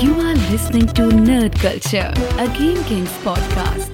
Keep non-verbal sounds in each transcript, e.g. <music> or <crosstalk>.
You are listening to Nerd Culture, a Game Kings podcast.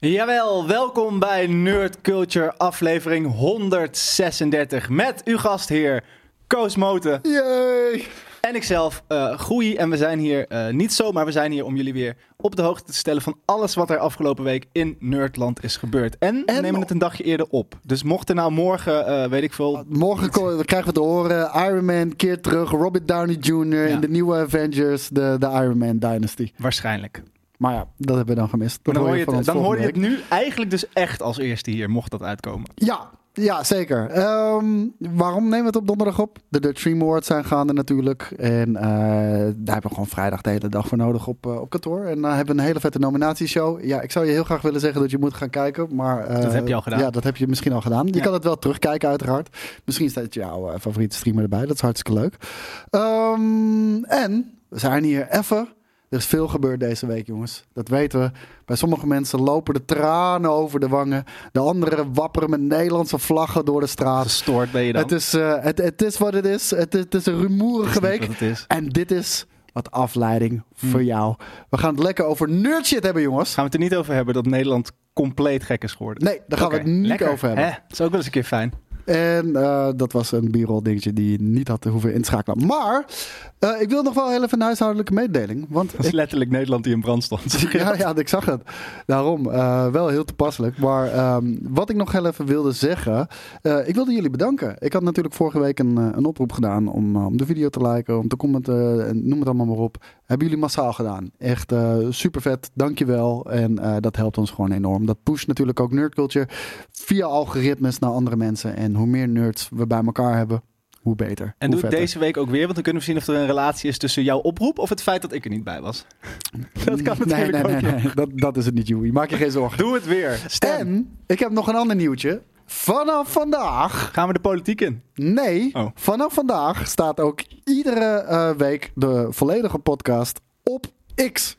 Jawel, welkom bij Nerd Culture aflevering 136 met uw gastheer Koos Moten Yay! en ikzelf, eh Groei. En we zijn hier eh, niet zomaar, we zijn hier om jullie weer op de hoogte te stellen van alles wat er afgelopen week in Nerdland is gebeurd. En, we En- nemen het een dagje eerder op. Dus mocht er nou morgen, eh, weet ik veel, Morgen ko- krijgen we te horen Iron Man keert terug, Robert Downey Jr. Ja. in de nieuwe Avengers, de, de Iron Man Dynasty. waarschijnlijk. Maar ja, dat hebben we dan gemist. Dat dan hoor je het, dan hoor je het nu eigenlijk dus echt als eerste hier, mocht dat uitkomen. Ja, ja zeker. Ehm, waarom nemen we het op donderdag op? De Dutch Stream Awards zijn gaande natuurlijk. En eh, daar hebben we gewoon vrijdag de hele dag voor nodig op, eh, op kantoor. En dan hebben we een hele vette nominatieshow. Ja, ik zou je heel graag willen zeggen dat je moet gaan kijken. Maar, eh, Dat heb je al gedaan. Ja, dat heb je misschien al gedaan. Je Ja. kan het wel terugkijken uiteraard. Misschien staat jouw eh, favoriete streamer erbij. Dat is hartstikke leuk. Ehm, en we zijn hier even. Er is veel gebeurd deze week, jongens. Dat weten we. Bij sommige mensen lopen de tranen over de wangen. De anderen wapperen met Nederlandse vlaggen door de straat. Gestoord ben je dan. Het is, eh, het, het is wat het is. Het, het is een rumoerige week. En dit is wat afleiding Hmm. voor jou. We gaan het lekker over nerd shit hebben, jongens. Gaan we het er niet over hebben dat Nederland compleet gek is geworden? Nee, daar gaan we het niet lekker. over hebben. Hè? Dat is ook wel eens een keer fijn. En eh, dat was een b-roll dingetje die je niet had hoeven inschakelen. Maar eh, ik wil nog wel heel even een huishoudelijke mededeling. Want Dat is ik, letterlijk Nederland die in brand stond. <laughs> ja, ja, ik zag het. Daarom, eh, wel heel toepasselijk. Maar ehm, wat ik nog heel even wilde zeggen. ik wilde jullie bedanken. Ik had natuurlijk vorige week een, een oproep gedaan om, om de video te liken, om te commenten, en noem het allemaal maar op. Hebben jullie massaal gedaan. Echt super vet, dankjewel. En dat helpt ons gewoon enorm. Dat pusht natuurlijk ook nerdculture via algoritmes naar andere mensen. En hoe meer nerds we bij elkaar hebben, hoe beter. En hoe doe het deze week ook weer, want dan kunnen we zien of er een relatie is tussen jouw oproep of het feit dat ik er niet bij was. <laughs> Dat kan Nee, natuurlijk nee, ook nee, nee. Dat, dat is het niet, Joey. Maak je geen zorgen. Doe het weer. Stem. En ik heb nog een ander nieuwtje. Vanaf vandaag, Gaan we de politiek in? nee, Oh. vanaf vandaag staat ook iedere eh, week de volledige podcast op X.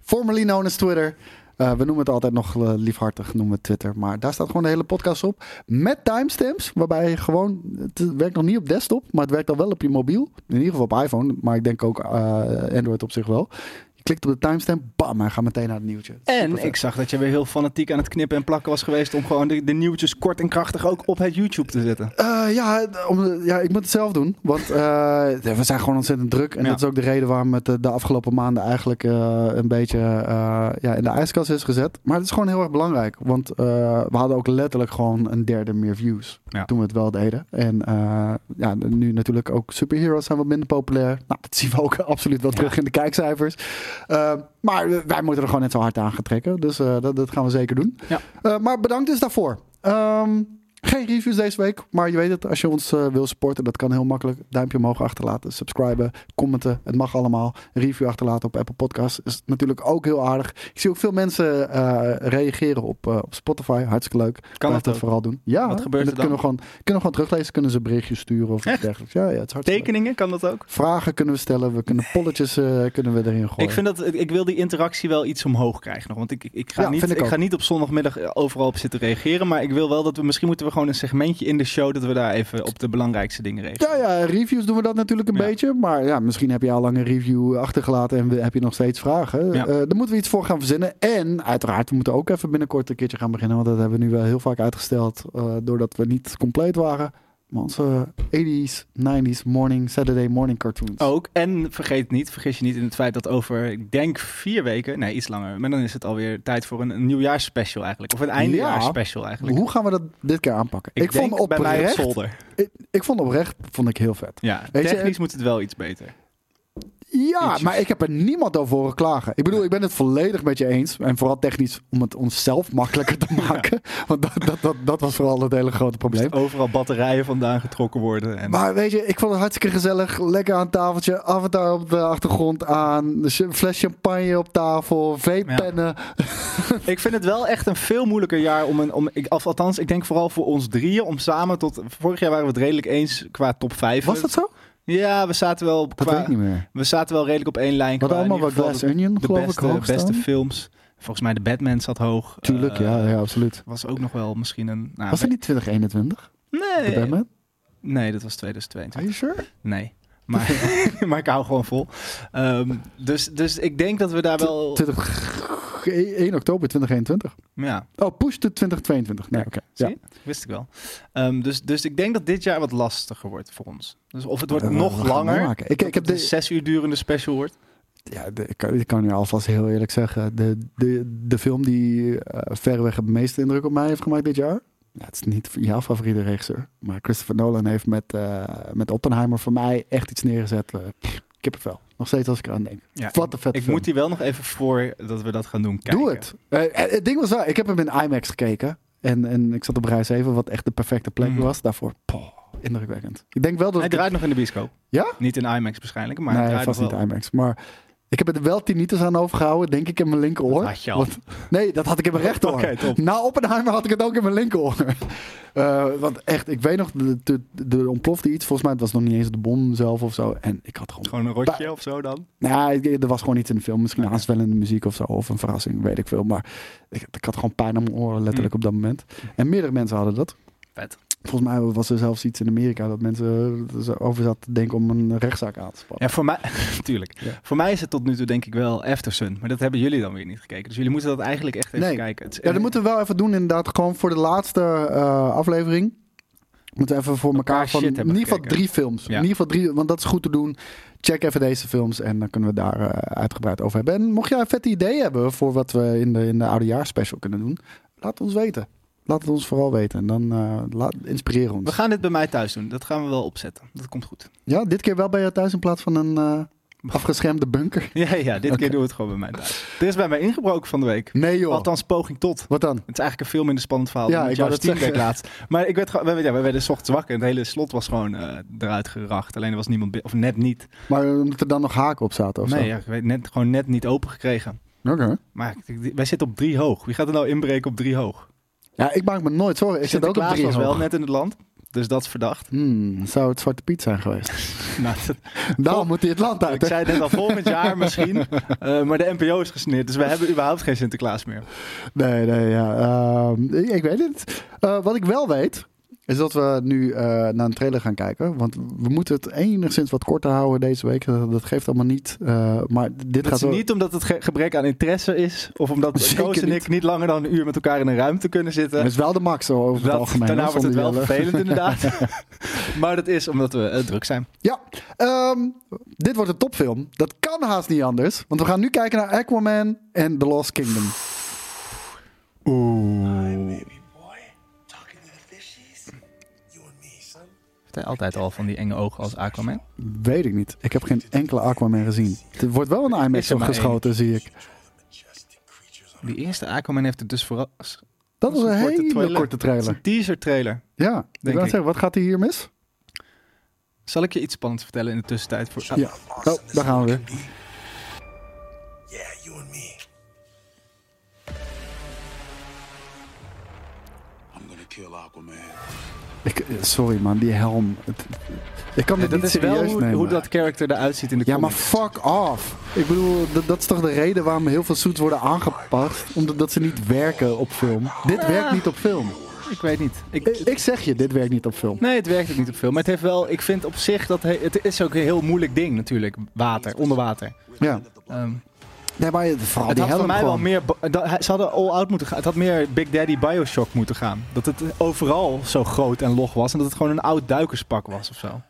Formerly known as Twitter. Eh, we noemen het altijd nog eh, liefhartig, noemen we Twitter. Maar daar staat gewoon de hele podcast op. Met timestamps, waarbij gewoon... Het werkt nog niet op desktop, maar het werkt al wel op je mobiel. In ieder geval op iPhone, maar ik denk ook eh, Android op zich wel. Klikt op de timestamp, bam, hij gaat meteen naar het nieuwtje. En ik zag dat je weer heel fanatiek aan het knippen en plakken was geweest om gewoon de, de nieuwtjes kort en krachtig ook op het YouTube te zetten. Eh, ja, om, ja, ik moet het zelf doen. Want eh, <laughs> we zijn gewoon ontzettend druk. En Ja. dat is ook de reden waarom het de, de afgelopen maanden eigenlijk eh, een beetje eh, ja, in de ijskast is gezet. Maar het is gewoon heel erg belangrijk. Want eh, we hadden ook letterlijk gewoon een derde meer views Ja. toen we het wel deden. En eh, ja, nu natuurlijk ook superheroes zijn wat minder populair. Nou, dat zien we ook <laughs> absoluut wel terug in de kijkcijfers. Eh, maar wij moeten er gewoon net zo hard aan gaan trekken. Dus eh, dat, dat gaan we zeker doen. Ja. Eh, maar bedankt dus daarvoor. Ehm, geen reviews deze week, maar je weet het, als je ons eh, wil supporten, dat kan heel makkelijk. Duimpje omhoog achterlaten, subscriben, commenten, het mag allemaal. Een review achterlaten op Apple Podcasts is natuurlijk ook heel aardig. Ik zie ook veel mensen eh, reageren op, eh, op Spotify, hartstikke leuk. Kan dat dat vooral doen. Ja, Wat gebeurt er dat dan? Kunnen we, gewoon, kunnen we gewoon teruglezen, kunnen ze berichtjes sturen of iets dergelijks. Ja, ja, het is hartstikke leuk. Tekeningen, kan dat ook? Vragen kunnen we stellen, we kunnen polletjes kunnen we erin gooien. Ik, vind dat, ik wil die interactie wel iets omhoog krijgen nog. Want ik, ik, ga, Ja, niet, ik ik ga niet op zondagmiddag overal op zitten reageren. Maar ik wil wel dat we, misschien moeten we gewoon een segmentje in de show dat we daar even op de belangrijkste dingen reageren. Ja, ja, reviews doen we dat natuurlijk een Ja. beetje. Maar ja, misschien heb je al lang een review achtergelaten en heb je nog steeds vragen. Ja. Eh daar moeten we iets voor gaan verzinnen. En uiteraard, we moeten ook even binnenkort een keertje gaan beginnen. Want dat hebben we nu wel heel vaak uitgesteld. eh, doordat we niet compleet waren. Onze 80s, 90s morning, Saturday morning cartoons. Ook. En vergeet niet, vergis je niet in het feit dat over, ik denk vier weken, nee iets langer, maar dan is het alweer tijd voor een, een nieuwjaarsspecial eigenlijk. Of een eindejaarsspecial eigenlijk. Hoe gaan we dat dit keer aanpakken? Ik, vond bij mij op oprecht, zolder. ik, ik vond oprecht vond ik heel vet. Ja, Weet je, technisch moet het wel iets beter. Ja, Ietsjes. maar ik heb er niemand over horen klagen. Ik bedoel, ik ben het volledig met je eens. En vooral technisch om het onszelf makkelijker te <laughs> maken. Want dat, dat, dat, dat was vooral het hele grote probleem. Overal batterijen vandaan getrokken worden. En Maar weet je, ik vond het hartstikke gezellig. Lekker aan het tafeltje. Avatar op de achtergrond aan. Een fles champagne op tafel. Vapepennen. ik vind het wel echt een veel moeilijker jaar om een. Om, ik, althans, ik denk vooral voor ons drieën om samen tot. Vorig jaar waren we het redelijk eens qua top 5. Was dat zo? Ja, we zaten wel. Dat qua, weet ik niet meer. We zaten wel redelijk op één lijn. Wat allemaal wat Glass Onion, de geloof ik, beste, hoog beste staan. films. Volgens mij de Batman zat hoog. Tuurlijk, Eh, ja, ja, absoluut. Was ook nog wel misschien een. Nou, Was het niet 2021? De Nee. Batman? Nee, dat was 2022. Are you sure? Nee. Maar, <laughs> maar ik hou gewoon vol. Ehm, dus, dus ik denk dat we daar wel... 20, 1 oktober 2021. Ja, Oh, push to 2022. Nee, oké. Ja. je? Wist ik wel. Ehm, dus, dus ik denk dat dit jaar wat lastiger wordt voor ons. Dus of het wordt we nog langer. Ik- ik dat heb het een de- zes uur durende special wordt. Ja, de- ik, kan, ik kan je alvast heel eerlijk zeggen. De, de, de film die eh, verreweg het meeste indruk op mij heeft gemaakt dit jaar. Ja, het is niet jouw favoriete regisseur. Maar Christopher Nolan heeft met, eh, met Oppenheimer voor mij echt iets neergezet. pff, kippenvel. Nog steeds als ik eraan denk. Ja, Wat een vet Ik film. moet die wel nog even voor dat we dat gaan doen kijken. Doe het. Eh, het ding was wel, ik heb hem in IMAX gekeken. En, en ik zat op rij 7, wat echt de perfecte plek Mhm. was. Daarvoor, poh, indrukwekkend. Ik denk wel dat Hij ik- draait nog in de bioscoop. Ja? Niet in IMAX waarschijnlijk, maar hij nee, draait vast nog niet wel. IMAX. Maar ik heb er wel tinnitus aan overgehouden, denk ik, in mijn linkeroor. Dat had je al. Want- nee, dat had ik in mijn <laughs> rechteroor. Top. Na Oppenheimer had ik het ook in mijn linkeroor. <laughs> Eh, want echt, ik weet nog, de ontplofte iets. Volgens mij het was nog niet eens de bom zelf of zo. En ik had gewoon... Gewoon een rotje of zo dan. Nou, ik- er was gewoon iets in de film. Misschien aanswellende muziek of zo. Of een verrassing, weet ik veel. Maar ik, ik had gewoon pijn aan mijn oren, letterlijk Mm. op dat moment. En meerdere mensen hadden dat. Vet. Volgens mij was er zelfs iets in Amerika dat mensen er over zaten te denken om een rechtszaak aan te spannen. Ja, voor mij, <laughs> tuurlijk. Ja. Voor mij is het tot nu toe denk ik wel Aftersun. Maar dat hebben jullie dan weer niet gekeken. Dus jullie moeten dat eigenlijk echt even Nee. kijken. Het Ja, dat moeten we wel even doen inderdaad. Gewoon voor de laatste eh, aflevering. Moeten we even voor elkaar van in ieder geval gekeken. drie films. Ja. In ieder geval drie, want dat is goed te doen. Check even deze films en dan kunnen we daar eh, uitgebreid over hebben. En mocht jij een vette idee hebben voor wat we in de, in de oudejaarspecial kunnen doen, laat ons weten. Laat het ons vooral weten en dan eh laat, inspireer ons. We gaan dit bij mij thuis doen. Dat gaan we wel opzetten. Dat komt goed. Ja, dit keer wel bij jou thuis in plaats van een eh, <laughs> afgeschermde bunker. Ja, ja dit keer doen we het gewoon bij mij thuis. Er is bij mij ingebroken van de week. Nee joh. Althans, poging tot. Wat dan? Het is eigenlijk een veel minder spannend verhaal Ja, dan ik jouw. Steamdeck laatst. Maar ik werd gewoon, we, ja, we werden 's ochtends wakker en het hele slot was gewoon eh, eruit geracht. Alleen er was niemand, of net niet. Maar omdat er dan nog haken op zaten of nee, zo? ja, ik weet net, gewoon net niet open gekregen. Oké. Maar wij zitten op drie hoog. Wie gaat er nou inbreken op drie hoog? Ja, ik maak me nooit zorgen. Ik zit ook op drie was wel net in het land. Dus dat is verdacht. Hmm, zou het Zwarte Piet zijn geweest? <laughs> Nou, Daarom moet hij het land uit. ik hè? zei net al volgend jaar misschien. <laughs> Eh, maar de NPO is gesneerd. Dus we hebben überhaupt geen Sinterklaas meer. Nee, nee, ja. ehm, ik, ik weet het. Eh, wat ik wel weet, is dat we nu eh, naar een trailer gaan kijken. Want we moeten het enigszins wat korter houden deze week. Dat, dat geeft allemaal niet. Eh, maar dit Dat gaat is wel... niet omdat het ge- gebrek aan interesse is. Of omdat <laughs> Koos en niet. ik niet langer dan een uur met elkaar in een ruimte kunnen zitten. Het is wel de max zo, over het Dat, algemeen. daarna wordt het wel Jelle. vervelend inderdaad. <laughs> <laughs> maar dat is omdat we eh, druk zijn. Ja, ehm, dit wordt een topfilm. Dat kan haast niet anders. Want we gaan nu kijken naar Aquaman en The Lost Kingdom. Baby Heeft hij altijd al van die enge ogen als Aquaman? Weet ik niet. Ik heb geen enkele Aquaman gezien. Er wordt wel een IMAX op geschoten, zie ik. Die eerste Aquaman heeft het dus vooral... Dat was een hele korte trailer. een teaser trailer. Ja, Denk ik. zeggen, wat gaat er hier mis? Zal ik je iets spannends vertellen in de tussentijd? Voor... Ah, Ja. Oh, daar gaan we weer. Ik, eh, sorry man, die helm. Het- ik kan Ja, dit niet wel serieus hoe, nemen. hoe dat karakter eruit ziet in de ja, maar comics. fuck off. Ik bedoel, dat, dat is toch de reden waarom heel veel suits worden aangepast? Omdat dat ze niet werken op film. Dit werkt niet op film. Ik weet niet. Ik, Ik, ik zeg je, dit werkt niet op film. Nee, het werkt ook niet op film. Maar het heeft wel... Ik vind op zich dat... he- Het is ook een heel moeilijk ding natuurlijk. Water, onder water. Ja. Ehm, Nee, maar vooral het die had voor mij wel meer... dat- Ze hadden all-out moeten gaan. Het had meer Big Daddy Bioshock moeten gaan. Dat het overal zo groot en log was. En dat het gewoon een oud duikerspak was of zo.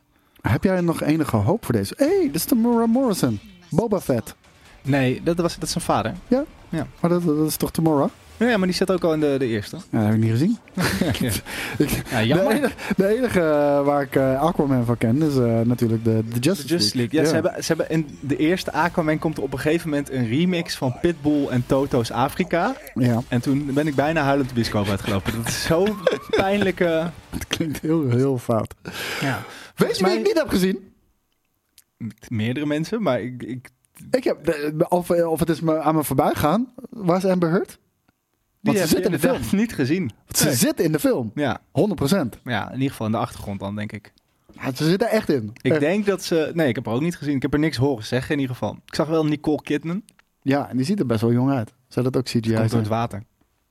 Heb jij nog enige hoop voor deze? Hé, hey, dit is Tamura Morrison. Boba Fett. Nee, dat, was, dat is zijn vader. Maar dat, dat is toch Tamura? Ja, maar die zit ook al in de, de eerste. Ja, dat heb ik niet gezien. <laughs> ja. <laughs> Ik- Ja, de, jammer. enige, de enige eh, waar ik eh, Aquaman van ken is eh, natuurlijk de, de Justice, League. Ja, Ze, hebben, ze hebben in de eerste Aquaman komt er op een gegeven moment een remix van Pitbull en Toto's Afrika. Ja, En toen ben ik bijna huilend de bioscoop uitgelopen. Dat is zo'n <laughs> pijnlijke... het klinkt heel, heel fout. Ja. Weet je wie ik niet heb gezien? Meerdere mensen, maar ik... ik Ik heb, of, of het is me aan me voorbij gaan. Waar is Amber Heard? Want die ze heb zit in de film. niet gezien. Ze Nee. zit in de film. Ja, 100%. ja, in ieder geval in de achtergrond dan, denk ik. Ja, ze zit er echt in. Ik Echt. denk dat ze... Nee, ik heb haar ook niet gezien. Ik heb er niks horen zeggen in ieder geval. Ik zag wel Nicole Kidman. Ja, en die ziet er best wel jong uit. Zou dat ook CGI Die komt door zijn? het water.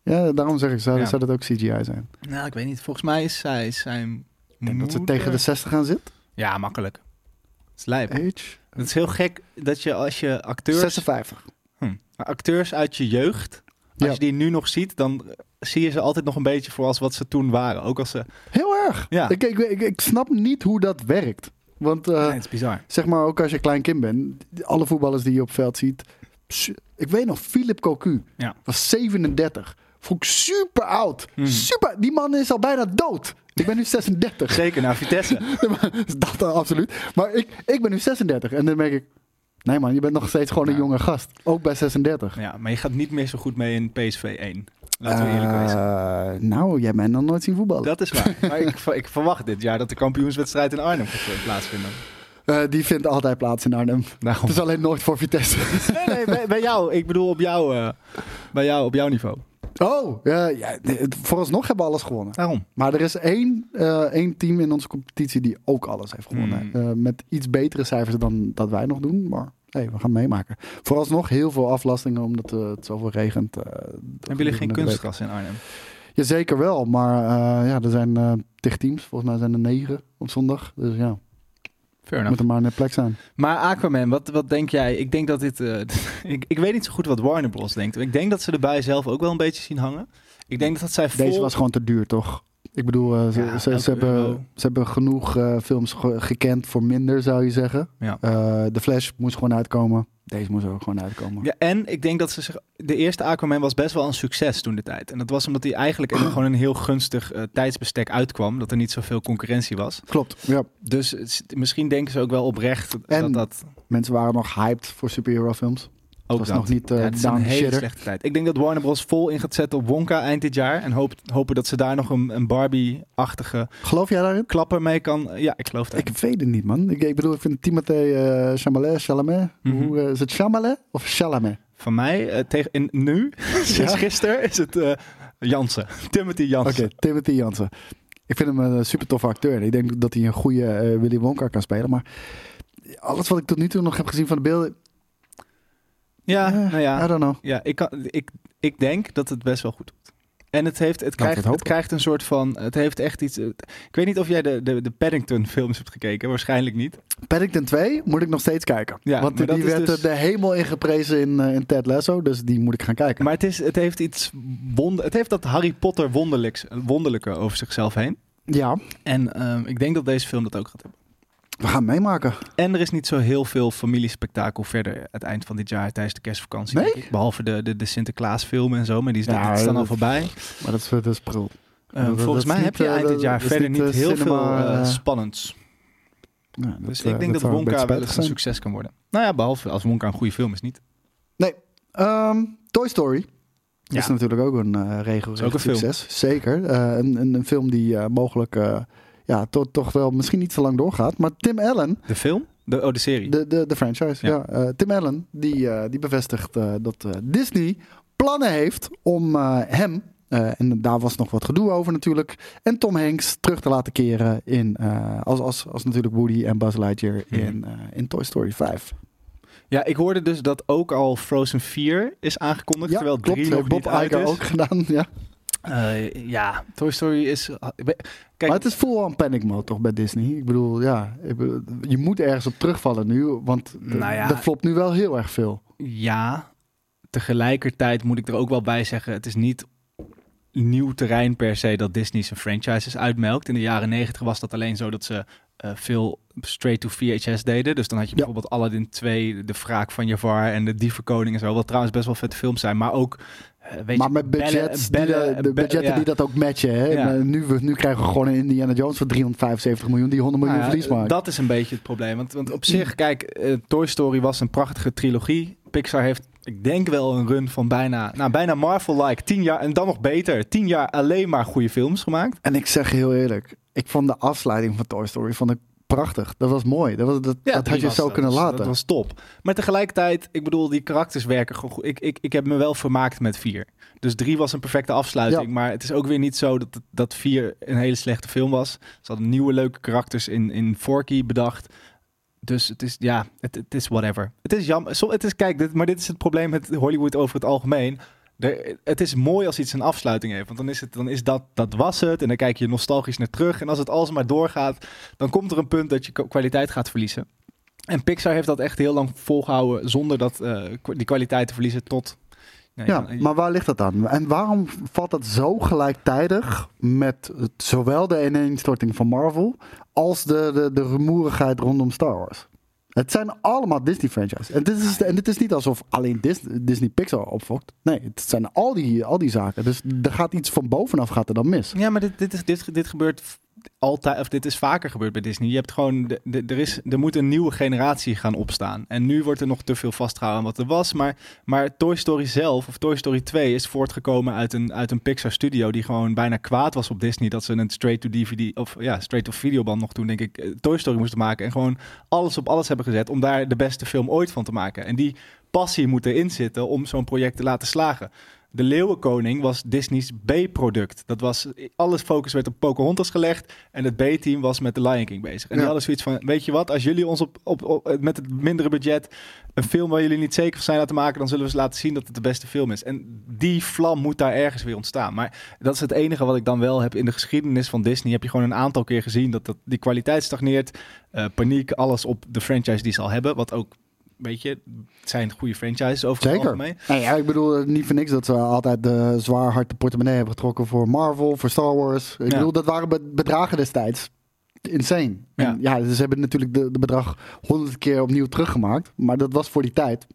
Ja, daarom zeg ik, zou, Ja. zou dat ook CGI zijn? Nou, ik weet niet. Volgens mij is zij zijn Ik denk dat ze tegen de 60 gaan zitten. Ja, makkelijk. is lijp. Age? Het is heel gek dat je als je acteurs, 56. hm, acteurs uit je jeugd, als Ja. je die nu nog ziet, dan zie je ze altijd nog een beetje voor als wat ze toen waren. Ook als ze... Heel erg. Ja. Ik, ik, ik, ik snap niet hoe dat werkt. Want eh, Nee, het is bizar. zeg maar ook als je klein kind bent, alle voetballers die je op veld ziet. Ik weet nog, Philip Cocu Ja. was 37. Vond ik super oud. Hmm. Super. Die man is al bijna dood. Ik ben nu 36. Zeker naar Vitesse. <laughs> dat dan absoluut. Maar ik, ik ben nu 36. En dan merk ik, nee man, je bent nog steeds gewoon een jonge gast. Ook bij 36. ja, maar je gaat niet meer zo goed mee in PSV 1. Laten we eerlijk wezen. Eh, nou, jij bent nog nooit zien voetballen. Dat is waar. <laughs> Maar ik, ik verwacht dit jaar dat de kampioenswedstrijd in Arnhem gaat eh, plaatsvinden. Eh, die vindt altijd plaats in Arnhem. Daarom. Het is alleen nooit voor Vitesse. Nee, nee, bij, bij jou. Ik bedoel op jou, bij jou, op jouw niveau. Oh, ja, vooralsnog hebben we alles gewonnen. Daarom. Maar er is één, eh, één team in onze competitie die ook alles heeft gewonnen. Hmm. Eh, met iets betere cijfers dan dat wij nog doen. Maar hey, we gaan meemaken. Vooralsnog heel veel aflastingen omdat eh, het zoveel regent. Hebben jullie geen kunstgras in Arnhem? Jazeker wel, maar ja, er zijn tig teams. Volgens mij zijn er negen op zondag. Dus ja, Fair moet er maar een plek zijn. Maar Aquaman, wat, wat denk jij? Ik denk dat dit... eh, <laughs> ik, ik weet niet zo goed wat Warner Bros. denkt. Ik denk dat ze erbij zelf ook wel een beetje zien hangen. Ik denk dat zij vol... Deze was gewoon te duur, toch? Ik bedoel, eh, ze, Ja, ze, hebben, ze hebben genoeg eh, films ge- gekend voor minder, zou je zeggen. Ja. Eh, de Flash moest gewoon uitkomen. Deze moest ook gewoon uitkomen. Ja, en ik denk dat ze zich... De eerste Aquaman was best wel een succes toen de tijd. En dat was omdat hij eigenlijk in gewoon een heel gunstig tijdsbestek uitkwam. Dat er niet zoveel concurrentie was. Klopt, ja. Dus misschien denken ze ook wel oprecht En dat dat Mensen waren nog hyped voor superhero films. Ook was dat. nog niet, eh, ja, het is down een hele shitter. slechte tijd. Ik denk dat Warner Bros. vol in gaat zetten op Wonka eind dit jaar. En hoop, hopen dat ze daar nog een, een Barbie-achtige Geloof jij daarin? klapper mee kan... Ja, ik geloof dat. Ik weet het niet, man. Ik, ik bedoel, ik vind Timothée eh Chalamet, Chalamet. Mhm. Hoe, eh, is het Chalamet of Chalamet? Van mij, tegen, in, nu, <laughs> <laughs> sinds gisteren, is het Jansen. <laughs> Timothy Oké, Jansen. Timothy Jansen. Ik vind hem een super toffe acteur. Ik denk dat hij een goede Willy Wonka kan spelen. Maar alles wat ik tot nu toe nog heb gezien van de beelden... Ja, eh, nou ja. I don't know. Ja, ik, kan, ik, ik denk dat het best wel goed doet. En het, heeft, het, krijgt, het, krijgt een soort van... Het heeft echt iets... ik weet niet of jij de, de, de Paddington films hebt gekeken. Waarschijnlijk niet. Paddington 2 moet ik nog steeds kijken. Ja, Want die werd dus- eh, de hemel ingeprezen in, eh, in Ted Lasso. Dus die moet ik gaan kijken. Maar het, is, het heeft iets wonder, Het heeft dat Harry Potter wonderlijks, wonderlijke over zichzelf heen. ja, En ehm, ik denk dat deze film dat ook gaat hebben. We gaan meemaken. En er is niet zo heel veel familiespektakel verder het eind van dit jaar tijdens de kerstvakantie. Nee? ik. Behalve de, de, de Sinterklaasfilm en zo, maar die is, Ja, dat is dan al voorbij. Maar dat is, dat is prul. Ehm, dat- volgens mij heb je eh, eind dit jaar verder niet, niet eh, heel cinema, veel eh, spannends. Ja, dat, Dus ik denk dat, Wonka wel eens een succes kan worden. Nou ja, behalve als Wonka een goede film is niet. Nee. Ehm, Toy Story Ja. is natuurlijk ook een uh, regel Is ook een film. succes. Zeker. Een, een, een film die mogelijk ja, to- toch wel misschien niet zo lang doorgaat. Maar Tim Allen, De film? De, oh, de serie. de, de, de franchise, ja. Ja. eh, Tim Allen, die, eh, die bevestigt eh, dat Disney plannen heeft om hem, en daar was nog wat gedoe over natuurlijk, en Tom Hanks terug te laten keren in, als, als, als natuurlijk Woody en Buzz Lightyear Mhm. in, in Toy Story 5. Ja, ik hoorde dus dat ook al Frozen 4 is aangekondigd, Ja, terwijl klopt. 3 nog Bob niet uit Iger is. ook gedaan, <laughs> ja. Eh, ja, Toy Story is... Kijk, maar het is full on panic mode toch bij Disney? Ik bedoel, ja, ik bedoel, je moet ergens op terugvallen nu, want d- Nou ja. er flopt nu wel heel erg veel. ja, tegelijkertijd moet ik er ook wel bij zeggen, het is niet nieuw terrein per se dat Disney zijn franchises uitmelkt. In de jaren negentig was dat alleen zo dat ze eh, veel straight to VHS deden. Dus dan had je Ja. bijvoorbeeld Aladdin 2, De Wraak van Jafar en De Dievenkoning en zo. Wat trouwens best wel vette films zijn, maar ook... eh, weet maar je, met bellen- budgets, bellen- die, de, budgetten ja. die dat ook matchen. Hè? Ja. Eh, nu, we- nu krijgen we gewoon een Indiana Jones voor 375 miljoen, die 100 miljoen Nou ja, verlies maakt. Dat is een beetje het probleem. Want, want op zich, kijk, eh, Toy Story was een prachtige trilogie. Pixar heeft, ik denk wel, een run van bijna, nou, bijna Marvel-like. Tien jaar, en dan nog beter, tien jaar alleen maar goede films gemaakt. En ik zeg heel eerlijk, ik vond de afsluiting van Toy Story vond ik prachtig. Dat was mooi. Dat, was, dat, dat had je zo dat kunnen laten. Dat was top. Maar tegelijkertijd, ik bedoel, die karakters werken gewoon goed. Ik, ik, ik heb me wel vermaakt met vier. Dus drie was een perfecte afsluiting. Ja. Maar het is ook weer niet zo dat, dat vier een hele slechte film was. Ze hadden nieuwe leuke karakters in, in Forky bedacht. Dus het is, ja, het, het is whatever. Het is jammer. Het is, kijk, dit, maar dit is het probleem met Hollywood over het algemeen. Er, het is mooi als iets een afsluiting heeft. Want dan is, het, dan is dat, dat was het. En dan kijk je nostalgisch naar terug. En als het alsmaar doorgaat, dan komt er een punt dat je kwaliteit gaat verliezen. En Pixar heeft dat echt heel lang volgehouden zonder dat, eh, die kwaliteit te verliezen tot... Nee, Ja, dan- maar waar ligt dat aan? En waarom valt dat zo gelijktijdig met het- zowel de ineenstorting van Marvel als de, de, de rumoerigheid rondom Star Wars? Het zijn allemaal Disney franchises. En dit is, en dit is niet alsof alleen Dis- Disney Pixar opfokt. Nee, het zijn al die, al die zaken. Dus er gaat iets van bovenaf gaat er dan mis. Ja, maar dit, dit, is, dit, dit gebeurt altijd, of dit is vaker gebeurd bij Disney. Je hebt gewoon, de, er, is, er moet een nieuwe generatie gaan opstaan. En nu wordt er nog te veel vastgehouden aan wat er was. Maar, maar Toy Story zelf, of Toy Story 2, is voortgekomen uit een, uit een Pixar studio die gewoon bijna kwaad was op Disney. Dat ze een straight-to-DVD, of ja, straight-to-videoband nog toen, denk ik, eh, Toy Story moesten maken. En gewoon alles op alles hebben gezet om daar de beste film ooit van te maken. En die passie moet erin zitten om zo'n project te laten slagen. De Leeuwenkoning was Disney's B-product. Dat was, alles focus werd op Pocahontas gelegd en het B-team was met The Lion King bezig. En die Ja. hadden zoiets van, weet je wat, als jullie ons op, op, op, met het mindere budget een film waar jullie niet zeker van zijn laten maken, dan zullen we ze laten zien dat het de beste film is. En die vlam moet daar ergens weer ontstaan. Maar dat is het enige wat ik dan wel heb in de geschiedenis van Disney. Heb je gewoon een aantal keer gezien dat, dat die kwaliteit stagneert. Eh, paniek, alles op de franchise die ze al hebben. Wat ook, weet je, het zijn goede franchises over het Zeker. algemeen. Nou ja, ik bedoel eh, niet voor niks dat ze altijd de zwaar hard de portemonnee hebben getrokken voor Marvel, voor Star Wars. Ik Ja. bedoel, dat waren be- bedragen destijds. Insane. Ja. En ja, ze hebben natuurlijk de, de bedrag honderd keer opnieuw teruggemaakt. Maar dat was voor die tijd.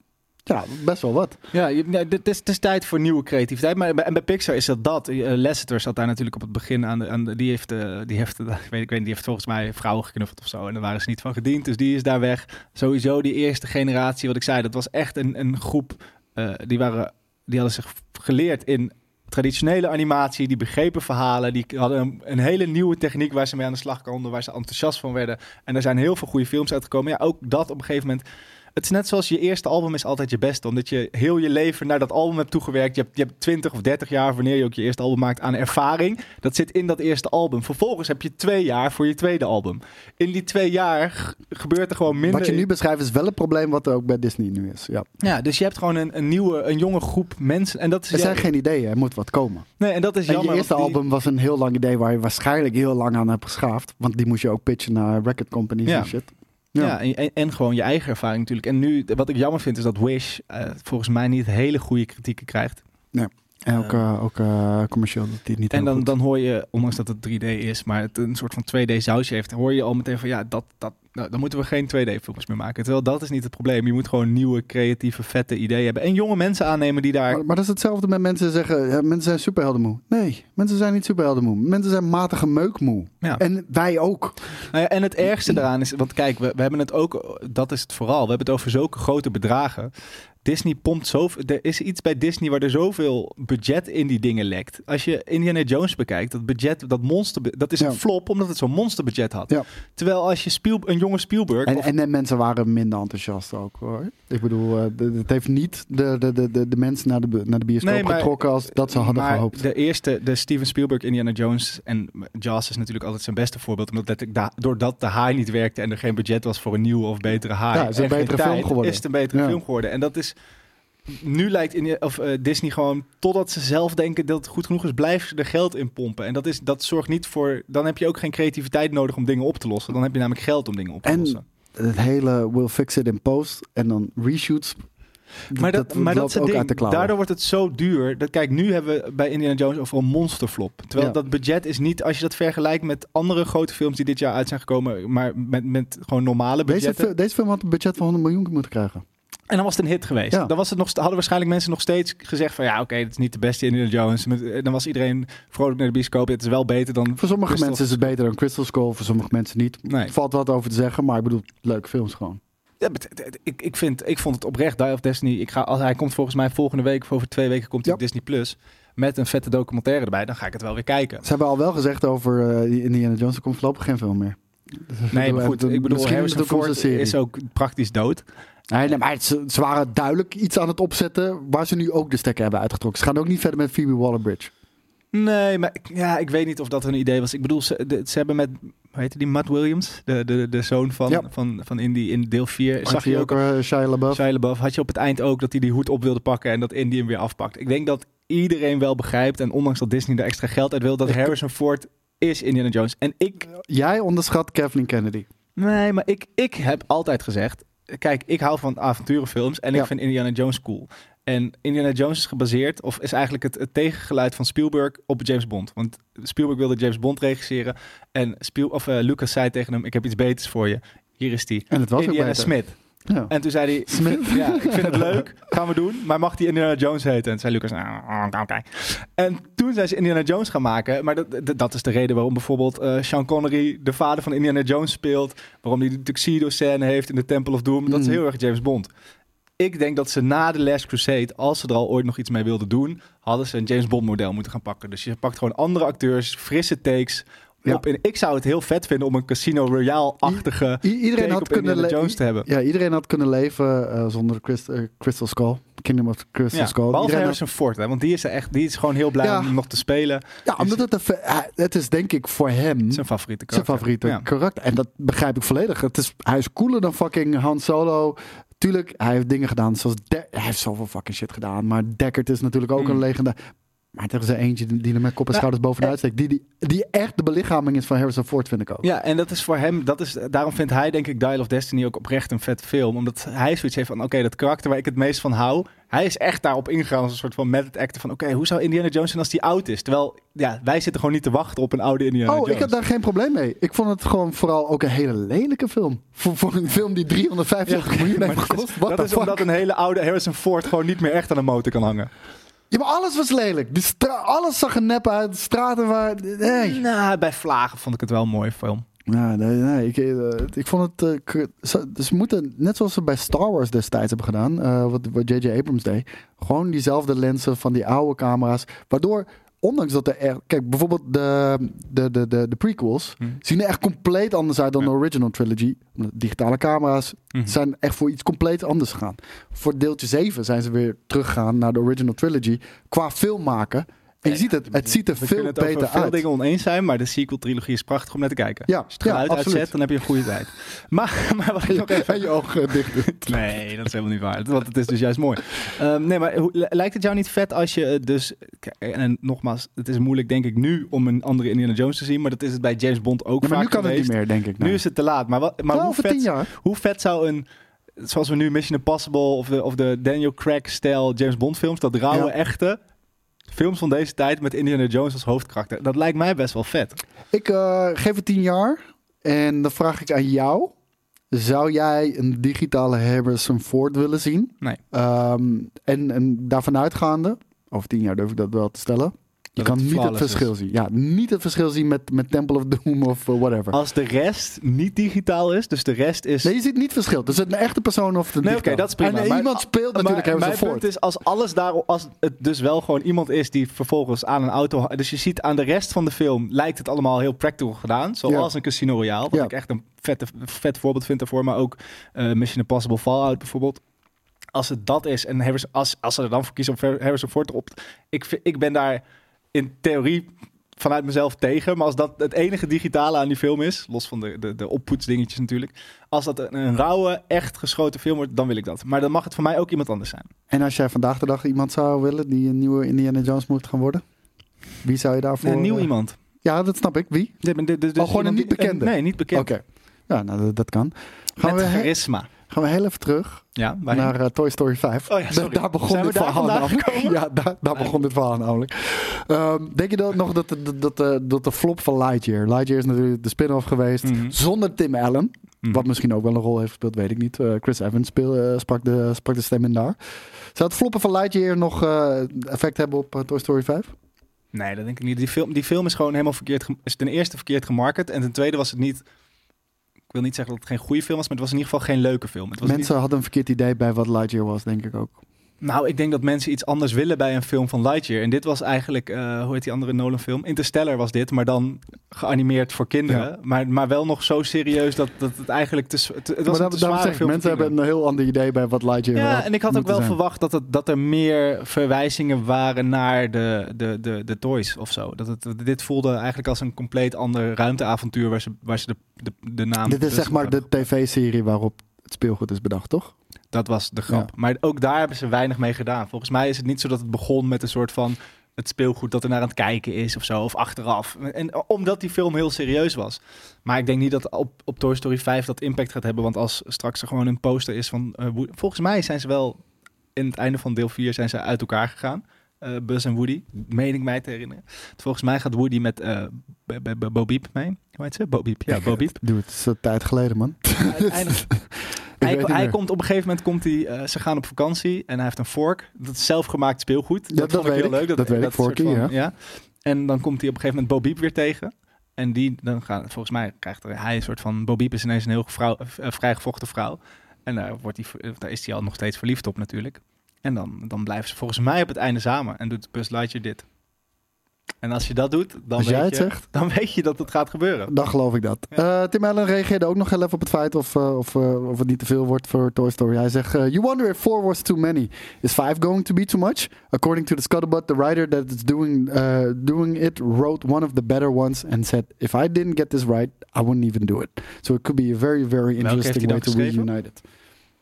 Ja, best wel wat. Ja, het, is, het is tijd voor nieuwe creativiteit. Maar en bij Pixar is dat dat. Eh, Lasseter zat daar natuurlijk op het begin aan de. Aan de die, heeft, eh, die, heeft, <laughs> ik weet, ik weet die heeft volgens mij vrouwen geknuffeld of zo. En daar waren ze niet van gediend. Dus die is daar weg. Sowieso die eerste generatie, wat ik zei, dat was echt een, een groep. eh, die, waren, die hadden zich geleerd in traditionele animatie. Die begrepen verhalen. Die hadden een, een hele nieuwe techniek waar ze mee aan de slag konden. Waar ze enthousiast van werden. En er zijn heel veel goede films uitgekomen. Ja, ook dat op een gegeven moment. Het is net zoals je eerste album is altijd je beste. Omdat je heel je leven naar dat album hebt toegewerkt. Je hebt, je hebt 20 of 30 jaar, wanneer je ook je eerste album maakt, aan ervaring. Dat zit in dat eerste album. Vervolgens heb je twee jaar voor je tweede album. In die twee jaar gebeurt er gewoon minder. Wat je nu beschrijft is wel een probleem wat er ook bij Disney nu is. Ja. Ja, dus je hebt gewoon een, een nieuwe, een jonge groep mensen. En dat is, Er zijn geen ideeën, er moet wat komen. nee, en dat is En je eerste die- album was een heel lang idee waar je waarschijnlijk heel lang aan hebt geschaafd. Want die moest je ook pitchen naar record companies Ja. en shit. Ja, en, en, en gewoon je eigen ervaring natuurlijk. En nu, wat ik jammer vind, is dat Wish eh, volgens mij niet hele goede kritieken krijgt. En ook, eh, ook commercieel dat die niet En dan, dan hoor je, ondanks dat het 3D is, maar het een soort van 2D sausje heeft, hoor je al meteen van ja, dat, dat, nou, dan moeten we geen 2D-films meer maken. Terwijl dat is niet het probleem. Je moet gewoon nieuwe, creatieve, vette ideeën hebben. En jonge mensen aannemen die daar. Maar, maar dat is hetzelfde met mensen zeggen, ja, mensen zijn superheldenmoe. Nee, mensen zijn niet superheldenmoe. Mensen zijn matige meukmoe. Ja. En wij ook. Nou ja, en het ergste daaraan is, want kijk, we, we hebben het ook, dat is het vooral, we hebben het over zulke grote bedragen. Disney pompt zoveel, er is iets bij Disney waar er zoveel budget in die dingen lekt. Als je Indiana Jones bekijkt, dat budget, dat monster, dat is Ja. een flop omdat het zo'n monsterbudget had. Ja. Terwijl als je Spiel, een jonge Spielberg, En, of- en mensen waren minder enthousiast ook hoor. Ik bedoel, eh, de- het heeft niet de, de, de, de, de mensen naar de, naar de bioscoop Nee, maar- getrokken als dat ze hadden maar gehoopt. De eerste, de Steven Spielberg, Indiana Jones en Jaws is natuurlijk altijd zijn beste voorbeeld. Omdat letterlijk da- doordat de haai niet werkte en er geen budget was voor een nieuwe of betere haai. Ja, is een betere film tijd, geworden. Is het een betere Ja. film geworden. En dat is... Nu lijkt in, of, eh, Disney gewoon, totdat ze zelf denken dat het goed genoeg is, blijven ze er geld in pompen. En dat, is, dat zorgt niet voor... Dan heb je ook geen creativiteit nodig om dingen op te lossen. Dan heb je namelijk geld om dingen op te En lossen. Het hele will fix it in post en dan reshoots. Maar dat, maar dat ook ding. uit de. Daardoor wordt het zo duur. Dat, kijk, nu hebben we bij Indiana Jones over een monsterflop. Terwijl Ja. dat budget is niet, als je dat vergelijkt met andere grote films die dit jaar uit zijn gekomen, maar met, met gewoon normale deze, budgetten. fi- deze film had een budget van 100 miljoen moeten krijgen. En dan was het een hit geweest. Ja. Dan was het nog, hadden waarschijnlijk mensen nog steeds gezegd van ja, oké, het is niet de beste Indiana Jones. Eh, Dan was iedereen vrolijk naar de bioscoop. Het is wel beter dan. Voor sommige Crystal- mensen is het beter dan Crystal Skull, voor sommige mensen niet. Nee. Valt wat over te zeggen, maar ik bedoel, leuke films gewoon. Ja, ik, ik, vind, ik vond het oprecht Die of Destiny. Ik ga, als hij komt volgens mij volgende week of over twee weken komt hij Ja. op Disney Plus met een vette documentaire erbij. Dan ga ik het wel weer kijken. Ze hebben al wel gezegd over eh, Indiana Jones, er komt voorlopig geen film meer. Dus Nee, maar goed, ik bedoel, Harrison Ford is ook praktisch dood. Nee, maar ze, ze waren duidelijk iets aan het opzetten waar ze nu ook de stekker hebben uitgetrokken. Ze gaan ook niet verder met Phoebe Waller-Bridge. Nee, maar ja, ik weet niet of dat een idee was. Ik bedoel, ze, de- ze hebben met, hoe heette die, Matt Williams, de, de, de zoon van, Ja. van, van Indy in deel 4. Zag Zag je ook, uh, Shia LaBeouf? Shia LaBeouf, had je op het eind ook dat hij die hoed op wilde pakken en dat Indy hem weer afpakt. Ik denk dat iedereen wel begrijpt, en ondanks dat Disney er extra geld uit wil, dat Ik- Harrison Ford is Indiana Jones. En ik, Jij onderschat Kathleen Kennedy. Nee, maar ik, ik heb altijd gezegd... Kijk, ik hou van avonturenfilms en ik Ja. vind Indiana Jones cool. En Indiana Jones is gebaseerd, of is eigenlijk het, het tegengeluid van Spielberg op James Bond. Want Spielberg wilde James Bond regisseren. En Spiel, of, eh, Lucas zei tegen hem, ik heb iets beters voor je. Hier is die. En het was Indiana. Smith. Ja. En toen zei hij, Smith. ja, ik vind het leuk, gaan we doen. Maar mag die Indiana Jones heten? En zei Lucas, nou, oké, oké. En toen zijn ze Indiana Jones gaan maken. Maar dat, dat, is de reden waarom bijvoorbeeld eh, Sean Connery de vader van Indiana Jones speelt. Waarom hij de tuxedo-scène heeft in de Temple of Doom. Dat is Mm. heel erg James Bond. Ik denk dat ze na The Last Crusade, als ze er al ooit nog iets mee wilden doen, hadden ze een James Bond model moeten gaan pakken. Dus je pakt gewoon andere acteurs, frisse takes. Ja. Op, en ik zou het heel vet vinden om een Casino Royale-achtige iedereen had kunnen Indiana le- Jones te hebben. Ja, iedereen had kunnen leven eh, zonder Christ- eh, Crystal Skull. Kingdom of Crystal Ja, Skull. behalve Iedereen had- Harrison Ford, hè, want die is, er echt, die is gewoon heel blij Ja. om nog te spelen. ja, omdat het, een, het is denk ik voor hem Zijn favoriete zijn karakter. favoriete Ja. karakter. En dat begrijp ik volledig. Het is, hij is cooler dan fucking Han Solo. Tuurlijk, hij heeft dingen gedaan zoals... De- hij heeft zoveel fucking shit gedaan. Maar Deckard is natuurlijk ook Mm. een legende. Maar er is er eentje die er met kop en Nou, schouders bovenuit steekt. Die, die, die echt de belichaming is van Harrison Ford, vind ik ook. Ja, en dat is voor hem, dat is, daarom vindt hij denk ik Dial of Destiny ook oprecht een vet film. Omdat hij zoiets heeft van, oké, dat karakter waar ik het meest van hou, hij is echt daarop ingegaan als een soort van method actor van, oké, hoe zou Indiana Jones zijn als die oud is? Terwijl, ja, wij zitten gewoon niet te wachten op een oude Indiana Oh, Jones. ik had daar geen probleem mee. Ik vond het gewoon vooral ook een hele lelijke film. Voor, voor een film die 375 miljoen heeft <laughs> dat is- gekost. Dat is omdat een hele oude Harrison Ford gewoon niet meer echt aan de motor kan hangen. Ja, maar alles was lelijk. Stra- alles zag er nep uit. De straten waren... Nee. Nou, bij Vlagen vond ik het wel een mooie film. Ja, nee, nee. Ik, eh, ik vond het... eh, k- ze- dus moeten, net zoals ze bij Star Wars destijds hebben gedaan, wat wat J.J. Abrams deed, gewoon diezelfde lenzen van die oude camera's, waardoor... Ondanks dat er echt... Kijk, bijvoorbeeld de, de, de, de, de prequels Hm. zien er echt compleet anders uit dan Ja. de original trilogy. De digitale camera's Mhm. zijn echt voor iets compleet anders gegaan. Voor deeltje 7 zijn ze weer teruggegaan naar de original trilogy qua film maken. En je ziet het, het ziet er We veel beter over veel uit. dingen oneens zijn, maar de sequel-trilogie is prachtig om naar te kijken. Ja, Als je het ja, geluid absoluut. uitzet, dan heb je een goede tijd. <laughs> Maar, maar wat ik nog even... <laughs> En je ogen dicht doet. <laughs> Nee, dat is helemaal niet waar. Want het is dus juist mooi. Ehm, nee, maar lijkt het jou niet vet als je eh, dus... En nogmaals, het is moeilijk denk ik nu om een andere Indiana Jones te zien. Maar dat is het bij James Bond ook Ja, maar vaak nu kan het niet meer, denk ik. Nu nee. is het te laat. Maar, wat, maar hoe, vet, jaar. hoe vet zou een... Zoals we nu Mission Impossible of de, of de Daniel Craig-stijl James Bond films. Dat rauwe, Ja. echte... Films van deze tijd met Indiana Jones als hoofdkarakter. Dat lijkt mij best wel vet. Ik eh, geef het tien jaar. En dan vraag ik aan jou. Zou jij een digitale Harrison Ford willen zien? Nee. Ehm, en, en daarvan uitgaande, over tien jaar durf ik dat wel te stellen. Je kan het niet het verschil is. zien. Ja, niet het verschil zien met, met Temple of Doom of eh, whatever. Als de rest niet digitaal is, dus de rest is... Nee, je ziet niet verschil. Dus het een echte persoon of de Nee, oké, dat is prima. En eh, Maar- iemand speelt natuurlijk maar mijn Ford. punt is, als alles daarop, als het dus wel gewoon iemand is die vervolgens aan een auto, dus je ziet aan de rest van de film lijkt het allemaal heel practical gedaan, zoals Ja. een Casino Royale, wat Ja. ik echt een vette, vet voorbeeld vind daarvoor, maar ook eh, Mission Impossible Fallout bijvoorbeeld. Als het dat is en als, als ze er dan voor kiezen om Harrison Ford erop, ik, ik ben daar in theorie vanuit mezelf tegen, maar als dat het enige digitale aan die film is, los van de, de, de oppoetsdingetjes natuurlijk, als dat een, een rauwe, echt geschoten film wordt, dan wil ik dat. Maar dan mag het voor mij ook iemand anders zijn. En als jij vandaag de dag iemand zou willen die een nieuwe Indiana Jones moet gaan worden? Wie zou je daarvoor... een nieuw eh, iemand. Ja, dat snap ik. Wie? Dus Oh, gewoon een niet bekende? nee, niet bekend. Oké. Ja, nou, dat, dat kan. Gaan Met we, charisma. Gaan we heel even terug Ja, naar eh, Toy Story 5. Oh ja, Da- <laughs> sorry. daar begon Zijn dit verhaal namelijk. Ja, daar, daar begon dit verhaal namelijk. Ehm, denk je dan nog dat de, dat, de, dat de flop van Lightyear... Lightyear is natuurlijk de spin-off geweest Mhm. zonder Tim Allen. Mhm. Wat misschien ook wel een rol heeft gespeeld, weet ik niet. Eh, Chris Evans speel, eh, sprak, de, sprak de stem in daar. Zou het floppen van Lightyear nog eh, effect hebben op eh, Toy Story 5? Nee, dat denk ik niet. Die film, die film is gewoon helemaal verkeerd. Is ten eerste verkeerd gemarket. En ten tweede was het niet. Ik wil niet zeggen dat het geen goede film was, maar het was in ieder geval geen leuke film. Het was Mensen hadden een verkeerd idee bij wat Lightyear was, denk ik ook. Nou, ik denk dat mensen iets anders willen bij een film van Lightyear. En dit was eigenlijk, eh, hoe heet die andere Nolan film? Interstellar was dit, maar dan geanimeerd voor kinderen. Ja. Maar, maar wel nog zo serieus dat, dat het eigenlijk te, s- het, was maar een te film voor mensen hebben een heel ander idee bij wat Lightyear Ja, had en ik had ook wel zijn. verwacht dat, het, dat er meer verwijzingen waren naar de, de, de, de toys of zo. Dat het, dit voelde eigenlijk als een compleet ander ruimteavontuur waar ze, waar ze de, de, de naam... Dit is dus zeg maar de tv-serie waarop het speelgoed is bedacht, toch? Dat was de grap. Ja. Maar ook daar hebben ze weinig mee gedaan. Volgens mij is het niet zo dat het begon met een soort van het speelgoed dat er naar aan het kijken is of zo, of achteraf. En eh, omdat die film heel serieus was. Maar ik denk niet dat op, op Toy Story 5 dat impact gaat hebben, want als straks er gewoon een poster is van... eh, Woody- volgens mij zijn ze wel in het einde van deel 4 zijn ze uit elkaar gegaan. Eh, Buzz en Woody, meen ik mij te herinneren. Volgens mij gaat Woody met eh B- B- B- Bo Peep mee. Hoe heet ze? Bo Peep. Ja, Bo Peep. <laughs> Doe het is een tijd geleden, man. <laughs> hij, komt op een gegeven moment komt hij, eh, ze gaan op vakantie en hij heeft een vork. Dat is zelfgemaakt speelgoed. Dat dat vond ik heel leuk. Dat weet ik, Forky, van- ja. En dan komt hij op een gegeven moment Bo Peep weer tegen. En die, dan gaat, volgens mij krijgt hij een soort van, Bo Peep is ineens een heel vrouw, eh, vrijgevochten vrouw. En daar, wordt hij, daar is hij al nog steeds verliefd op natuurlijk. En dan, dan blijven ze volgens mij op het einde samen. En doet Buzz Lightyear dit. En als je dat doet, dan, Als weet, jij het je, zegt. dan weet je dat het gaat gebeuren. Dan geloof ik dat. Eh, Tim Allen reageerde ook nog heel even op het feit of, eh, of, eh, of het niet te veel wordt voor Toy Story. Hij zegt: You wonder if four was too many. Is five going to be too much? According to the scuttlebutt, the writer that is doing, uh, doing it wrote one of the better ones and said: If I didn't get this right, I wouldn't even do it. So it could be a very, very interesting way to reunite it.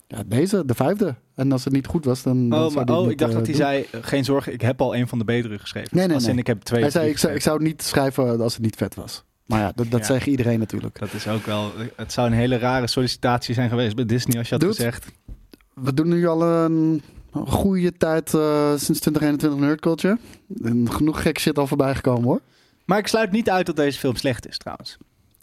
Ja, deze, de vijfde. En als het niet goed was, dan. dan Oh, maar, oh het ik dacht dat eh, hij doen. zei, eh, geen zorgen, ik heb al een van de betere geschreven. Nee, nee, Als in, nee. ik heb twee Hij zei: ik zou, ik zou niet schrijven als het niet vet was. Maar ja, dat, dat Ja. zegt iedereen natuurlijk. Dat is ook wel, het zou een hele rare sollicitatie zijn geweest bij Disney als je had Dude. gezegd. We doen nu al een goede tijd eh, sinds 2021 Nerd Culture. En genoeg gek shit al voorbij gekomen hoor. Maar ik sluit niet uit dat deze film slecht is trouwens.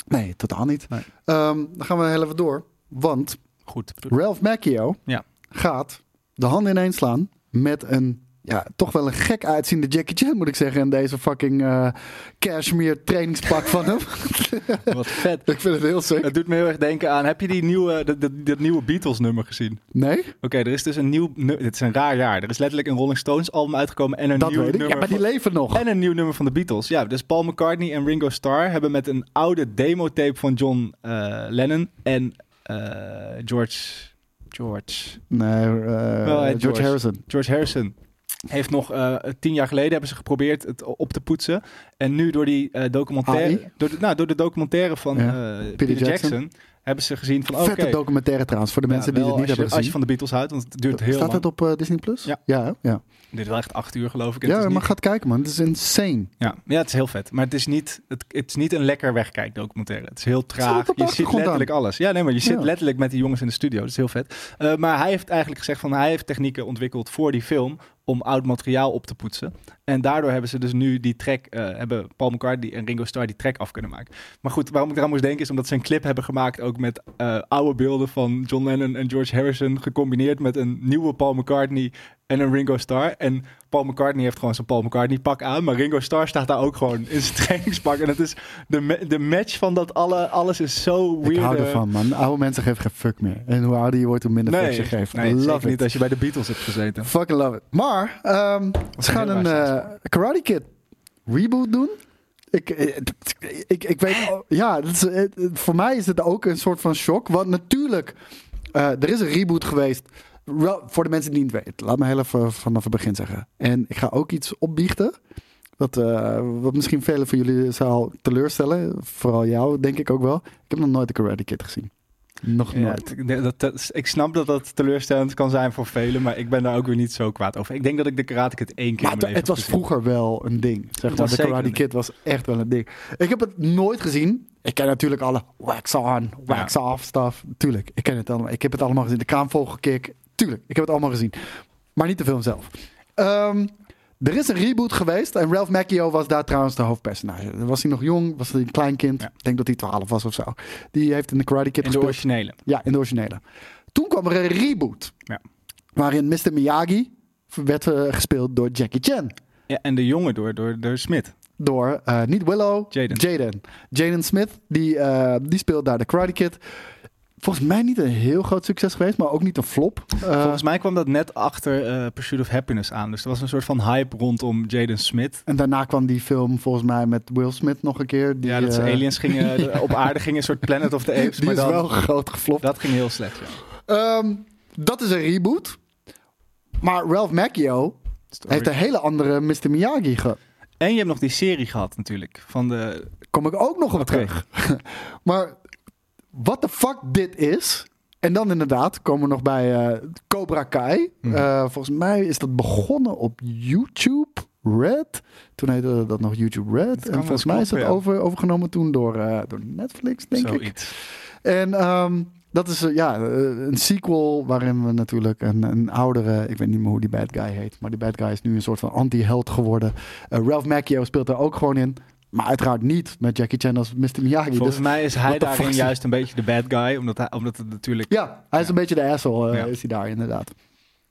Nee, totaal niet. Nee. Ehm, dan gaan we heel even door. Want Goed. Ralph Macchio Ja. gaat de handen ineens slaan met een, ja, toch wel een gek uitziende Jackie Chan moet ik zeggen. En deze fucking eh cashmere trainingspak van hem. <laughs> Wat vet. ik vind het heel sick. Het doet me heel erg denken aan, heb je die nieuwe, dat, dat, dat nieuwe Beatles nummer gezien? Nee, Oké, er is dus een nieuw, dit is een raar jaar. Er is letterlijk een Rolling Stones album uitgekomen en een dat nieuw weet ik. nummer Ja, maar die van- leven nog. En een nieuw nummer van de Beatles. Ja, dus Paul McCartney en Ringo Starr hebben met een oude demotape van John eh, Lennon en George, George, Nee, eh, hey, George. George. Harrison. George Harrison heeft nog eh, tien jaar geleden hebben ze geprobeerd het op te poetsen. En nu door die eh, documentaire, AI? door de, nou, door de documentaire van Ja. eh, Peter Peter, Jackson. Jackson. hebben ze gezien van. Vette documentaire trouwens, voor de mensen ja, die het niet je, hebben als je gezien. van de Beatles houdt, want het duurt heel Staat lang. het op eh, Disney Plus? Ja. Ja. Duurt wel echt acht uur geloof ik. Ja maar niet- gaat kijken man. Het is insane. Ja, ja, het is heel vet. Maar het is niet, het, het is niet een lekker wegkijk documentaire. Het is heel traag. Je ziet letterlijk alles. Ja, nee, maar je zit Ja. letterlijk met die jongens in de studio. Dat is heel vet. Eh, maar hij heeft eigenlijk gezegd van hij heeft technieken ontwikkeld voor die film om oud materiaal op te poetsen. En daardoor hebben ze dus nu die track, eh, hebben Paul McCartney en Ringo Starr die track af kunnen maken. Maar goed, waarom ik eraan moest denken is omdat ze een clip hebben gemaakt ook met eh, oude beelden van John Lennon en George Harrison gecombineerd met een nieuwe Paul McCartney en een Ringo Starr. En Paul McCartney heeft gewoon zijn Paul McCartney pak aan, maar Ringo Starr staat daar ook gewoon in zijn <laughs> trainingspak. En het is de, ma- de match van dat alle, alles is zo weird. Ik hou eh, ervan man. Oude mensen geven geen fuck meer. En hoe ouder je wordt, hoe minder fuck Nee, je geeft. nee I love niet als je bij de Beatles hebt gezeten. Fucking love it. Maar ehm, ze gaan een eh, Karate Kid reboot doen. Ik, eh, ik, ik weet, oh, ja, dat is, voor mij is het ook een soort van shock. Want natuurlijk, er is een reboot geweest. Voor de mensen die het niet weten, laat me heel even vanaf het begin zeggen. En ik ga ook iets opbiechten. Wat, eh, wat misschien velen van jullie zal teleurstellen. Vooral jou, denk ik ook wel. Ik heb nog nooit de Karate Kid gezien. Nog nooit. dat, dat, ik snap dat dat teleurstellend kan zijn voor velen, maar ik ben daar ook weer niet zo kwaad over. Ik denk dat ik de Karate Kid één keer Maar het, mijn het leven was gezien. vroeger wel een ding. Zeg maar. De Karate Kid was echt wel een ding. Ik heb het nooit gezien. Ik ken natuurlijk alle wax on, wax off stuff. Tuurlijk, ik ken het allemaal. Ik heb het allemaal gezien. De kraanvogelkick. Tuurlijk, ik heb het allemaal gezien. Maar niet de film zelf. Ehm, er is een reboot geweest. En Ralph Macchio was daar trouwens de hoofdpersonage. Was hij nog jong? Was hij een klein kind? Ja. Ik denk dat hij 12 was of zo. Die heeft in de Karate Kid In de gespeeld. originele. Ja, in de originele. Toen kwam er een reboot. Ja. Waarin Mr. Miyagi werd eh, gespeeld door Jackie Chan. Ja, en de jongen door, door, door Smith. Door, eh, niet Willow, Jaden. Jaden. Smith, die, eh, die speelt daar de Karate Kid. Volgens mij niet een heel groot succes geweest, maar ook niet een flop. Eh, Volgens mij kwam dat net achter eh, Pursuit of Happiness aan. Dus er was een soort van hype rondom Jaden Smith. en daarna kwam die film volgens mij met Will Smith nog een keer. Die, ja, dat ze eh, aliens gingen, <laughs> op aarde gingen, een soort Planet of the Apes. Die maar is dan, wel groot geflopt. dat ging heel slecht, ja. Ehm, dat is een reboot. Maar Ralph Macchio heeft een hele andere Mr. Miyagi gehad. En je hebt nog die serie gehad natuurlijk. Van de, Kom ik ook nog op terug. <laughs> maar wat de fuck dit is. En dan inderdaad komen we nog bij eh, Cobra Kai. Mhm. Eh, volgens mij is dat begonnen op YouTube. Red. Toen heette dat nog YouTube Red. En volgens mij is dat ja. over, overgenomen toen door, eh, door Netflix, denk ik. En ehm, dat is ja, een sequel waarin we natuurlijk een, een oudere, ik weet niet meer hoe die bad guy heet, maar die bad guy is nu een soort van anti-held geworden. Ralph Macchio speelt er ook gewoon in. Maar uiteraard niet met Jackie Chan als Mr. Miyagi. Volgens Dus, mij is hij daarin juist een beetje de bad guy. Omdat, hij, omdat het natuurlijk... ja, hij is een beetje de asshole, eh, is hij daar inderdaad.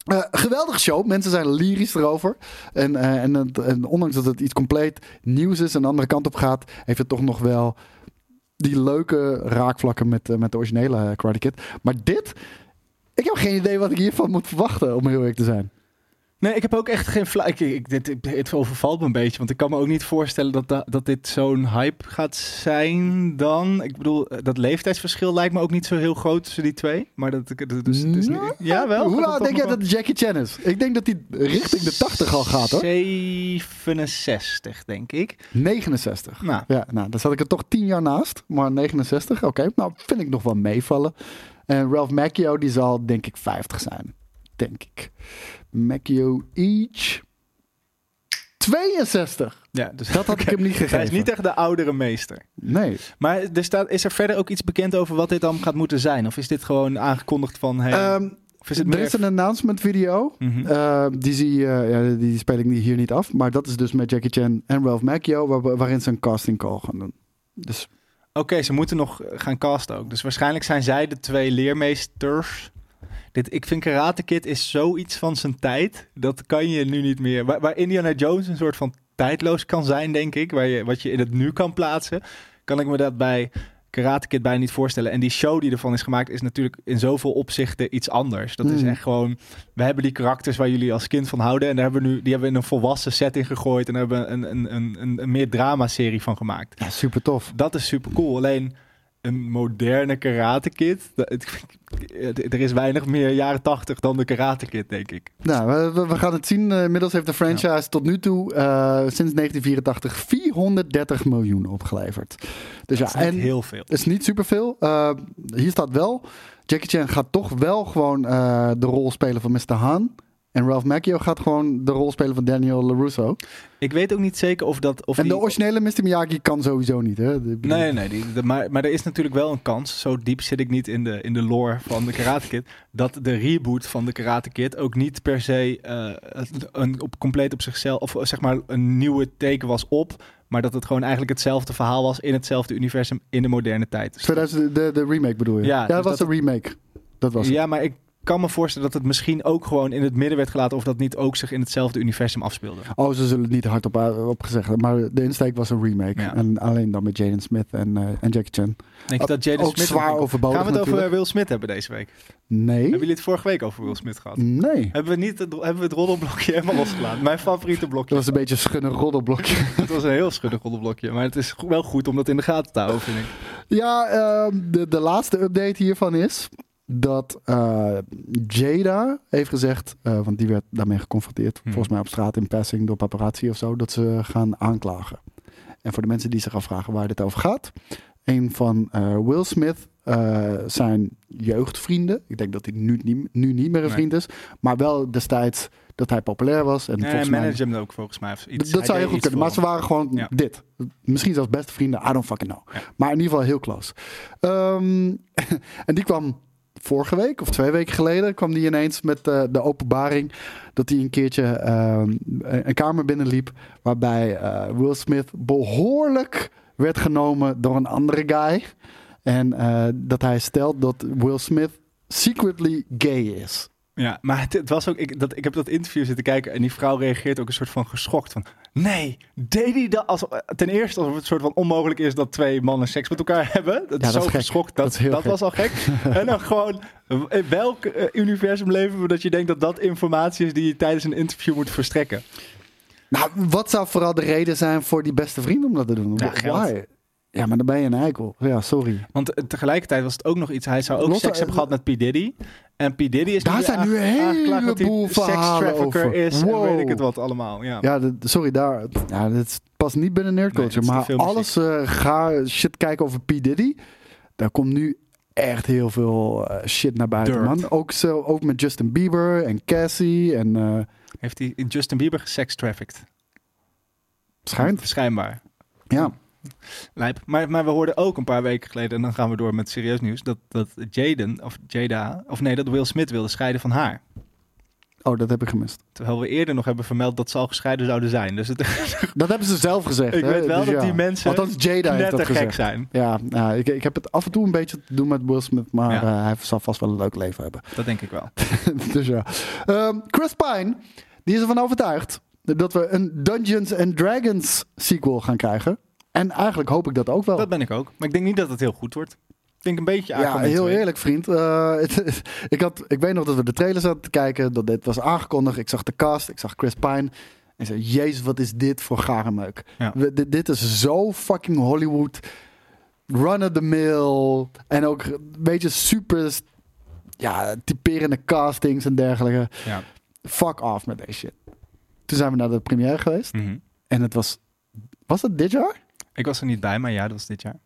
Eh, geweldige show. Mensen zijn lyrisch erover. En, eh, en, het- en ondanks dat het iets compleet nieuws is en de andere kant op gaat, heeft het toch nog wel die leuke raakvlakken met, met de originele Karate Kid. Maar dit, ik heb geen idee wat ik hiervan moet verwachten, om heel eerlijk te zijn. Nee, ik heb ook echt geen flauw... Dit, het overvalt me een beetje. Want ik kan me ook niet voorstellen dat, da- dat dit zo'n hype gaat zijn dan. Ik bedoel, eh, dat leeftijdsverschil lijkt me ook niet zo heel groot tussen die twee. Maar dat... dat- dat- Dus, het is niet- ja, wel. Hoe oud denk jij dat Jackie Chan is? Ik denk dat hij richting de 80 al gaat hoor. 67, denk ik. 69. Nou, Ja, nou, dan zat ik er toch 10 jaar naast. Maar 69, oké. Nou, vind ik nog wel meevallen. En Ralph Macchio, die zal denk ik 50 zijn. Denk ik. Macchio each 62. ja, dus Dat had ik <laughs> hem niet gegeven. Hij is niet echt de oudere meester. Nee. Maar er staat, is er verder ook iets bekend over wat dit dan gaat moeten zijn? Of is dit gewoon aangekondigd van... Hey, Ehm, is het er is een announcement video. Mhm. Eh, die, zie, eh, ja, die speel ik niet- hier niet af. Maar dat is dus met Jackie Chan en Ralph Macchio. Waar, waarin ze een casting call gaan doen. Dus Oké, ze moeten nog gaan casten ook. Dus waarschijnlijk zijn zij de twee leermeesters. Dit, ik vind Karate Kid is zoiets van zijn tijd. Dat kan je nu niet meer. Waar, waar Indiana Jones een soort van tijdloos kan zijn, denk ik. Waar je, wat je in het nu kan plaatsen. Kan ik me dat bij Karate Kid bijna niet voorstellen. En die show die ervan is gemaakt is natuurlijk in zoveel opzichten iets anders. Dat is Mm. echt gewoon... We hebben die karakters waar jullie als kind van houden. En daar hebben we nu, die hebben we in een volwassen setting gegooid. En daar hebben we een, een, een, een, een meer drama-serie van gemaakt. ja, super tof. Dat is super cool. Alleen een moderne Karate Kid. dat- het- Er is weinig meer jaren 80 dan de Karate Kid, denk ik. Nou, we, gaan het zien. Eh, inmiddels heeft de franchise tot nu toe eh, sinds 1984 430 miljoen opgeleverd. Dus Dat ja, is en niet heel veel. het is niet superveel. Eh hier staat wel, Jackie Chan gaat toch wel gewoon de rol spelen van Mr. Han. En Ralph Macchio gaat gewoon de rol spelen van Daniel LaRusso. Ik weet ook niet zeker of dat... Of en de die- originele Mr. Miyagi kan sowieso niet. Hè? De- Nee, nee, die, de- maar, maar er is natuurlijk wel een kans, zo diep zit ik niet in de, in de lore van de Karate Kid, dat de reboot van de Karate Kid ook niet per se eh, een, op, compleet op zichzelf, of zeg maar een nieuwe teken was op, maar dat het gewoon eigenlijk hetzelfde verhaal was in hetzelfde universum in de moderne tijd. Dus 2000, de, de remake bedoel je? Ja, dat dus was dat- de remake. Dat was het. ja, maar ik kan me voorstellen dat het misschien ook gewoon in het midden werd gelaten of dat niet ook zich in hetzelfde universum afspeelde. Oh, ze zullen het niet hardop op gezegd hebben. Maar de insteek was een remake. Ja. En alleen dan met Jaden Smith en, eh, en Jackie Chan. Denk je dat Jaden Ook Smith... zwaar overbodig Gaan we het over natuurlijk. Will Smith hebben deze week? Nee. Hebben jullie het vorige week over Will Smith gehad? Nee. Hebben we, niet het, hebben we het roddelblokje <laughs> helemaal losgelaten? Mijn favoriete blokje. Dat was een beetje een schunnig roddelblokje. <laughs> Het was een heel schuddig roddelblokje. Maar het is wel goed om dat in de gaten te houden, vind ik. Ja, ehm, de, de laatste update hiervan is dat eh, Jada heeft gezegd, eh, want die werd daarmee geconfronteerd, Hmm. volgens mij op straat in passing door paparazzi of zo, dat ze gaan aanklagen. En voor de mensen die zich afvragen waar dit over gaat, een van eh, Will Smith zijn jeugdvrienden, ik denk dat hij nu, niet- nu niet meer een Nee. vriend is, maar wel destijds dat hij populair was. En En volgens mij manage hem ook volgens mij. Iets. dat zou heel goed kunnen. Maar ze waren gewoon Ja. dit. Misschien zelfs beste vrienden. I don't fucking know. Ja. Maar in ieder geval heel close. Ehm, <laughs> en die kwam vorige week of twee weken geleden... kwam die ineens met eh, de openbaring... dat hij een keertje ehm, een kamer binnenliep... waarbij eh, Will Smith behoorlijk werd genomen door een andere guy. En eh, dat hij stelt dat Will Smith secretly gay is. Ja, maar het, het was ook. Ik, dat, ik heb dat interview zitten kijken en die vrouw reageert ook een soort van geschokt. Van nee, deed hij dat? Als, ten eerste alsof het een soort van onmogelijk is dat twee mannen seks met elkaar hebben. Dat Ja, is dat zo is geschokt. Dat Dat, is heel dat gek. was al gek. <laughs> en dan gewoon, in welk eh, universum leven we dat je denkt dat dat informatie is die je tijdens een interview moet verstrekken? Nou, wat zou vooral de reden zijn voor die beste vriend om dat te doen? Ja. Why? Ja, maar dan ben je een eikel. Ja, sorry. Want eh, tegelijkertijd was het ook nog iets. Hij zou ook Los- seks hebben gehad met P. Diddy. En P. Diddy is Daar zijn nu een heleboel verhalen over. is. En Wow. weet ik het wat allemaal. Ja. Ja, dat- sorry, daar. Ja, dat past niet binnen nerd Nee, maar alles eh, ga shit kijken over P. Diddy. Daar komt nu echt heel veel eh, shit naar buiten, Dirt. man. Ook, zo, ook met Justin Bieber en Cassie. En, Heeft hij Justin Bieber gesextrafficked? Schijnt. Schijnbaar. Ja. Lijp. Maar, maar we hoorden ook een paar weken geleden, en dan gaan we door met serieus nieuws, dat, dat Jaden, of Jada, of nee, dat Will Smith wilde scheiden van haar. Oh, dat heb ik gemist. Terwijl we eerder nog hebben vermeld dat ze al gescheiden zouden zijn. Dus het, <laughs> Dat hebben ze zelf gezegd. ik hè? weet wel Dus dat ja. die mensen Althans, Jada net gek gezegd. zijn. Ja, nou, ik, ik heb het af en toe een beetje te doen met Will Smith, maar Ja. eh, hij zal vast wel een leuk leven hebben. Dat denk ik wel. <laughs> dus ja. Ehm, Chris Pine, die is ervan overtuigd dat we een Dungeons and Dragons sequel gaan krijgen. En eigenlijk hoop ik dat ook wel. Dat ben ik ook. Maar ik denk niet dat het heel goed wordt. Ik denk een beetje Ja, heel 2. eerlijk, vriend. Eh, <laughs> het- ik, had, ik weet nog dat we de trailer zaten te kijken. Dat dit was aangekondigd. Ik zag de cast. Ik zag Chris Pine. En zei, jezus, wat is dit voor gare meuk. Ja. We- dit, dit is zo fucking Hollywood. Run of the mill. En ook een beetje super... Ja, typerende castings en dergelijke. Ja. Fuck off met deze shit. Toen zijn we naar de première geweest. Mhm. En het was... Was het dit jaar? Ik was er niet bij, maar ja, dat was dit jaar.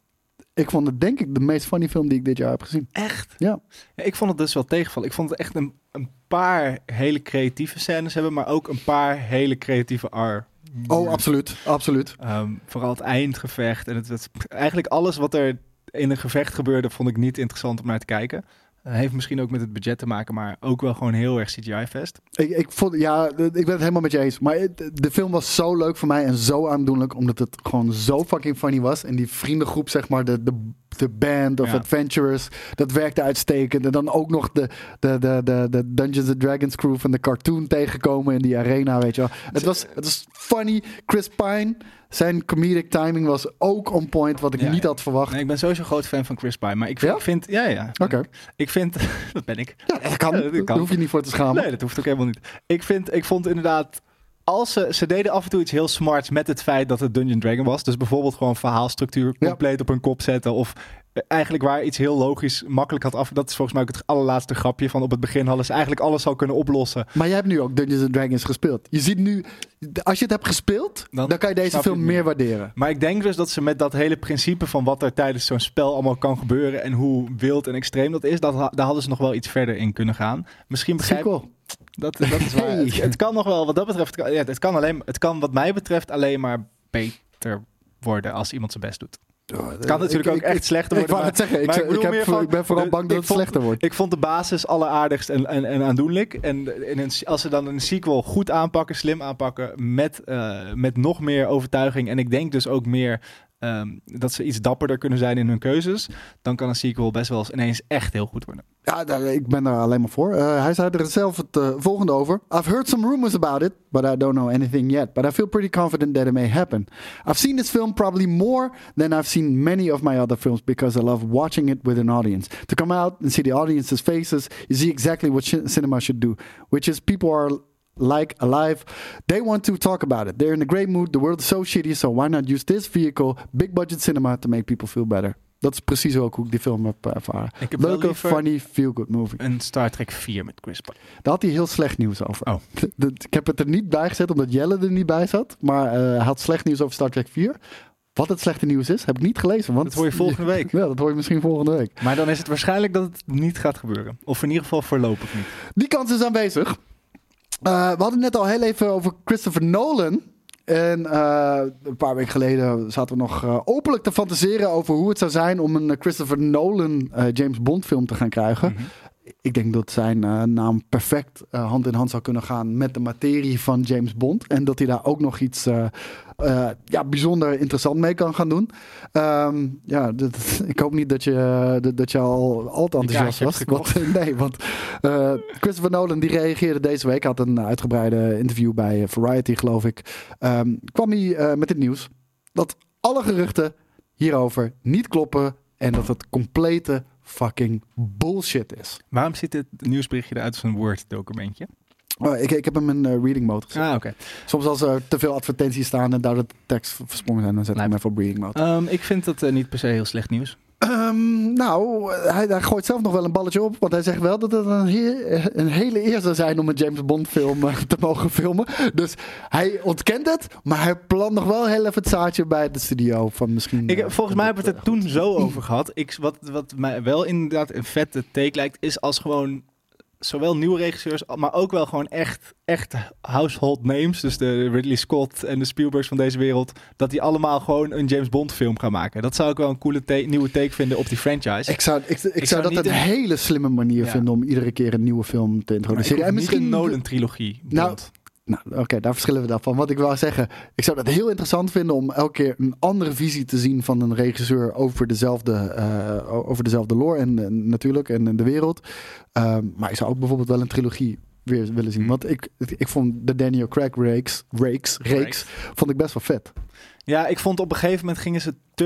Ik vond het denk ik de meest funny film die ik dit jaar heb gezien. Echt? Ja. Ja, ik vond het dus wel tegenvallen. Ik vond het echt een, een paar hele creatieve scènes hebben, maar ook een paar hele creatieve R. Oh, absoluut. Absoluut. Ehm, vooral het eindgevecht. En het, het, eigenlijk alles wat er in een gevecht gebeurde, vond ik niet interessant om naar te kijken. Eh, heeft misschien ook met het budget te maken, maar ook wel gewoon heel erg CGI-fest. Ik, ik vond, ja, ik ben het helemaal met je eens. Maar de film was zo leuk voor mij en zo aandoenlijk, omdat het gewoon zo fucking funny was. En die vriendengroep, zeg maar, de, de, de band of Ja. adventurers, dat werkte uitstekend. En dan ook nog de, de, de, de, de Dungeons and Dragons crew van de cartoon tegenkomen in die arena, weet je wel. Het was, het was funny. Chris Pine, zijn comedic timing was ook on point, wat ik Ja, niet ja. had verwacht. Nee, ik ben sowieso groot fan van Chris Pine, maar ik vind... Ja? vind ja, ja. Oké. Ik vind... <laughs> dat ben ik. Ja, dat kan. Dat kan. Daar hoef je niet voor te schamen. Nee, dat hoeft ook helemaal niet. Ik, vind, ik vond inderdaad... Als ze, ze deden af en toe iets heel smarts met het feit dat het Dungeon Dragon was. Dus bijvoorbeeld gewoon verhaalstructuur compleet op hun kop zetten. Of eigenlijk waar iets heel logisch makkelijk had af. Dat is volgens mij ook het allerlaatste grapje van op het begin hadden ze eigenlijk alles al kunnen oplossen. Maar jij hebt nu ook Dungeons and Dragons gespeeld. Je ziet nu, als je het hebt gespeeld, dan, Dan kan je deze film meer waarderen. Maar ik denk dus dat ze met dat hele principe van wat er tijdens zo'n spel allemaal kan gebeuren. En hoe wild en extreem dat is. Dat, daar hadden ze nog wel iets verder in kunnen gaan. Misschien begrijp Sequel. Dat, dat is waar. Hey. Het, het kan nog wel, wat dat betreft, het kan- ja, het kan alleen, het kan wat mij betreft alleen maar beter worden als iemand zijn best doet. Het kan natuurlijk ook echt slechter Ik worden. wou maar- het zeggen, ik, maar ik ik, heb, van- ik ben vooral bang ik dat het vond- slechter wordt. Ik vond de basis alleraardigst en, en, en aandoenlijk. En in een, als ze dan een sequel goed aanpakken, slim aanpakken, met, eh, met nog meer overtuiging. En ik denk dus ook meer ehm, dat ze iets dapperder kunnen zijn in hun keuzes. Dan kan een sequel best wel eens ineens echt heel goed worden. Ja, daar- ik ben daar alleen maar voor. Eh, hij zei er zelf het eh, volgende over. I've heard some rumors about it, but I don't know anything yet. But I feel pretty confident that it may happen. I've seen this film probably more than I've seen many of my other films because I love watching it with an audience. To come out and see the audience's faces, you see exactly what cinema should do, which is people are like alive. They want to talk about it. They're in a great mood. The world is so shitty, so why not use this vehicle, big budget cinema, to make people feel better? Dat is precies ook hoe ik die film heb ervaren. Heb Leuke, funny, feel-good movie. Een Star Trek 4 met Chris. Daar had hij heel slecht nieuws over. Oh. <laughs> De- ik heb het er niet bij gezet omdat Jelle er niet bij zat. Maar eh, hij had slecht nieuws over Star Trek 4. Wat het slechte nieuws is, heb ik niet gelezen. Want Dat hoor je volgende <laughs> week. Ja, dat hoor je misschien volgende week. Maar dan is het waarschijnlijk dat het niet gaat gebeuren. Of in ieder geval voorlopig niet. Die kans is aanwezig. Eh, we hadden net al heel even over Christopher Nolan. En eh, een paar weken geleden zaten we nog eh, openlijk te fantaseren over hoe het zou zijn om een Christopher Nolan James Bond film te gaan krijgen. Ik denk dat zijn eh, naam perfect eh, hand in hand zou kunnen gaan met de materie van James Bond. En dat hij daar ook nog iets eh, ja, bijzonder interessant mee kan gaan doen. Ehm, ja, dat- <laughs> ik hoop niet dat je, dat, dat je al, al te enthousiast was. Want, <laughs> nee, want Christopher Nolan die reageerde deze week. Had een uitgebreide interview bij Variety, geloof ik. Ehm, kwam hij met het nieuws dat alle geruchten hierover niet kloppen. En dat het complete fucking bullshit is. Waarom ziet dit nieuwsberichtje eruit als een Word-documentje? Oh, ik, ik heb hem in eh, reading mode gezet. Ah, oké. Soms als er te veel advertenties staan en daar de tekst versprongen zijn, dan zet ik hem even op reading mode. Ehm, ik vind dat eh, niet per se heel slecht nieuws. Ehm, nou, hij, hij gooit zelf nog wel een balletje op. Want hij zegt wel dat het een, een hele eer zou zijn om een James Bond film eh, te mogen filmen. Dus hij ontkent het. Maar hij plant nog wel heel even het zaadje bij de studio. Van misschien, Ik, eh, volgens mij hebben we het er toen zo over gehad. Ik, wat, wat mij wel inderdaad een vette take lijkt, is als gewoon zowel nieuwe regisseurs, maar ook wel gewoon echt, echt household names. Dus de Ridley Scott en de Spielbergs van deze wereld. Dat die allemaal gewoon een James Bond film gaan maken. Dat zou ik wel een coole nieuwe take vinden op die franchise. Ik zou, ik, ik, zou zou dat niet een hele slimme manier Ja. vinden om iedere keer een nieuwe film te introduceren. En niet misschien een Nolan-trilogie. Nou, Bond. Nou, oké, daar verschillen we dan van. Wat ik wou zeggen, ik zou dat heel interessant vinden om elke keer een andere visie te zien van een regisseur over dezelfde, eh, over dezelfde lore en, en natuurlijk en, de wereld. Ehm, maar ik zou ook bijvoorbeeld wel een trilogie weer willen zien. Hmm. Want ik, ik vond de Daniel Craig reeks, reeks, reeks vond ik best wel vet. Ja, ik vond op een gegeven moment gingen ze te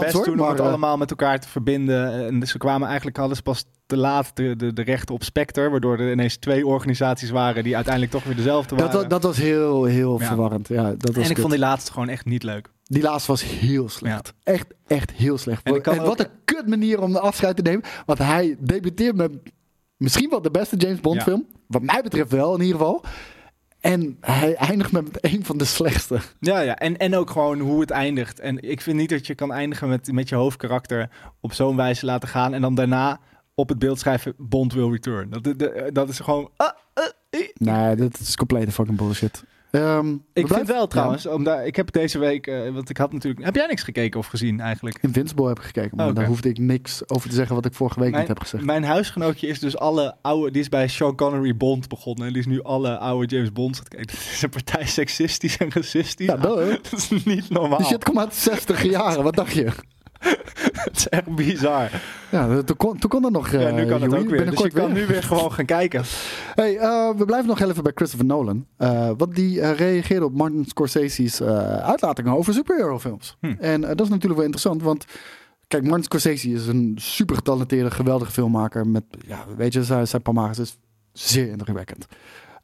best hoor, doen om het allemaal met elkaar te verbinden. En ze kwamen eigenlijk ze pas te laat de, de, de rechten op Spectre, waardoor er ineens twee organisaties waren die uiteindelijk toch weer dezelfde Dat, waren. wa- dat was heel, heel Ja. verwarrend. Ja, dat was en ik kut. vond die laatste gewoon echt niet leuk. Die laatste was heel slecht. Echt, echt heel slecht. En wat ook- een kut manier om de afscheid te nemen. Want hij debuteert met misschien wel de beste James Bond film. Wat mij betreft wel in ieder geval. En hij eindigt met een van de slechtste. Ja, ja. En, en ook gewoon hoe het eindigt. En ik vind niet dat je kan eindigen met, met je hoofdkarakter op zo'n wijze laten gaan. En dan daarna op het beeld schrijven Bond will return. Dat, dat, dat is gewoon... ah, ah, eh. Nee, dat is complete fucking bullshit. Ehm, Ik vind wel trouwens, omdat ik heb deze week, eh, want ik had natuurlijk, heb jij niks gekeken of gezien eigenlijk? Invincible heb ik gekeken, maar Oké. daar hoefde ik niks over te zeggen wat ik vorige week Mijn, niet heb gezegd. mijn huisgenootje is dus alle oude, die is bij Sean Connery Bond begonnen en die is nu alle oude James Bonds. aan het <laughs> is een partij seksistisch en racistisch. Ja, dat, <laughs> dat is niet normaal. Die shit komt uit de 60 jaren, wat dacht je? <laughs> Het is echt bizar. Ja, toen kon, toen kon dat nog. ja, eh, nu kan het ook weer. Dus je kan weer. nu weer <laughs> gewoon gaan kijken. Hey, eh, we blijven nog even bij Christopher Nolan. Eh want die eh, reageerde op Martin Scorsese's eh, uitlatingen over superhero films. Hm. En eh, dat is natuurlijk wel interessant, want kijk, Martin Scorsese is een super getalenteerde, geweldige filmmaker. Met, ja, weet je, zijn, zijn palmarès is zeer indrukwekkend.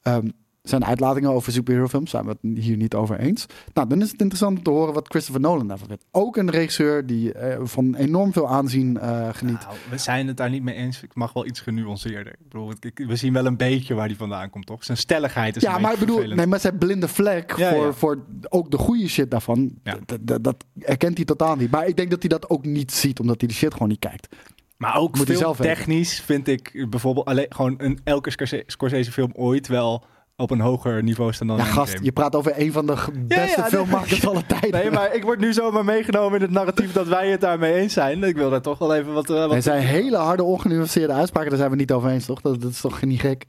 Ehm, zijn uitlatingen over superhero films zijn we het hier niet over eens. Nou, dan is het interessant om te horen wat Christopher Nolan daarvan vindt. Ook een regisseur die eh, van enorm veel aanzien eh, geniet. Nou, we zijn het daar niet mee eens. Ik mag wel iets genuanceerder. Ik bedoel, ik- we zien wel een beetje waar die vandaan komt, toch? Zijn stelligheid is Ja, een maar ik bedoel, vervelend. nee, maar zijn blinde vlek Ja, voor, ja. voor ook de goede shit daarvan, Ja. dat erkent hij totaal niet. Maar ik denk dat hij dat ook niet ziet, omdat hij de shit gewoon niet kijkt. Maar ook Moet veel technisch vind ik bijvoorbeeld alleen gewoon een elke Scorse- Scorsese film ooit wel op een hoger niveau staan dan ja, gast, je praat over een van de beste ja, filmmakers van alle <laughs> tijden. Nee, maar ik word nu zomaar meegenomen in het narratief dat wij het daarmee eens zijn. Ik wil daar toch wel even wat... eh, wat Er zijn hele harde, ongenuanceerde uitspraken, daar zijn we niet over eens, toch? Dat, dat is toch niet gek?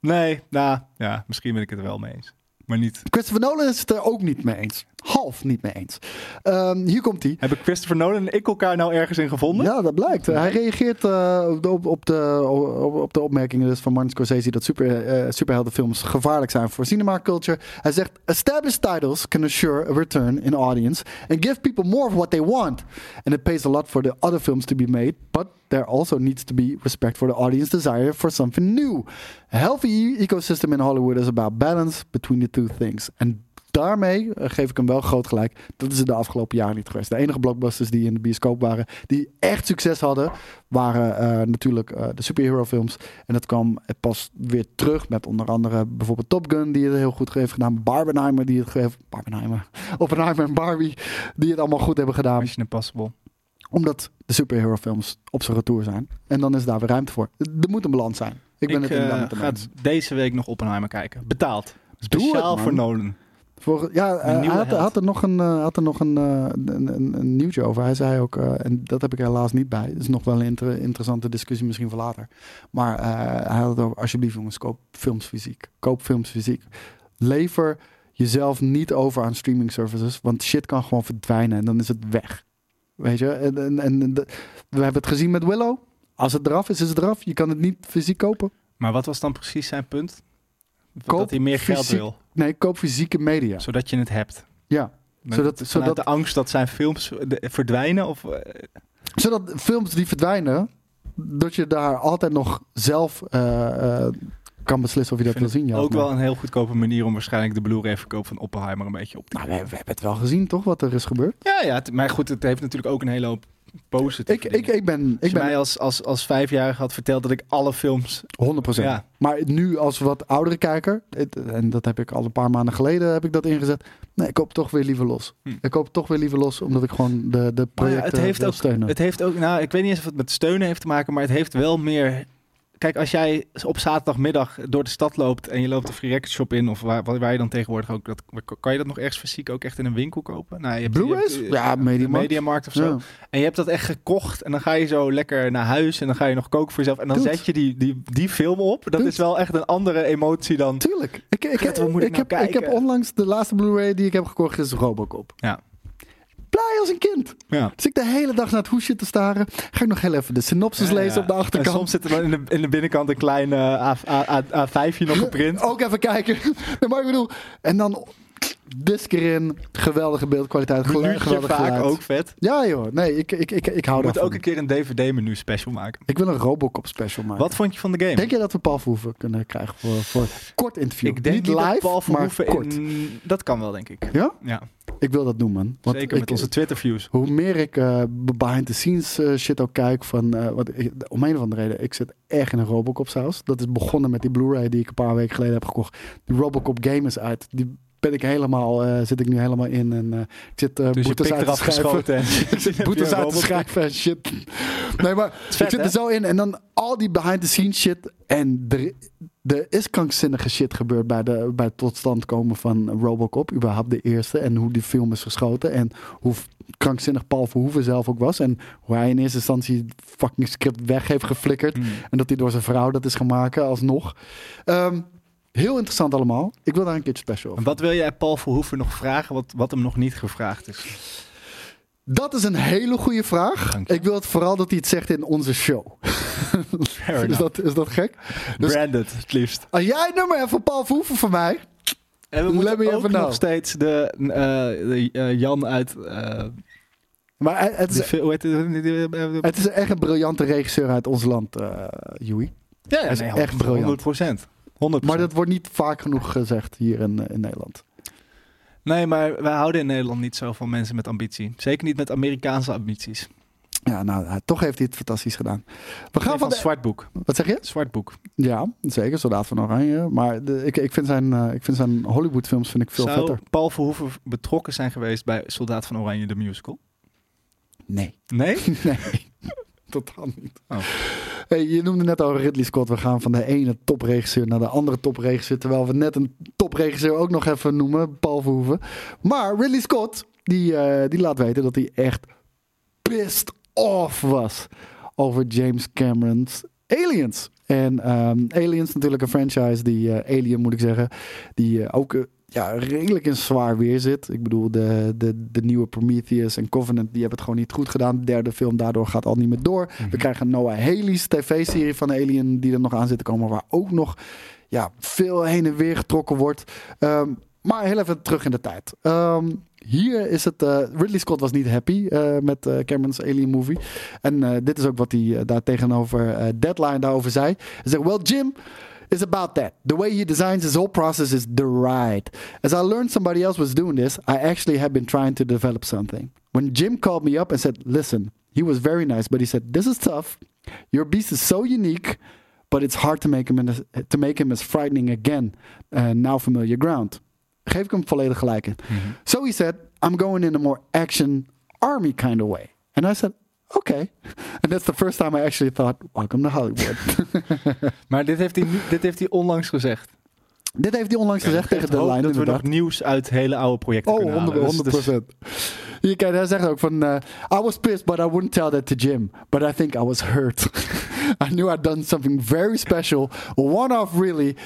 Nee, nou, ja, misschien ben ik het er wel mee eens. Maar niet. Christopher Nolan is het er ook niet mee eens. Half niet mee eens. Ehm, hier komt hij. Hebben Christopher Nolan en ik elkaar nou ergens in gevonden? Ja, dat blijkt. Hij reageert eh, op, de, op, de, op, op de opmerkingen dus van Martin Scorsese dat super, eh, superheldenfilms gevaarlijk zijn voor cinema culture. Hij zegt: Established titles can assure a return in audience and give people more of what they want. And it pays a lot for the other films to be made, but there also needs to be respect for the audience desire for something new. A healthy ecosystem in Hollywood is about balance between the two things. And daarmee eh, geef ik hem wel groot gelijk. Dat is het de afgelopen jaren niet geweest. De enige blockbusters die in de bioscoop waren, die echt succes hadden, waren eh, natuurlijk eh, de superhero films. En dat kwam pas weer terug met onder andere bijvoorbeeld Top Gun, die het heel goed heeft gedaan. Barbenheimer, die het heeft. Barbenheimer. <laughs> Oppenheimer en Barbie, die het allemaal goed hebben gedaan. Mission Impossible. Omdat de superhero films op zijn retour zijn. En dan is daar weer ruimte voor. Er moet een balans zijn. Ik ben het inderdaad met hem ga deze week nog Oppenheimer kijken. Betaald. Doe het, Speciaal voor Nolan. Voor, ja, eh, hij had, had er nog een, eh, had er nog een, eh, een, een, een nieuwtje over. Hij zei ook, eh, en dat heb ik er helaas niet bij. Dat is nog wel een inter- interessante discussie misschien voor later. Maar eh, hij had het over, alsjeblieft jongens, koop films fysiek. Koop films fysiek. Lever jezelf niet over aan streaming services, want shit kan gewoon verdwijnen en dan is het weg. Weet je, en, en, en de- we hebben het gezien met Willow. Als het eraf is, is het eraf. Je kan het niet fysiek kopen. Maar wat was dan precies zijn punt? Koop dat hij meer geld fysiek- wil. Nee, koop fysieke media. Zodat je het hebt. Ja, Met- Zodat- zodat- de angst dat zijn films de- verdwijnen? Of, eh, zodat films die verdwijnen, dat je daar altijd nog zelf eh, eh, kan beslissen of je ik dat wil zien. Ja, ook wel een heel goedkope manier om waarschijnlijk de Blu-ray verkoop van Oppenheimer een beetje op te Nou, we, we hebben het wel gezien, toch, wat er is gebeurd? Ja, ja, het- maar goed, het heeft natuurlijk ook een hele hoop positieve Ik, ik, ik ben, Als ik mij ben als, als, als vijfjarige had verteld dat ik alle films... 100%. Ja. Maar nu als wat oudere kijker, het- en dat heb ik al een paar maanden geleden heb ik dat ingezet. Nee, ik koop toch weer liever los. Hm. Ik koop toch weer liever los, omdat ik gewoon de, de Maar ja, projecten het heeft wil ook, steunen. Het heeft ook, nou, ik weet niet eens of het met steunen heeft te maken, maar het heeft wel meer. Kijk, als jij op zaterdagmiddag door de stad loopt en je loopt de Free Record Shop in, of waar, waar je dan tegenwoordig ook, dat, kan je dat nog ergens fysiek ook echt in een winkel kopen? Nou, je Blu-rays? Ja, Mediamarkt. Mediamarkt of zo. Ja. En je hebt dat echt gekocht en dan ga je zo lekker naar huis en dan ga je nog koken voor jezelf. En dan Dude. zet je die, die, die film op. Dat Dude. is wel echt een andere emotie dan... Tuurlijk. Ik, ik, nou heb, ik heb onlangs de laatste Blu-ray die ik heb gekocht is Robocop. Ja. Blij als een kind. Ja. Dus ik de hele dag naar het hoesje te staren. Ga ik nog heel even de synopsis lezen op de En achterkant. soms zit er dan in de, in de binnenkant een klein eh, A, A, A, 5 nog geprint. <laughs> Ook even kijken. maar ik bedoel, en dan disc erin. Geweldige beeldkwaliteit. Geluid, Geluid geweldig vaak geluid. ook vet. Ja joh, nee, ik, ik, ik, ik hou We moeten daarvan. ook een keer een DVD-menu special maken. Ik wil een Robocop special maken. Wat vond je van de game? Denk je dat we Paul Verhoeven kunnen krijgen voor, voor kort interview? ik denk niet live, dat Paul maar kort. in... Dat kan wel, denk ik. Ja? Ja, Ik wil dat doen, man. Want zeker met ik- onze Twitter-views. Hoe meer ik eh, behind the scenes eh, shit ook kijk van... eh, wat, ik- om een of andere reden, ik zit echt in een Robocop saus. Dat is begonnen met die Blu-ray die ik een paar weken geleden heb gekocht. Die Robocop game is uit. Die ben ik helemaal, eh, zit ik nu helemaal in. En eh, ik zit eh Dus boetes uit te schrijven. <laughs> Ik zit <laughs> boetes uit te schrijven en shit. Nee, maar vet, ik zit hè? er zo in. En dan al die behind the scenes shit. En er, er is krankzinnige shit gebeurd bij, de, bij het tot stand komen van Robocop. Überhaupt de eerste. En hoe die film is geschoten. En hoe krankzinnig Paul Verhoeven zelf ook was. En hoe hij in eerste instantie fucking script weg heeft geflikkerd. Hmm. En dat hij door zijn vrouw dat is gemaakt alsnog. Ehm, heel interessant allemaal. Ik wil daar een keertje special over. Wat wil jij Paul Verhoeven nog vragen wat, wat hem nog niet gevraagd is? Dat is een hele goede vraag. Ik wil het vooral dat hij het zegt in onze show. <laughs> Is dat, is dat gek? Dus- Branded, het liefst. Als jij het nummer even Paul Verhoeven voor mij. En we moeten me ook nog know. steeds de, eh, de eh, Jan uit... eh Maar het is, het? het is echt een briljante regisseur uit ons land, Joey. Ja, Hij is echt briljant. 100 procent. 100 Maar dat wordt niet vaak genoeg gezegd hier in, eh, in Nederland. Nee, maar wij houden in Nederland niet zo van mensen met ambitie. Zeker niet met Amerikaanse ambities. Ja, nou, toch heeft hij het fantastisch gedaan. We gaan Van, van de... Zwart Boek. Wat zeg je? Zwart Boek. Ja, zeker. Soldaat van Oranje. Maar de, ik, ik, vind zijn, eh, ik vind zijn Hollywood films vind ik veel Zou vetter. Paul Verhoeven betrokken zijn geweest bij Soldaat van Oranje, de musical? Nee. Nee? <laughs> Nee, totaal niet. Oh. Hey, je noemde net al Ridley Scott. We gaan van de ene topregisseur naar de andere topregisseur. Terwijl we net een topregisseur ook nog even noemen, Paul Verhoeven. Maar Ridley Scott, die, eh, die laat weten dat hij echt pissed off was over James Cameron's Aliens. En ehm, Aliens natuurlijk een franchise, die eh, Alien moet ik zeggen, die eh, ook ja, redelijk in zwaar weer zit. Ik bedoel, de, de, de nieuwe Prometheus en Covenant, die hebben het gewoon niet goed gedaan. De derde film daardoor gaat al niet meer door. We krijgen Noah Haley's tv-serie van Alien, die er nog aan zit te komen, waar ook nog ja, veel heen en weer getrokken wordt. Ehm, maar heel even terug in de tijd. Ehm, hier is het. eh, Ridley Scott was niet happy eh, met eh, Cameron's Alien movie. En dit is ook wat hij daar tegenover Deadline daarover zei. Hij zegt: Well, Jim. Is about that. The way he designs his whole process is the ride. As I learned somebody else was doing this, I actually have been trying to develop something. When Jim called me up and said, Listen, he was very nice, but he said, This is tough. Your beast is so unique, but it's hard to make him, in a- to make him as frightening again, uh, now familiar ground. Geef ik hem volledig gelijk in. So he said, I'm going in a more action army kind of way. And I said, okay. And that's the first time I actually thought, welcome to Hollywood. <laughs> Maar dit heeft hij, nu- dit heeft hij onlangs gezegd. Dit heeft hij onlangs gezegd tegen de lijn dat we inderdaad. nog nieuws uit hele oude projecten Oh, kunnen halen. 100 Dus- 100%. Je kijk, hij zegt ook van... eh, I was pissed, but I wouldn't tell that to Jim. But I think I was hurt. <laughs> I knew I'd done something very special. One-off, really.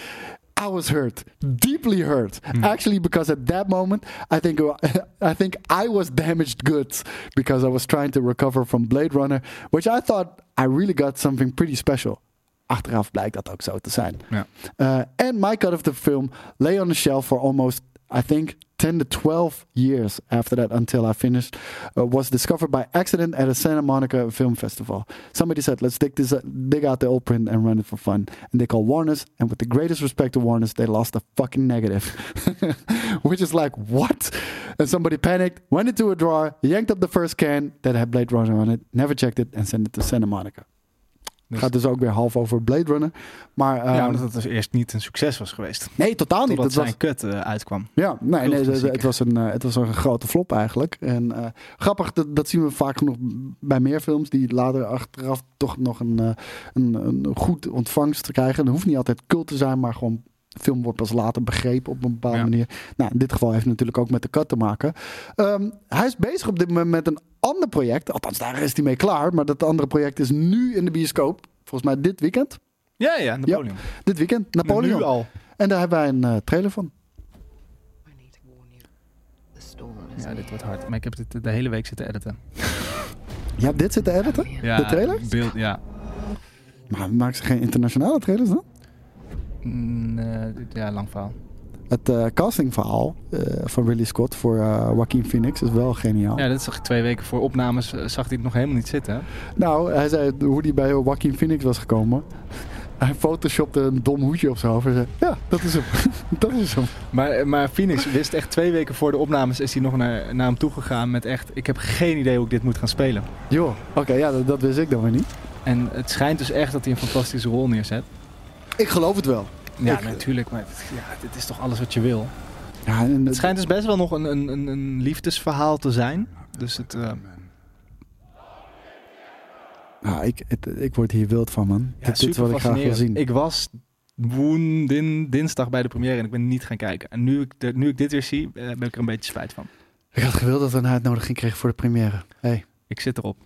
I was hurt. Deeply hurt. Actually, because at that moment, I think, <laughs> I think I was damaged goods. Because I was trying to recover from Blade Runner. Which I thought I really got something pretty special. Achteraf blijkt dat ook zo te zijn. Ja. Uh, and my cut of the film lay on the shelf for almost, I think, 10 to 12 years after that until I finished. Uh, was discovered by accident at a Santa Monica film festival. Somebody said, let's dig, this, dig out the old print and run it for fun. And they called Warner's, and with the greatest respect to Warner's, they lost a fucking negative. <laughs> Which is like, what? And somebody panicked, went into a drawer, yanked up the first can that had Blade Runner on it, never checked it, and sent it to Santa Monica. Dus- Gaat dus ook weer half over Blade Runner. Maar ja, ehm, omdat het dus eerst niet een succes was geweest. nee, totaal niet. Totdat Het was, zijn kut eh, uitkwam. Ja, nee, nee het, was een, eh, het was een grote flop eigenlijk. En eh, grappig, dat, dat zien we vaak genoeg bij meer films die later achteraf toch nog een, een, een goed ontvangst te krijgen. Dat hoeft niet altijd cult te zijn, maar gewoon de film wordt pas later begrepen op een bepaalde Ja. manier. Nou, in dit geval heeft het natuurlijk ook met de cut te maken. Ehm, hij is bezig op dit moment met een ander project. Althans, daar is hij mee klaar. Maar dat andere project is nu in de bioscoop. Volgens mij dit weekend. Ja, ja, Napoleon. Dit weekend, Napoleon. Nu al. En daar hebben wij een eh, trailer van. I need to warn you. The storm is Ja, dit wordt hard. Maar ik heb dit de hele week zitten editen. <laughs> Ja, dit zit te editen? Ja, De trailer? Beeld, ja. Maar maken ze geen internationale trailers dan? Mm, eh, ja, lang verhaal. Het eh, castingverhaal eh, van Ridley Scott voor eh Joaquin Phoenix is wel geniaal. Ja, dat zag ik twee weken voor opnames. Zag hij het nog helemaal niet zitten. Nou, hij zei hoe hij bij Joaquin Phoenix was gekomen. Hij photoshopte een dom hoedje op zijn hoofd en zei... Ja, dat is hem. <laughs> dat is hem. Maar, maar Phoenix wist echt twee weken voor de opnames is hij nog naar, naar hem toegegaan met echt... Ik heb geen idee hoe ik dit moet gaan spelen. Joh, oké, ja, dat, dat wist ik dan weer niet. En het schijnt dus echt dat hij een fantastische rol neerzet. Ik geloof het wel. Ja, Ik- natuurlijk. Maar het- ja, dit is toch alles wat je wil. Ja, en Het schijnt dus best wel nog een, een, een, een liefdesverhaal te zijn. Dus het... Ja, ik, het- ik word hier wild van, man. ja, dit, dit is wat ik graag wil zien. Ik was woen, din- dinsdag bij de première en ik ben niet gaan kijken. En nu ik, de- nu ik dit weer zie, eh, ben ik er een beetje spijt van. Ik had gewild dat we een uitnodiging kregen voor de première. Hey. Ik zit erop.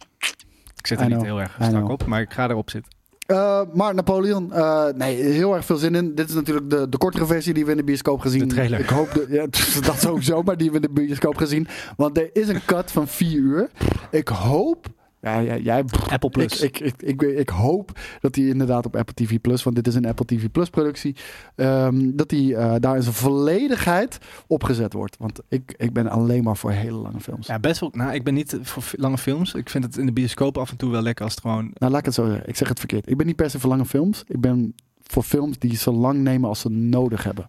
Ik zit I er niet know, heel erg strak op, maar ik ga erop zitten. Eh, maar Napoleon, eh, nee, heel erg veel zin in. Dit is natuurlijk de, de kortere versie die we in de bioscoop gezien. De trailer. Ik hoop de, ja, <laughs> dat sowieso, maar die we in de bioscoop gezien. Want er is een cut van vier uur. Ik hoop. Ja, ja, jij. Apple Plus. Ik, ik, ik, ik, ik hoop dat hij inderdaad op Apple TV Plus, want dit is een Apple TV Plus productie, ehm, dat hij eh, daar in zijn volledigheid opgezet wordt. Want ik, ik ben alleen maar voor hele lange films. Ja, best wel. Nou, ik ben niet voor lange films. Ik vind het in de bioscoop af en toe wel lekker als het gewoon. Nou, laat ik het zo zeggen. Ik zeg het verkeerd. Ik ben niet per se voor lange films. Ik ben voor films die zo lang nemen als ze nodig hebben.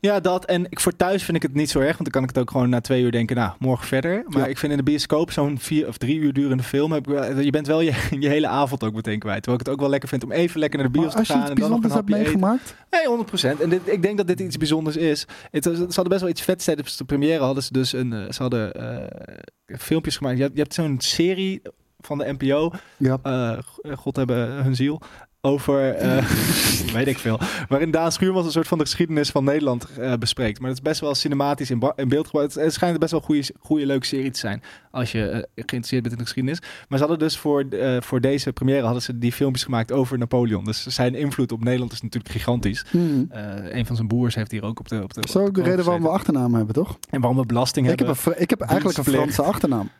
Ja, dat. En ik, voor thuis vind ik het niet zo erg, want dan kan ik het ook gewoon na twee uur denken, nou, morgen verder. Maar Ja. ik vind in de bioscoop zo'n vier of drie uur durende film, heb ik wel, je bent wel je, <laughs> je hele avond ook meteen kwijt. Terwijl ik het ook wel lekker vind om even lekker naar de Maar bios te als je gaan en dan nog een hapje meegemaakt, Nee, 100%. En dit, ik denk dat dit iets bijzonders is. Het, ze hadden best wel iets vets tijdens de première. Hadden ze dus een, eh, ze hadden eh, filmpjes gemaakt. Je hebt, je hebt zo'n serie van de NPO. ja. eh, God hebben hun ziel. Over, eh, <laughs> weet ik veel. Waarin Daan Schuurmans een soort van de geschiedenis van Nederland eh, bespreekt. Maar het is best wel cinematisch in, in beeld gebracht. Het, het schijnt best wel een goede, goede, leuke serie te zijn. Als je eh, geïnteresseerd bent in de geschiedenis. Maar ze hadden dus voor, voor deze première hadden ze die filmpjes gemaakt over Napoleon. Dus zijn invloed op Nederland is natuurlijk gigantisch. Eh, een van zijn broers heeft hier ook op de. Op de Dat is ook de reden waarom we achternaam hebben, toch? En waarom we belasting Ik heb, hebben. een, Fra- ik heb eigenlijk een. Franse achternaam.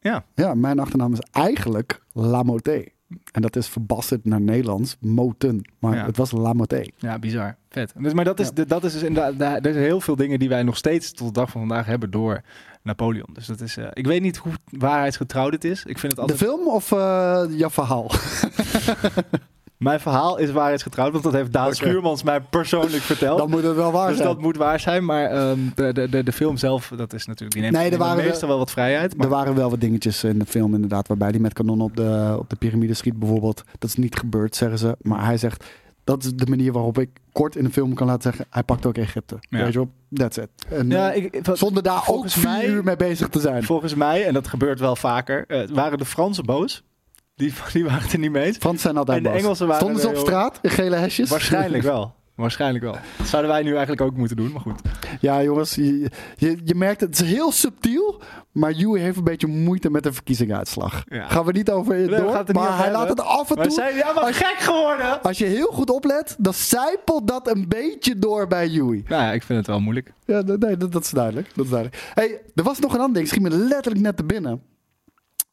Ja. Ja, mijn achternaam is eigenlijk Lamotte. En dat is verbasterd naar Nederlands, Moten. Maar Ja. het was Lamotte. Ja, bizar. Vet. Dus, maar dat is, Ja. de- dat is dus inderdaad. Er zijn heel veel dingen die wij nog steeds tot de dag van vandaag hebben door Napoleon. Dus dat is. eh, ik weet niet hoe waarheidsgetrouw dit is. Ik vind het De altijd. film of eh, jouw verhaal? <laughs> Mijn verhaal is waarheidsgetrouw, want dat heeft Daan. Schuurmans mij persoonlijk verteld. Dan moet het wel waar dus zijn. dat moet waar zijn. Maar ehm, de, de, de, de film zelf, dat is natuurlijk. Die neemt, Nee, er die waren meestal wel wat vrijheid. Maar Er waren wel wat dingetjes in de film inderdaad, waarbij hij met kanonnen op de, op de piramide schiet bijvoorbeeld. Dat is niet gebeurd, zeggen ze. Maar hij zegt, dat is de manier waarop ik kort in de film kan laten zeggen, hij pakt ook Egypte. Ja. Weet je wel, that's it. En, ja, eh, ik, wat- zonder daar ook vier mij- uur mee bezig te zijn. volgens mij, en dat gebeurt wel vaker, eh, waren de Fransen boos. Die, die waren het er niet mee eens. Frans zijn altijd En de. Engelsen waren Stonden ze op heel- straat in gele hesjes? Waarschijnlijk <laughs> wel. Waarschijnlijk wel. Dat zouden wij nu eigenlijk ook moeten doen, maar goed. Ja, jongens, je, je, je merkt het, het is heel subtiel, maar Joey heeft een beetje moeite met de verkiezingsuitslag. Ja. Gaan we niet over we gaan door, maar hij laat het af en toe. zijn jullie allemaal gek geworden? Als je heel goed oplet, dan zijpelt dat een beetje door bij Joey. Nou ja, ik vind het wel moeilijk. Ja, nee, dat, dat is duidelijk. Dat is duidelijk. Hey, er was nog een ander ding. Schiet me letterlijk net te binnen.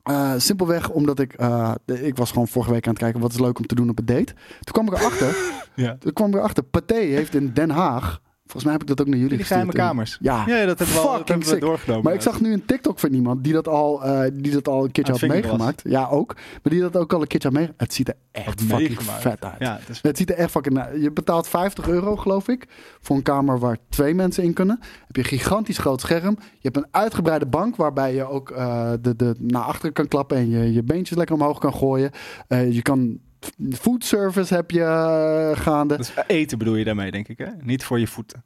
Eh, simpelweg omdat ik... eh, ik was gewoon vorige week aan het kijken... wat is leuk om te doen op een date. Toen kwam ik erachter... Ja. toen kwam ik erachter... Pathé heeft in Den Haag... Volgens mij heb ik dat ook naar jullie Die geheime gestuurd. kamers. Ja, Ja, dat hebben we, al, dat hebben we doorgenomen. Maar ik zag nu een TikTok van iemand die dat al, eh, die dat al een keertje had meegemaakt. Ja, ook. Maar die dat ook al een keertje had meegemaakt. Het ziet er echt fucking meegemaakt. vet uit. Ja, het is, Het ziet er echt fucking uit. Je betaalt 50 euro, geloof ik, voor een kamer waar twee mensen in kunnen. Heb je een gigantisch groot scherm. Je hebt een uitgebreide bank waarbij je ook eh, de, de, naar achteren kan klappen en je, je beentjes lekker omhoog kan gooien. Eh, je kan food service heb je eh, gaande. Dus eten bedoel je daarmee, denk ik, hè? Niet voor je voeten.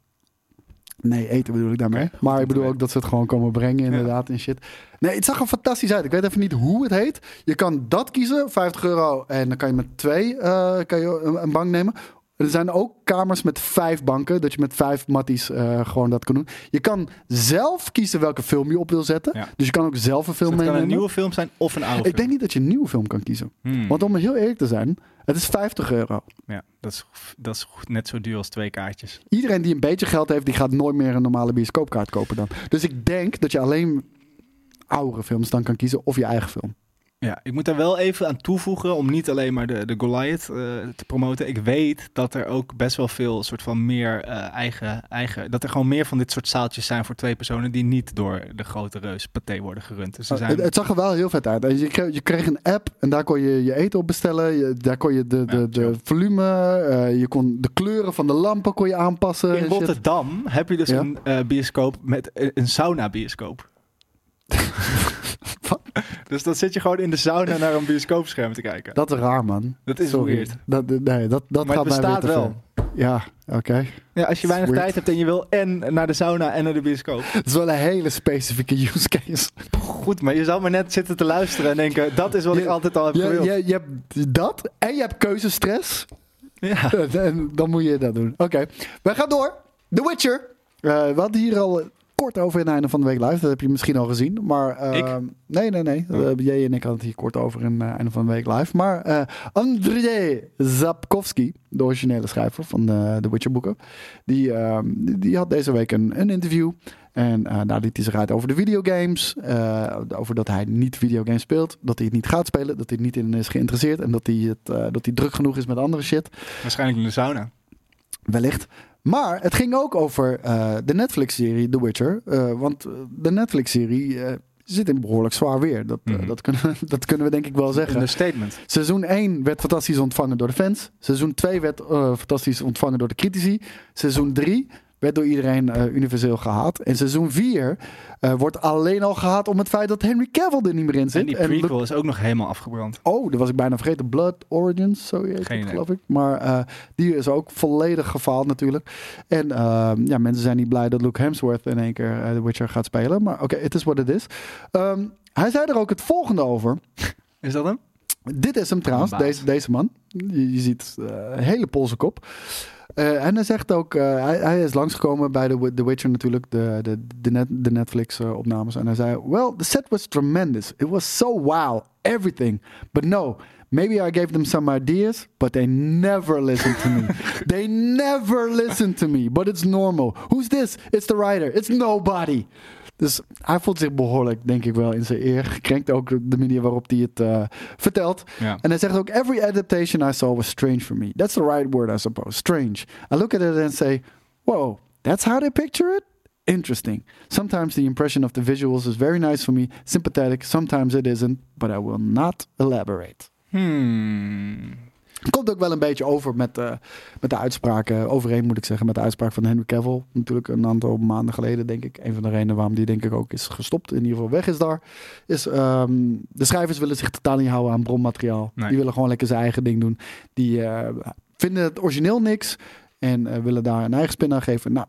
Nee, eten bedoel ik daarmee. Maar ik bedoel ook dat ze het gewoon komen brengen, inderdaad, en shit. Nee, het zag er fantastisch uit. Ik weet even niet hoe het heet. Je kan dat kiezen, 50 euro. En dan kan je met twee eh, kan je een bank nemen. Er zijn ook kamers met vijf banken, dat je met vijf matties eh, gewoon dat kan doen. Je kan zelf kiezen welke film je op wil zetten. Ja. Dus je kan ook zelf een Dus film het kan een nieuwe film zijn of een oude Ik film. denk niet dat je een nieuwe film kan kiezen. Hmm. Want om heel eerlijk te zijn, het is 50 euro. Ja, dat is, dat is net zo duur als twee kaartjes. Iedereen die een beetje geld heeft, die gaat nooit meer een normale bioscoopkaart kopen dan. Dus ik denk dat je alleen oudere films dan kan kiezen of je eigen film. Ja, ik moet daar wel even aan toevoegen om niet alleen maar de, de Goliath eh, te promoten. Ik weet dat er ook best wel veel soort van meer eh, eigen, eigen... Dat er gewoon meer van dit soort zaaltjes zijn voor twee personen die niet door de grote reus paté worden gerund. Dus er zijn... Het, het zag er wel heel vet uit. En Je kreeg, je kreeg een app en daar kon je je eten op bestellen. Je- daar kon je de, de, Ja, de volume, eh, je kon de kleuren van de lampen kon je aanpassen. in. Rotterdam heb je dus Ja? een bioscoop met een, een sauna-bioscoop. <laughs> Wat? <laughs> dus dan zit je gewoon in de sauna naar een bioscoopscherm te kijken. Dat is raar, man. Dat is Sorry. weird. Dat, nee, dat, dat Maar gaat het bestaat wel. Ja, oké. Ja, als je weinig Weird. tijd hebt en je wil en naar de sauna en naar de bioscoop. <laughs> Het is wel een hele specifieke use case. Goed, maar je zou maar net zitten te luisteren en denken, dat is wat ik altijd al heb gewild. je, je hebt dat en je hebt keuzestress. Ja. <laughs> en dan moet je dat doen. Oké, we gaan door. The Witcher. Eh, we hadden hier al kort over in het einde van de week live. Dat heb je misschien al gezien. Maar, eh, Ik? Nee, nee, nee. Oh. Eh, jij en ik hadden het hier kort over in het einde van de week live. Maar eh Andrzej Zapkowski, de originele schrijver van de, de Witcher boeken. Die, eh, die- had deze week een, een interview. En eh, daar liet hij zich uit over de videogames. eh, over dat hij niet videogames speelt. Dat hij het niet gaat spelen. Dat hij niet in is geïnteresseerd. En dat hij, het, eh, dat hij druk genoeg is met andere shit. Waarschijnlijk in de sauna. Wellicht. Maar het ging ook over eh, de Netflix-serie The Witcher. Eh, want eh, de Netflix-serie zit in behoorlijk zwaar weer. Dat, Mhm. dat, kunnen, we- <laughs> dat kunnen we denk ik wel zeggen. Een statement. Seizoen 1 werd fantastisch ontvangen door de fans. Seizoen 2 werd fantastisch ontvangen door de critici. Seizoen 3 werd door iedereen eh, universeel gehaat. En seizoen 4 eh, wordt alleen al gehaat om het feit dat Henry Cavill er niet meer in zit. En die En prequel is ook nog helemaal afgebrand. Oh, dat was ik bijna vergeten. Blood Origins, zo heet het, geloof ik. Maar eh, die is ook volledig gefaald natuurlijk. En eh, ja, mensen zijn niet blij dat Luke Hemsworth in één keer The Witcher gaat spelen. Maar oké, het is wat het is. Ehm, hij zei er ook het volgende over. Is dat hem? Dit is hem trouwens, deze, deze man. Je, je ziet een hele polse kop. Eh, en hij zegt ook, eh, hij, hij is langsgekomen bij The, The Witcher natuurlijk, de, de, de, net, de Netflix-opnames. en hij zei, well, the set was tremendous. It was so wow, everything. But no, maybe I gave them some ideas, but they never listened to me. <laughs> they never listened to me, but it's normal. Who's this? It's the writer. It's nobody. Dus hij voelt zich behoorlijk, denk ik wel, in zijn eer gekrenkt. Ook de manier waarop hij het eh, vertelt. Ja. En hij zegt ook: Every adaptation I saw was strange for me. That's the right word, I suppose. Strange. I look at it and say, Whoa, that's how they picture it? Interesting. Sometimes the impression of the visuals is very nice for me, sympathetic. Sometimes it isn't, but I will not elaborate. Hmm. Komt ook wel een beetje over met, eh, met de uitspraken, overeen moet ik zeggen, met de uitspraak van Henry Cavill. Natuurlijk een aantal maanden geleden, denk ik. Een van de redenen waarom die denk ik ook is gestopt, in ieder geval weg is daar. Is ehm, de schrijvers willen zich totaal niet houden aan bronmateriaal. Nee. Die willen gewoon lekker zijn eigen ding doen. Die eh, vinden het origineel niks en eh, willen daar een eigen spin aan geven. Nou,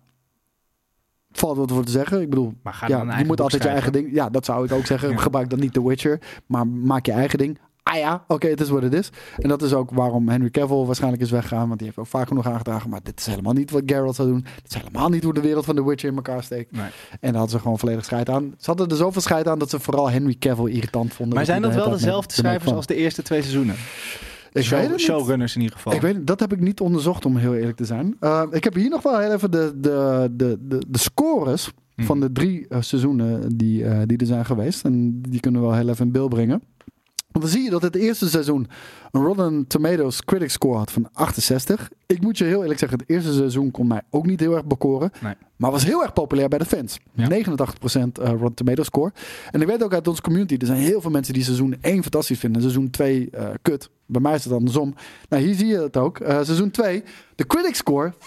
valt wat voor te zeggen. Ik bedoel, Maar ga dan ja, je moet altijd je eigen ding. Ja, dat zou ik ook zeggen. Ja. Gebruik dan niet The Witcher, maar maak je eigen ding. Ah ja, oké, het is wat het is. En dat is ook waarom Henry Cavill waarschijnlijk is weggegaan. Want die heeft ook vaak genoeg aangedragen. Maar dit is helemaal niet wat Geralt zou doen. Dit is helemaal niet hoe de wereld van The Witcher in elkaar steekt. Nee. En daar hadden ze gewoon volledig scheid aan. Ze hadden er zoveel scheid aan dat ze vooral Henry Cavill irritant vonden. Maar zijn dat wel dezelfde schrijvers als de eerste twee seizoenen? Ik Show- weet het niet. Showrunners in ieder geval. Ik weet, dat heb ik niet onderzocht, om heel eerlijk te zijn. Uh, ik heb hier nog wel heel even de, de, de, de, de scores Hmm. van de drie uh, seizoenen die, uh, die er zijn geweest. En die kunnen we wel heel even in beeld brengen. Want dan zie je dat het eerste seizoen een Rotten Tomatoes critic score had van 68. Ik moet je heel eerlijk zeggen, het eerste seizoen kon mij ook niet heel erg bekoren. Nee. Maar was heel erg populair bij de fans. Ja. 89% uh, Rotten Tomatoes score. En ik weet ook uit onze community, er zijn heel veel mensen die seizoen 1 fantastisch vinden. Seizoen 2 uh, kut. Bij mij is het andersom. Nou, hier zie je het ook. Uh, seizoen 2, de critic score 95%.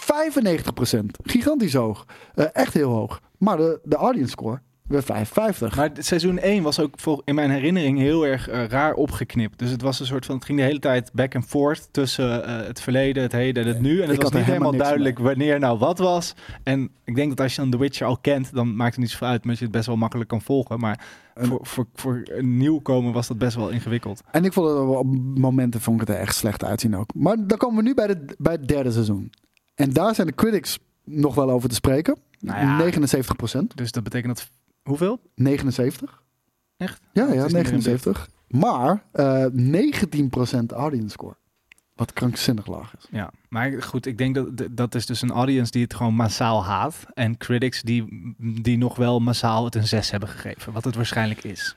Gigantisch hoog. Uh, echt heel hoog. Maar de, de audience score weer 55. Maar seizoen 1 was ook vol- in mijn herinnering heel erg eh, raar opgeknipt. Dus het was een soort van, het ging de hele tijd back and forth tussen eh, het verleden, het heden en het nu. En het Ik was niet helemaal duidelijk wanneer nou wat was. En ik denk dat als je dan The Witcher al kent, dan maakt het niet zoveel uit, omdat je het best wel makkelijk kan volgen. Maar En- voor, voor, voor een nieuwkomer was dat best wel ingewikkeld. En ik vond het op momenten vond ik het er echt slecht uitzien ook. Maar dan komen we nu bij, de, bij het derde seizoen. En daar zijn de critics nog wel over te spreken. Nou ja. 79% Dus dat betekent dat, hoeveel? 79? Echt? Ja, Oh, ja, is niet meer in 79. Maar eh 19% audience score. Wat krankzinnig laag is. Ja, maar goed, ik denk dat dat is dus een audience die het gewoon massaal haat. En critics die, die nog wel massaal het een 6 hebben gegeven. Wat het waarschijnlijk is.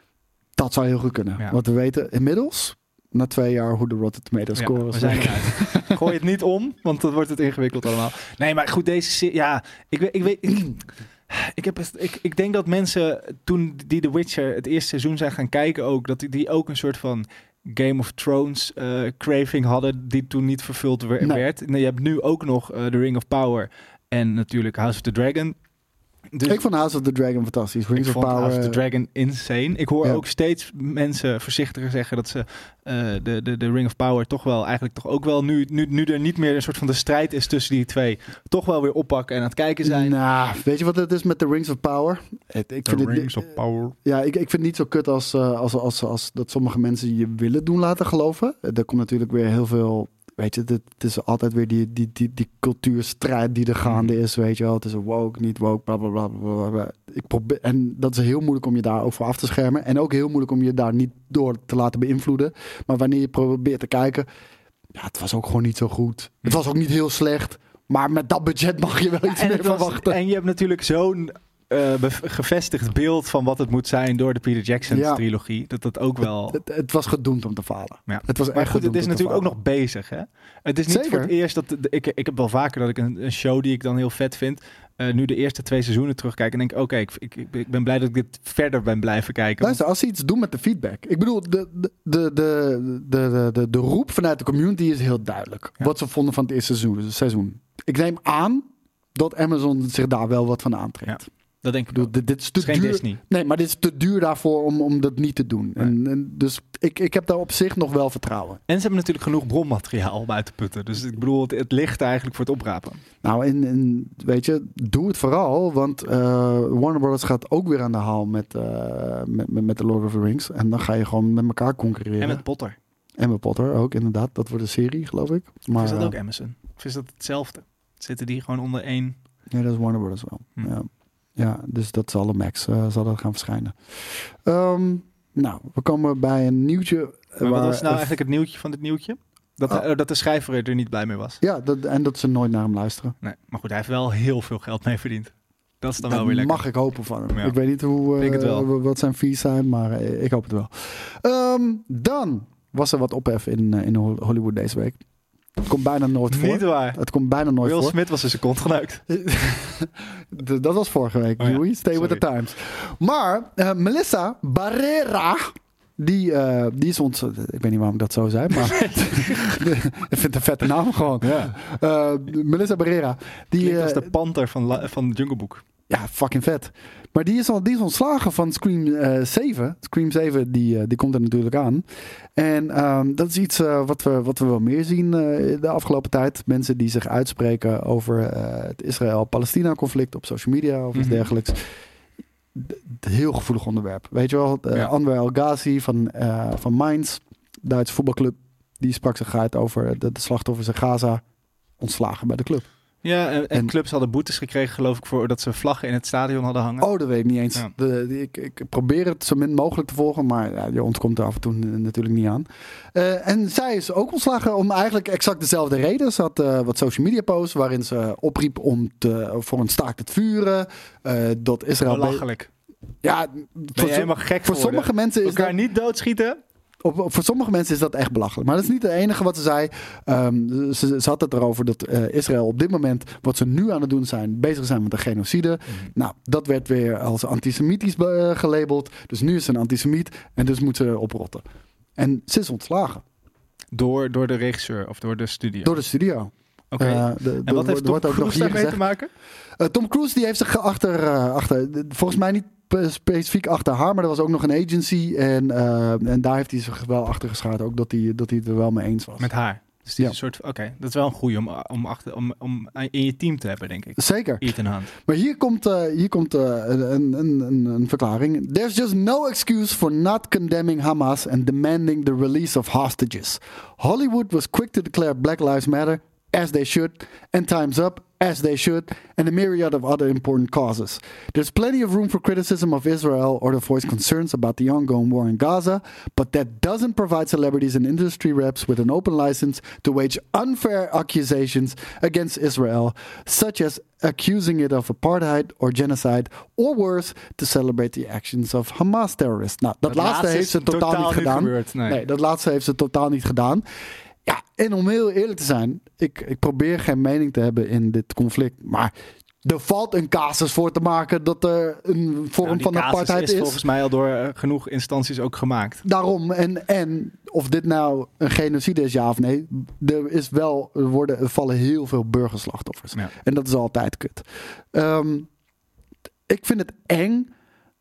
Dat zou heel goed kunnen. Ja. Want we weten inmiddels, na twee jaar, hoe de Rotten Tomatoes Ja, score is. zijn eruit. <laughs> Gooi het niet om, want dan wordt het ingewikkeld allemaal. Nee, maar goed, deze. Ja, ik weet... Ik, weet ik, ik, heb, ik, ik denk dat mensen toen die The Witcher het eerste seizoen zijn gaan kijken ook... dat die, ook een soort van Game of Thrones eh, craving hadden... die toen niet vervuld Nee. werd. Nee, je hebt nu ook nog eh, The Ring of Power en natuurlijk House of the Dragon... Dus Ik vond House of the Dragon fantastisch. Rings ik of vond Power. House of the Dragon insane. Ik hoor Ja. ook steeds mensen voorzichtiger zeggen dat ze eh, de, de, de Ring of Power toch wel eigenlijk toch ook wel nu, nu, nu er niet meer een soort van de strijd is tussen die twee, toch wel weer oppakken en aan het kijken zijn. Nou, weet je wat het is met de Rings of Power? Het, ik vind het, Power. Ja, ik, ik vind het niet zo kut als, eh, als, als, als dat sommige mensen je willen doen laten geloven. Eh, Er komt natuurlijk weer heel veel. Weet je, het, is altijd weer die, die, die, die cultuurstrijd die er gaande is. Weet je wel, het is een woke, niet woke, bla bla bla. bla, bla. Ik probeer, en dat is heel moeilijk om je daar ook voor af te schermen. En ook heel moeilijk om je daar niet door te laten beïnvloeden. Maar wanneer je probeert te kijken. Ja, het was ook gewoon niet zo goed. Het was ook niet heel slecht. Maar met dat budget mag je wel iets meer verwachten. en je hebt natuurlijk zo'n eh, gevestigd beeld van wat het moet zijn door de Peter Jackson Ja. trilogie. Dat dat ook wel. Het, het was gedoemd om te falen. Ja. Het was Maar goed, het is natuurlijk ook nog bezig. Hè? Het is niet Zeker. voor het eerst dat. de- ik, ik heb wel vaker dat ik een, een show die ik dan heel vet vind. eh, nu de eerste twee seizoenen terugkijk en denk: oké, ik, ik, ik ben blij dat ik dit verder ben blijven kijken. Luister, als ze iets doen met de feedback. Ik bedoel, de, de, de, de, de, de, de roep vanuit de community is heel duidelijk. Ja. Wat ze vonden van het eerste seizoen, seizoen. Ik neem aan dat Amazon zich daar wel wat van aantrekt. Dat denk Ik ik. bedoel, dit, dit is Het te is geen duur. Disney. Nee, maar dit is te duur daarvoor om, om dat niet te doen. En, en dus ik, ik heb daar op zich nog wel vertrouwen. En ze hebben natuurlijk genoeg bronmateriaal om uit te putten. Dus ik bedoel, het, het ligt eigenlijk voor het oprapen. Nou, en, en weet je, doe het vooral. Want eh, Warner Bros. gaat ook weer aan de haal met, eh met, met, met The Lord of the Rings. En dan ga je gewoon met elkaar concurreren. En met Potter. En met Potter ook, inderdaad. Dat wordt een serie, geloof ik. Maar, is dat eh, ook Amazon? Of is dat hetzelfde? Zitten die gewoon onder één? Nee, dat is Warner Bros. wel. Hm. Ja. Ja, dus dat zal de Max eh, zal dat gaan verschijnen. Ehm, nou, we komen bij een nieuwtje. Maar wat was nou eigenlijk het nieuwtje van dit nieuwtje? Dat, Oh. eh, dat de schrijver er niet blij mee was. Ja, dat, en dat ze nooit naar hem luisteren. Nee, maar goed, hij heeft wel heel veel geld mee verdiend. Dat is dan Dat wel weer lekker. mag ik hopen van hem. Ja. Ik weet niet hoe, eh, wat zijn fees zijn, maar ik hoop het wel. Ehm, dan was er wat ophef in, in Hol- Hollywood deze week. Het komt bijna nooit voor. Niet waar. Het komt bijna nooit Will voor. Smith was zijn kont geneukt. <laughs> D- dat was vorige week, Oh ja. Stay with the times. Maar eh, Melissa Barrera, die, eh, die is ons... Ik weet niet waarom ik dat zo zei, maar... <laughs> <laughs> ik vind het een vette naam gewoon. Ja. Eh, Melissa Barrera. Die, eh, de panter van, van Jungle Book. Ja, fucking vet. Maar die is, al, die is ontslagen van Scream eh 7. Scream 7, die, eh, die komt er natuurlijk aan. En ehm, dat is iets eh, wat, we, wat we wel meer zien de afgelopen tijd. Mensen die zich uitspreken over het Israël-Palestina-conflict op social media of iets Mhm. dergelijks. D- heel gevoelig onderwerp. Weet je wel, Ja. Anwar El Ghazi van, van Mainz, Duitse voetbalclub, die sprak zich uit over de, de slachtoffers in Gaza. Ontslagen bij de club. Ja, en, en clubs hadden boetes gekregen, geloof ik, voor dat ze vlaggen in het stadion hadden hangen. Oh, dat weet ik niet eens. Ja. De, ik, ik probeer het zo min mogelijk te volgen, maar ja, je ontkomt er af en toe natuurlijk niet aan. Eh, en zij is ook ontslagen om eigenlijk exact dezelfde reden. Ze had eh, wat social media posts waarin ze opriep om te, voor een staakt het vuren. eh, dat Israël... Belachelijk. Ja, Ben voor, helemaal gek voor geworden? sommige mensen is Elkaar dat... niet doodschieten? Op, op- voor sommige mensen is dat echt belachelijk. Maar dat is niet het enige wat ze zei. Ehm, ze, ze had het erover dat eh, Israël op dit moment, wat ze nu aan het doen zijn, bezig zijn met een genocide. Nou, dat werd weer als antisemitisch eh, gelabeld. Dus nu is ze een antisemiet en dus moet ze oprotten. En ze is ontslagen Door, door de regisseur of door de studio? door de studio. Oké. Eh, en wat heeft wordt Tom ook nog Cruise daarmee te gezegd. maken? Eh, Tom Cruise die heeft zich achter, eh, achter, de- volgens mij niet spe- specifiek achter haar, maar er was ook nog een agency. En, en daar heeft hij zich wel achter geschaard. Ook dat hij, dat hij het er wel mee eens was. Met haar. Dus die Ja. soort, oké, dat is wel een goeie om, om, achter, om, om in je team te hebben, denk ik. Zeker. Ethan Hunt. Maar hier komt, hier komt een, een, een, een verklaring. There's just no excuse for not condemning Hamas and demanding the release of hostages. Hollywood was quick to declare Black Lives Matter, as they should, and Time's Up, as they should, and a myriad of other important causes. There's plenty of room for criticism of Israel or to voice concerns about the ongoing war in Gaza, but that doesn't provide celebrities and industry reps with an open license to wage unfair accusations against Israel, such as accusing it of apartheid or genocide, or worse, to celebrate the actions of Hamas terrorists. Nou, dat, Dat laatste, laatste heeft ze totaal, totaal niet gedaan. gebeurd, nee. dat laatste heeft ze totaal niet gedaan. Ja, en om heel eerlijk te zijn, ik, ik probeer geen mening te hebben in dit conflict, maar er valt een casus voor te maken dat er een vorm Nou, van apartheid is is. volgens mij al door eh, genoeg instanties ook gemaakt. Daarom, en, en of dit nou een genocide is, ja of nee, er, is wel, er, worden, er vallen heel veel burgerslachtoffers. Ja. En dat is altijd kut. Ehm, ik vind het eng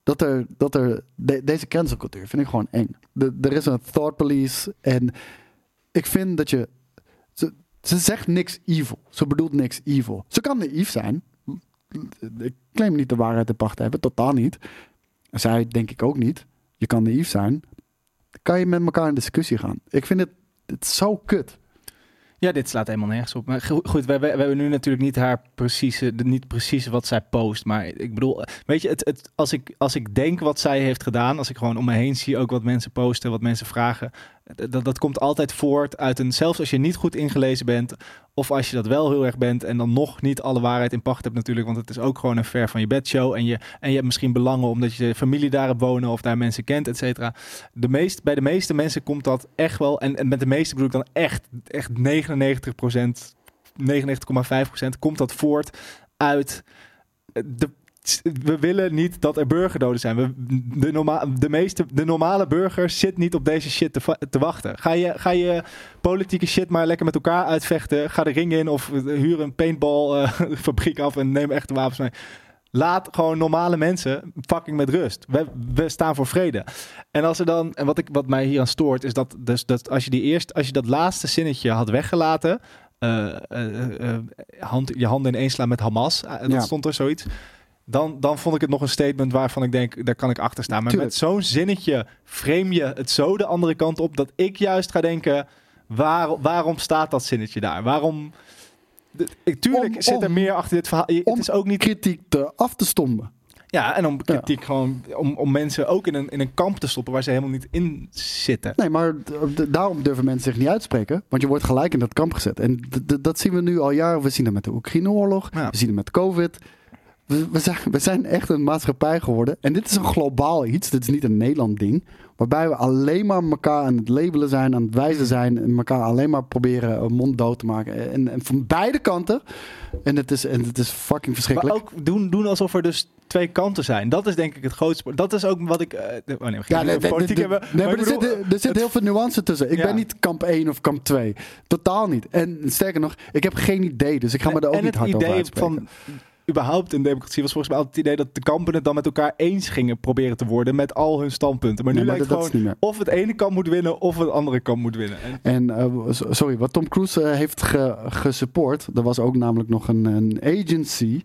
dat er, dat er de- deze cancelcultuur vind ik gewoon eng. De, er is een thought police en ik vind dat je, ze, ze zegt niks evil. Ze bedoelt niks evil. Ze kan naïef zijn. Ik claim niet de waarheid te pacht hebben, totaal niet. Zij denk ik ook niet. Je kan naïef zijn. Kan je met elkaar in discussie gaan. Ik vind het, het zo kut. Ja, dit slaat helemaal nergens op. Maar go- goed, we, we, hebben nu natuurlijk niet haar precieze, niet precies wat zij post. Maar ik bedoel, weet je, het, als, ik, als ik denk wat zij heeft gedaan, als ik gewoon om me heen zie ook wat mensen posten, wat mensen vragen, dat, dat komt altijd voort uit een, zelfs als je niet goed ingelezen bent, of als je dat wel heel erg bent en dan nog niet alle waarheid in pacht hebt natuurlijk, want het is ook gewoon een ver van je bedshow en je, en je hebt misschien belangen omdat je familie daar hebt wonen of daar mensen kent, et cetera. De meest, bij de meeste mensen komt dat echt wel, en, en met de meeste bedoel ik dan echt, echt 99% 99,5% komt dat voort uit de we willen niet dat er burgerdoden zijn. We, de, norma de, meeste, de normale burger zit niet op deze shit te, te wachten. Ga je, ga je politieke shit maar lekker met elkaar uitvechten. Ga de ring in of huur een paintball-fabriek <laughs> af en neem echte wapens mee. Laat gewoon normale mensen fucking met rust. We, we staan voor vrede. En als er dan, en wat, ik, wat mij hier aan stoort, is dat, dus, dat als je die eerst, als je dat laatste zinnetje had weggelaten. eh, eh, eh, hand, je handen ineens slaan met Hamas. eh, dat Ja. stond er zoiets. Dan, dan vond ik het nog een statement waarvan ik denk, daar kan ik achter staan. Maar Tuurlijk. met zo'n zinnetje frame je het zo de andere kant op dat ik juist ga denken, waar, waarom staat dat zinnetje daar? Waarom? ik, tuurlijk Om- zit er om- meer achter dit verhaal. Het is ook niet. Kritiek te af te stommen. Ja, en om kritiek gewoon om, om mensen ook in een, in een kamp te stoppen waar ze helemaal niet in zitten. Nee, maar daarom durven mensen zich niet uitspreken. Want je wordt gelijk in dat kamp gezet. En dat zien we nu al jaren. We zien het met de Oekraïne-oorlog. Ja. We zien het met COVID. We, we, zijn, we zijn echt een maatschappij geworden. En dit is een globaal iets. Dit is niet een Nederland ding. Waarbij we alleen maar elkaar aan het labelen zijn, aan het wijzen zijn. En elkaar alleen maar proberen mond dood te maken. En, en van beide kanten. En het is, en het is fucking Maar verschrikkelijk. ook doen, doen alsof er dus twee kanten zijn. Dat is denk ik het grootste. Dat is ook wat ik. eh, oh nee, we gaan Ja, nee, politiek hebben. nee, maar er zit, er zit het- heel veel nuance tussen. Ik Ja. ben niet kamp 1 of kamp 2. Totaal niet. En sterker nog, ik heb geen idee. Dus ik ga me er ook niet hard over idee uitspreken. van überhaupt een democratie was volgens mij altijd het idee dat de kampen het dan met elkaar eens gingen proberen te worden met al hun standpunten. Maar nu Nee, maar lijkt dat- gewoon of het ene kamp moet winnen of het andere kamp moet winnen. En, eh, so- sorry, wat Tom Cruise eh, heeft ge, gesupport, er was ook namelijk nog een, een agency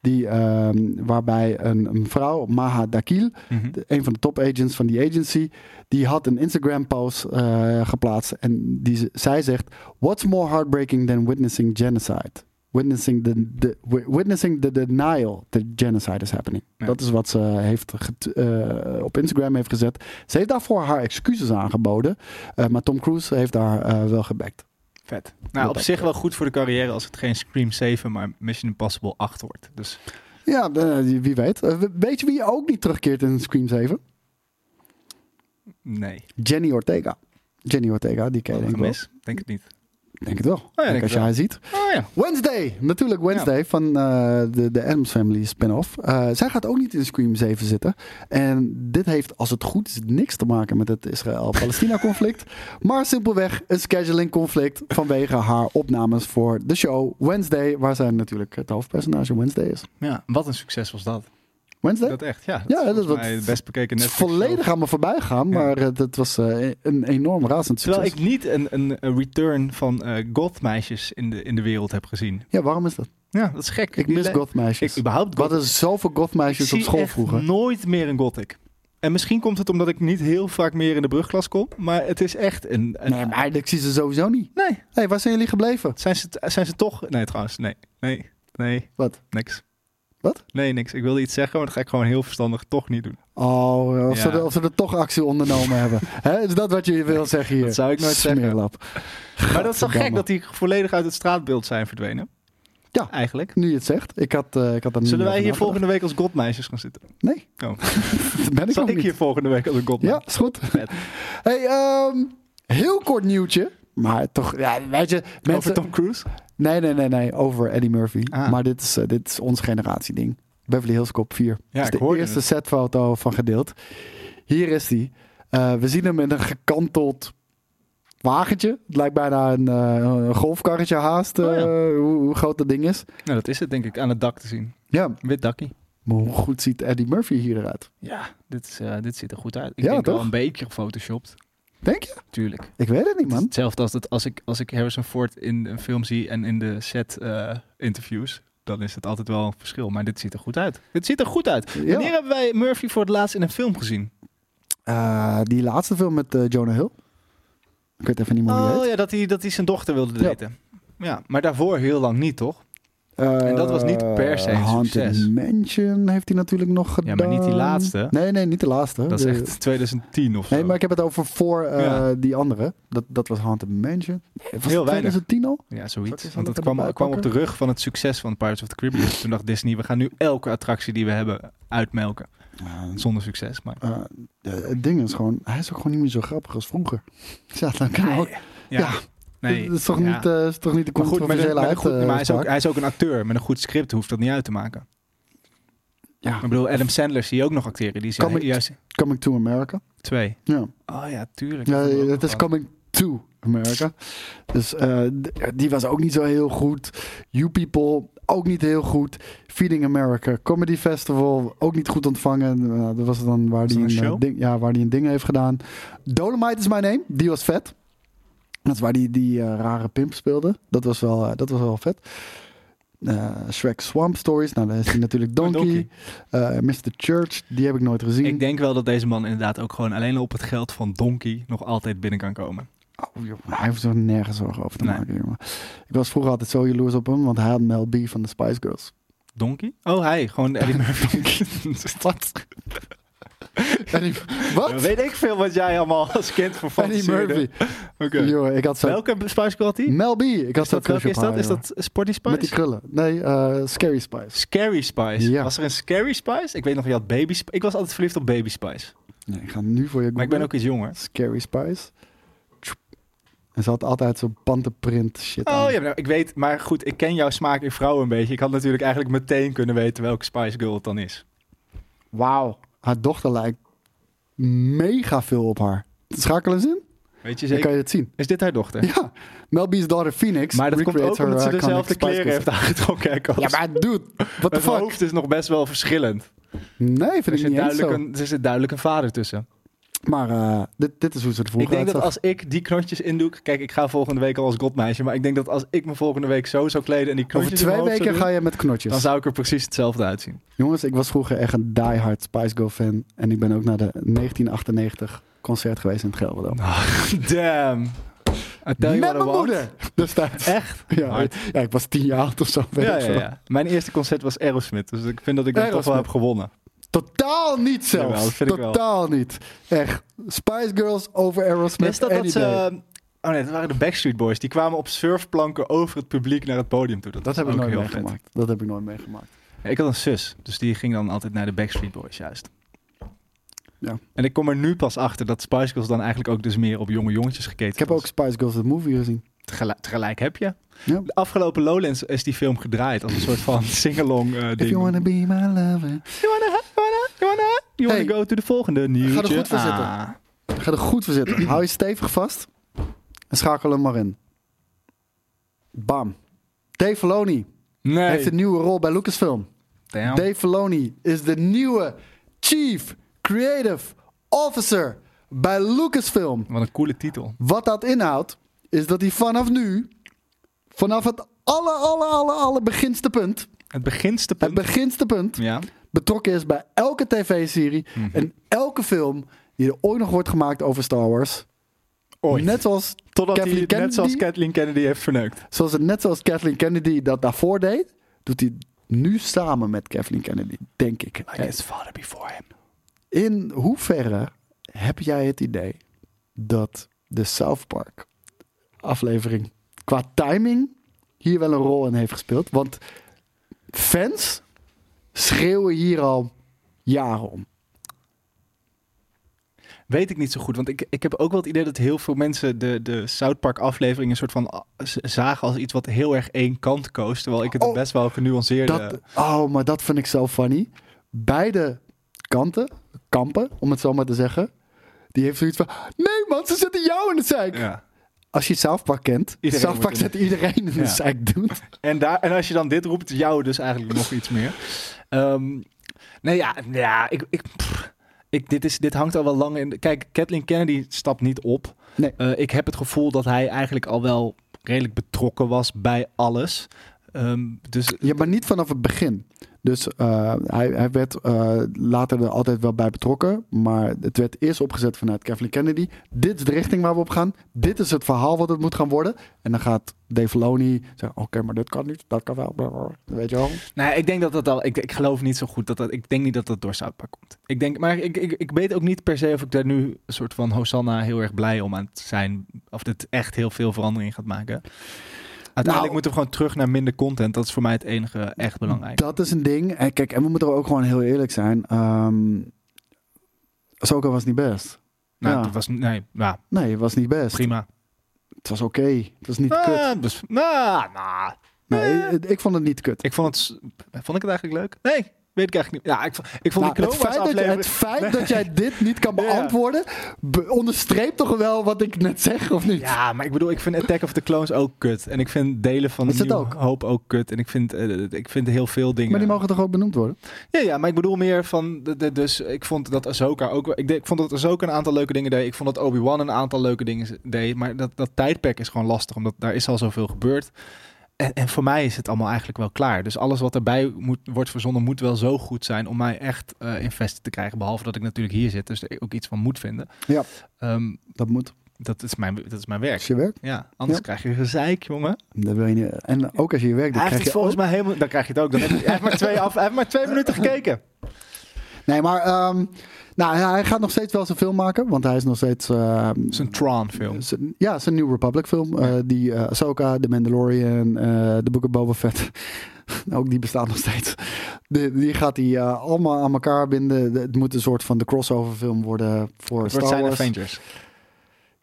die, ehm, waarbij een, een vrouw, Maha Dakil, Mhm. de- een van de top agents van die agency, die had een Instagram post eh, geplaatst en die, zij zegt, what's more heartbreaking than witnessing genocide? Witnessing the, the, wi- witnessing the denial that genocide is happening. Ja. Dat is wat ze heeft eh, op Instagram heeft gezet. Ze heeft daarvoor haar excuses aangeboden. eh, maar Tom Cruise heeft daar eh, wel gebackt. Vet. Nou, op zich wel goed voor de carrière als het geen Scream 7, maar Mission Impossible 8 wordt. Dus Ja, wie weet. Weet je wie ook niet terugkeert in Scream 7? nee. Jenny Ortega. Jenny Ortega, die ken je denk ik wel. Denk het niet. Denk het wel. het als je haar ziet. Oh ja. Wednesday, natuurlijk Wednesday van eh, de, de Adams Family spin-off. Eh, zij gaat ook niet in Scream 7 zitten. En dit heeft, als het goed is, niks te maken met het Israël-Palestina <laughs> conflict. maar simpelweg een scheduling conflict vanwege haar opnames voor de show Wednesday. Waar zij natuurlijk het hoofdpersonage Wednesday is. ja, wat een succes was dat. Wednesday? Dat echt, ja. Ja, is dat was- het best bekeken is Netflix volledig aan me voorbij gegaan, Ja. maar het het was eh, een enorm razend Terwijl succes. ik niet een, een, een return van eh gothmeisjes in de, in de wereld heb gezien. Ja, waarom is dat? Ja, dat is gek. Ik mis gothmeisjes. Ik überhaupt We goth. hadden zoveel gothmeisjes op school vroeger. nooit meer een gothic. En misschien komt het omdat ik niet heel vaak meer in de brugklas kom. Maar het is echt een... een Nee, maar ik zie ze sowieso niet. nee. Hé, hey, waar zijn jullie gebleven? Zijn ze, zijn ze toch... Nee, trouwens. Nee. Nee. Nee. Wat? Niks. Wat? Nee, niks. Ik wilde iets zeggen, maar dat ga ik gewoon heel verstandig toch niet doen. Oh, of, ze, er- of ze er toch actie ondernomen <laughs> hebben. Is dat wat je wil zeggen hier? Dat zou ik nooit zeggen. Smeerlap. Maar dat is toch gek dat die volledig uit het straatbeeld zijn verdwenen? Ja. Eigenlijk. Nu je het zegt. Ik had, eh ik had niet Zullen wij hier nagedacht. volgende week als godmeisjes gaan zitten? Nee, Oh. <laughs> dat ben ik Zal ik niet. hier volgende week als een godmeisje? Ja, is goed. Hey, ehm, heel kort nieuwtje. Maar toch, ja, weet je, mensen... Over Tom Cruise? Nee, nee, nee, nee, over Eddie Murphy. Ah. Maar dit is, eh, dit is ons generatie ding. Beverly Hills Cop 4. Ja, is de eerste het. setfoto van gedeeld. Hier is die. Eh, we zien hem in een gekanteld wagentje. Het lijkt bijna een, eh, een golfkarretje haast, Oh ja. hoe, hoe groot dat ding is. Nou, dat is het denk ik aan het dak te zien. Ja, Wit dakkie. maar hoe goed ziet Eddie Murphy hier eruit? Ja, dit, is, dit ziet er goed uit. Ik Ja, denk wel toch? een beetje gefotoshopt. Denk je? Tuurlijk. Ik weet het niet, Het man. hetzelfde als, dat als, ik, als ik Harrison Ford in een film zie en in de set eh, interviews. Dan is het altijd wel een verschil. Maar dit ziet er goed uit. Dit ziet er goed uit. Ja. Wanneer hebben wij Murphy voor het laatst in een film gezien? Eh, die laatste film met eh, Jonah Hill. Ik weet even niet meer hoe die Oh heet. ja, dat hij, dat hij zijn dochter wilde Ja. daten. Ja. maar daarvoor heel lang niet, toch? En dat was niet per se een Eh, Haunted succes. Mansion heeft hij natuurlijk nog gedaan. Ja, maar niet die laatste. Nee, nee, niet de laatste. Dat is echt 2010 of zo. Nee, maar ik heb het over voor eh, Ja. die andere. Dat, dat was Haunted Mansion. Was het Heel weinig. 2010 al? Ja, zoiets. Want het even kwam, kwam op de rug van het succes van Pirates of the Caribbean. <laughs> Toen dacht Disney, we gaan nu elke attractie die we hebben uitmelken. Zonder succes, maar... Eh, eh, het ding is gewoon, hij is ook gewoon niet meer zo grappig als vroeger. <laughs> Ja, dan kan ook. Ja, nee. dat is toch, ja. niet, eh, is toch niet de Maar controversiële een goed, maar hij, is ook, hij is ook een acteur. Met een goed script hoeft dat niet uit te maken. Ja, Ik bedoel, Adam Sandler zie je ook nog acteren. Die is Coming- juist Coming to America. twee. Ja, Oh ja, tuurlijk. ja Dat het is Coming to America. Dus eh, die was ook niet zo heel goed. You People ook niet heel goed. Feeding America Comedy Festival ook niet goed ontvangen. Eh, dat was dan waar hij een, eh, ding, ja, waar die een ding heeft gedaan. Dolomite is my name. Die was vet. Dat is waar die, die eh, rare pimp speelde. Dat was wel, eh, dat was wel vet. Eh, Shrek Swamp Stories. Nou, daar is hij <laughs> natuurlijk Donkey. Donkey. Mr. Church, die heb ik nooit gezien. Ik denk wel dat deze man inderdaad ook gewoon alleen op het geld van Donkey nog altijd binnen kan komen. Oh, joh, hij hoeft er nergens zorgen over te Nee. maken, jongen. Ik was vroeger altijd zo jaloers op hem, want hij had Mel B van de Spice Girls. Donkey? Oh, hij. Gewoon Eddie <laughs> Murphy. <laughs> Wat? <laughs> Eddie, wat? Weet ik veel wat jij allemaal als kind voor Eddie fantaseerde. Murphy. Oké. Jongen, ik had zo... Welke Spice Girl had hij? Mel B. Ik had dat, welke is dat? Is dat Sporty Spice? Met die krullen. Nee, eh, Scary Spice. Scary Spice. Ja. Was er een Scary Spice? Ik weet nog, je had Baby Spice. Ik was altijd verliefd op Baby Spice. Nee, ik ga nu voor je Maar ik ben ook iets jonger. Scary Spice. En ze had altijd zo'n pantenprint shit aan. Oh ja, nou, ik weet, maar goed, ik ken jouw smaak in vrouwen een beetje. Ik had natuurlijk eigenlijk meteen kunnen weten welke Spice Girl het dan is. Wauw. Haar dochter lijkt mega veel op haar. Schakel eens in, Weet je dan zeker? kan je het zien. Is dit haar dochter? Ja, Mel B's daughter Phoenix. Maar dat komt ook omdat ze her, dezelfde Spice kleren heeft aangetrokken. Ja, maar dude, the Het fuck? hoofd is nog best wel verschillend. Nee, vind Er ik niet duidelijk zo. een, er zit duidelijk een vader tussen. Maar eh, dit, dit is hoe ze er Ik vroeger denk dat als ik die knotjes indoe... Kijk, ik ga volgende week al als godmeisje. Maar ik denk dat als ik me volgende week zo zou kleden... en die Over knotjes in twee weken ga je met knotjes. Dan zou ik er precies hetzelfde uitzien. Jongens, ik was vroeger echt een diehard Spice Girl fan. En ik ben ook naar de 1998 concert geweest in het Gelderland. <laughs> Damn. Tell you Met mijn want. moeder destijds. Echt? <laughs> Ja, ja, ik was tien jaar oud of zo. Ja, ik ja. Mijn eerste concert was Aerosmith. Dus ik vind dat ik dan toch wel heb gewonnen. Totaal niet zelfs. Jawel, dat vind ik wel. Totaal niet. Echt. Spice Girls over Aerosmith. Is dat dat ze... day. Oh nee, dat waren de Backstreet Boys. Die kwamen op surfplanken over het publiek naar het podium toe. Dat, Dat heb ik ook nooit heel vet. meegemaakt. Dat heb ik nooit meegemaakt. Ja, ik had een zus, dus die ging dan altijd naar de Backstreet Boys juist. Ja. En ik kom er nu pas achter dat Spice Girls dan eigenlijk ook dus meer op jonge jongetjes gekeken Ik heb was. ook Spice Girls the movie gezien. Tegelijk, tegelijk heb je. Ja. De afgelopen Lowlands is die film gedraaid als een soort van <laughs> sing-along eh, If ding. you wanna be my lover. You wanna, you wanna Hey. go to de volgende nieuwtje. Ga er goed voor zitten. Ah. Ga er goed voor zitten. Hou je stevig vast. En schakel hem maar in. Bam. Dave Filoni Nee. heeft een nieuwe rol bij Lucasfilm. Damn. Dave Filoni is de nieuwe Chief Creative Officer bij Lucasfilm. Wat een coole titel. Wat dat inhoudt, is dat hij vanaf nu, vanaf het alle, alle, alle, alle beginste punt, Het beginste het punt. beginste punt, ja. Betrokken is bij elke tv-serie Mhm. en elke film die er ooit nog wordt gemaakt over Star Wars. Ooit. Net zoals Totdat hij Kathleen het net zoals Kennedy- Kathleen Kennedy heeft verneukt. Zoals het net zoals Kathleen Kennedy dat daarvoor deed, doet hij nu samen met Kathleen Kennedy, denk ik. Like his father before him. In hoeverre heb jij het idee dat de South Park aflevering qua timing hier wel een rol in heeft gespeeld? Want fans schreeuwen hier al jaren om. Weet ik niet zo goed. Want ik, ik heb ook wel het idee dat heel veel mensen de, de South Park aflevering een soort van z- zagen als iets wat heel erg één kant koos. Terwijl ik het Oh, best wel genuanceerde... Dat, oh, maar dat vind ik zo funny. Beide kanten, kampen, om het zo maar te zeggen. Die heeft zoiets van, nee man, ze zetten jou in de zeik. ja. Als je South Park kent, Iedereen South moet Park in zet iedereen in de doen. En, daar, en als je dan dit roept, is jou dus eigenlijk nog iets meer. Ehm, nee, ja, ja ik, ik, pff, ik, dit, is, dit hangt al wel lang in. Kijk, Kathleen Kennedy stapt niet op. Nee. Eh, ik heb het gevoel dat hij eigenlijk al wel redelijk betrokken was bij alles. Ehm, dus Ja, maar niet vanaf het begin. Dus eh, hij, werd eh, later er altijd wel bij betrokken. Maar het werd eerst opgezet vanuit Kathleen Kennedy. Dit is de richting waar we op gaan. Dit is het verhaal wat het moet gaan worden. En dan gaat Dave Filoni zeggen... Oké, maar dit kan niet. Dat kan wel. Weet je wel? Nee, ik denk dat dat al. Ik, ik geloof niet zo goed dat dat. Ik denk niet dat dat door South komt. Ik denk, maar ik, ik, ik weet ook niet per se of ik daar nu een soort van Hosanna heel erg blij om aan het zijn. Of dit echt heel veel verandering gaat maken. Uiteindelijk Nou- moeten we gewoon terug naar minder content. Dat is voor mij het enige echt belangrijk. Dat is een ding. En kijk, en we moeten ook gewoon heel eerlijk zijn. Ahsoka was niet best. nou, ja. dat was nee, ja, Nee, het was niet best. prima. Het was oké. Het was niet kut. Ah, dus, nou, nou, Nee, ik, ik vond het niet kut. ik vond het. Vond ik het eigenlijk leuk? Nee, weet ik eigenlijk niet. Ja, ik, vond- ik vond Nou, die het, Clone Wars feit dat, je- het aflevering- feit dat jij dit niet kan <laughs> beantwoorden, be- onderstreept toch wel wat ik net zeg, of niet? Ja, maar ik bedoel, ik vind Attack of the Clones ook kut. En ik vind delen van de het ook? Hoop ook kut. En ik vind, eh, ik vind heel veel dingen... Maar die mogen toch ook benoemd worden? Ja, ja, maar ik bedoel meer van... De, de- dus ik vond dat Ahsoka ook... Ik, ik vond dat Ahsoka een aantal leuke dingen deed. Ik vond dat Obi-Wan een aantal leuke dingen deed. Maar dat, dat tijdperk is gewoon lastig. Omdat daar is al zoveel gebeurd. En, en voor mij is het allemaal eigenlijk wel klaar. Dus alles wat erbij moet, wordt verzonnen moet wel zo goed zijn... om mij echt eh invested te krijgen. Behalve dat ik natuurlijk hier zit. Dus er ook iets van moet vinden. Ja. Ehm, Dat moet. dat, is mijn, dat is mijn werk. je werkt, Ja, anders Ja. krijg je gezeik, jongen. dat wil je niet. En ook als je werkt, dan Hij krijg je volgens ook- mij helemaal... Dan krijg je het ook. Dan heb je, hij, heeft maar twee af, hij heeft maar twee minuten gekeken. Nee, maar ehm, nou, hij gaat nog steeds wel zijn film maken, want hij is nog steeds... een Tron-film. zijn- Ja, zijn New Republic film. eh, die eh Ahsoka, The Mandalorian, eh The Book of Boba Fett. <laughs> Ook die bestaat nog steeds. Die, die gaat hij eh, allemaal aan elkaar binden. Het moet een soort van de crossover film worden voor Het Star wordt zijn Wars. Avengers.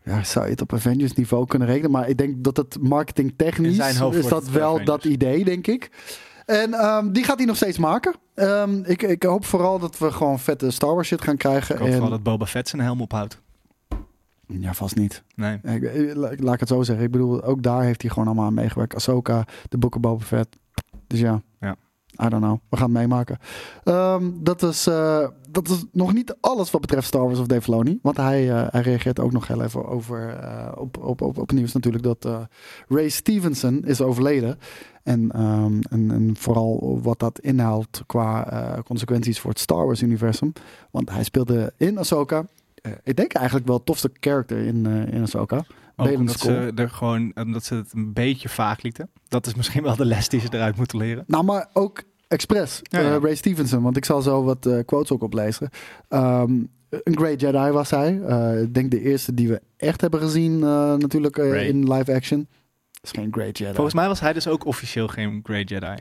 Ja, zou je het op Avengers niveau kunnen rekenen. Maar ik denk dat het marketing In technisch zijn hoofd is dat wel Avengers. dat idee, denk ik. En ehm, die gaat hij nog steeds maken. Ehm, ik, ik hoop vooral dat we gewoon vette Star Wars shit gaan krijgen. Ik hoop en, vooral dat Boba Fett zijn helm ophoudt. Ja, vast niet. Nee. Ik, ik- la- laat ik het zo zeggen. Ik bedoel, ook daar heeft hij gewoon allemaal aan meegewerkt. Ahsoka, de boeken Boba Fett. Dus ja. Ja. I don't know. We gaan het meemaken. Ehm, dat, is, eh, dat is nog niet alles wat betreft Star Wars of Dave Filoni. Want hij, eh, hij reageert ook nog heel even over, eh, op, op, op, op nieuws natuurlijk dat Ray Stevenson is overleden. En, ehm, en, en vooral wat dat inhoudt qua consequenties voor het Star Wars universum. Want hij speelde in Ahsoka. ik denk eigenlijk wel het tofste character in, in Ahsoka. Ook omdat ze, er gewoon, omdat ze het een beetje vaag lieten. Dat is misschien wel de les die ze eruit moeten leren. Nou, maar ook expres. Ja, ja. eh, Ray Stevenson, want ik zal zo wat eh, quotes ook oplezen. Ehm, een great Jedi was hij. Eh, ik denk de eerste die we echt hebben gezien eh, natuurlijk eh, in live action. is geen great Jedi. Volgens mij was hij dus ook officieel geen Great Jedi.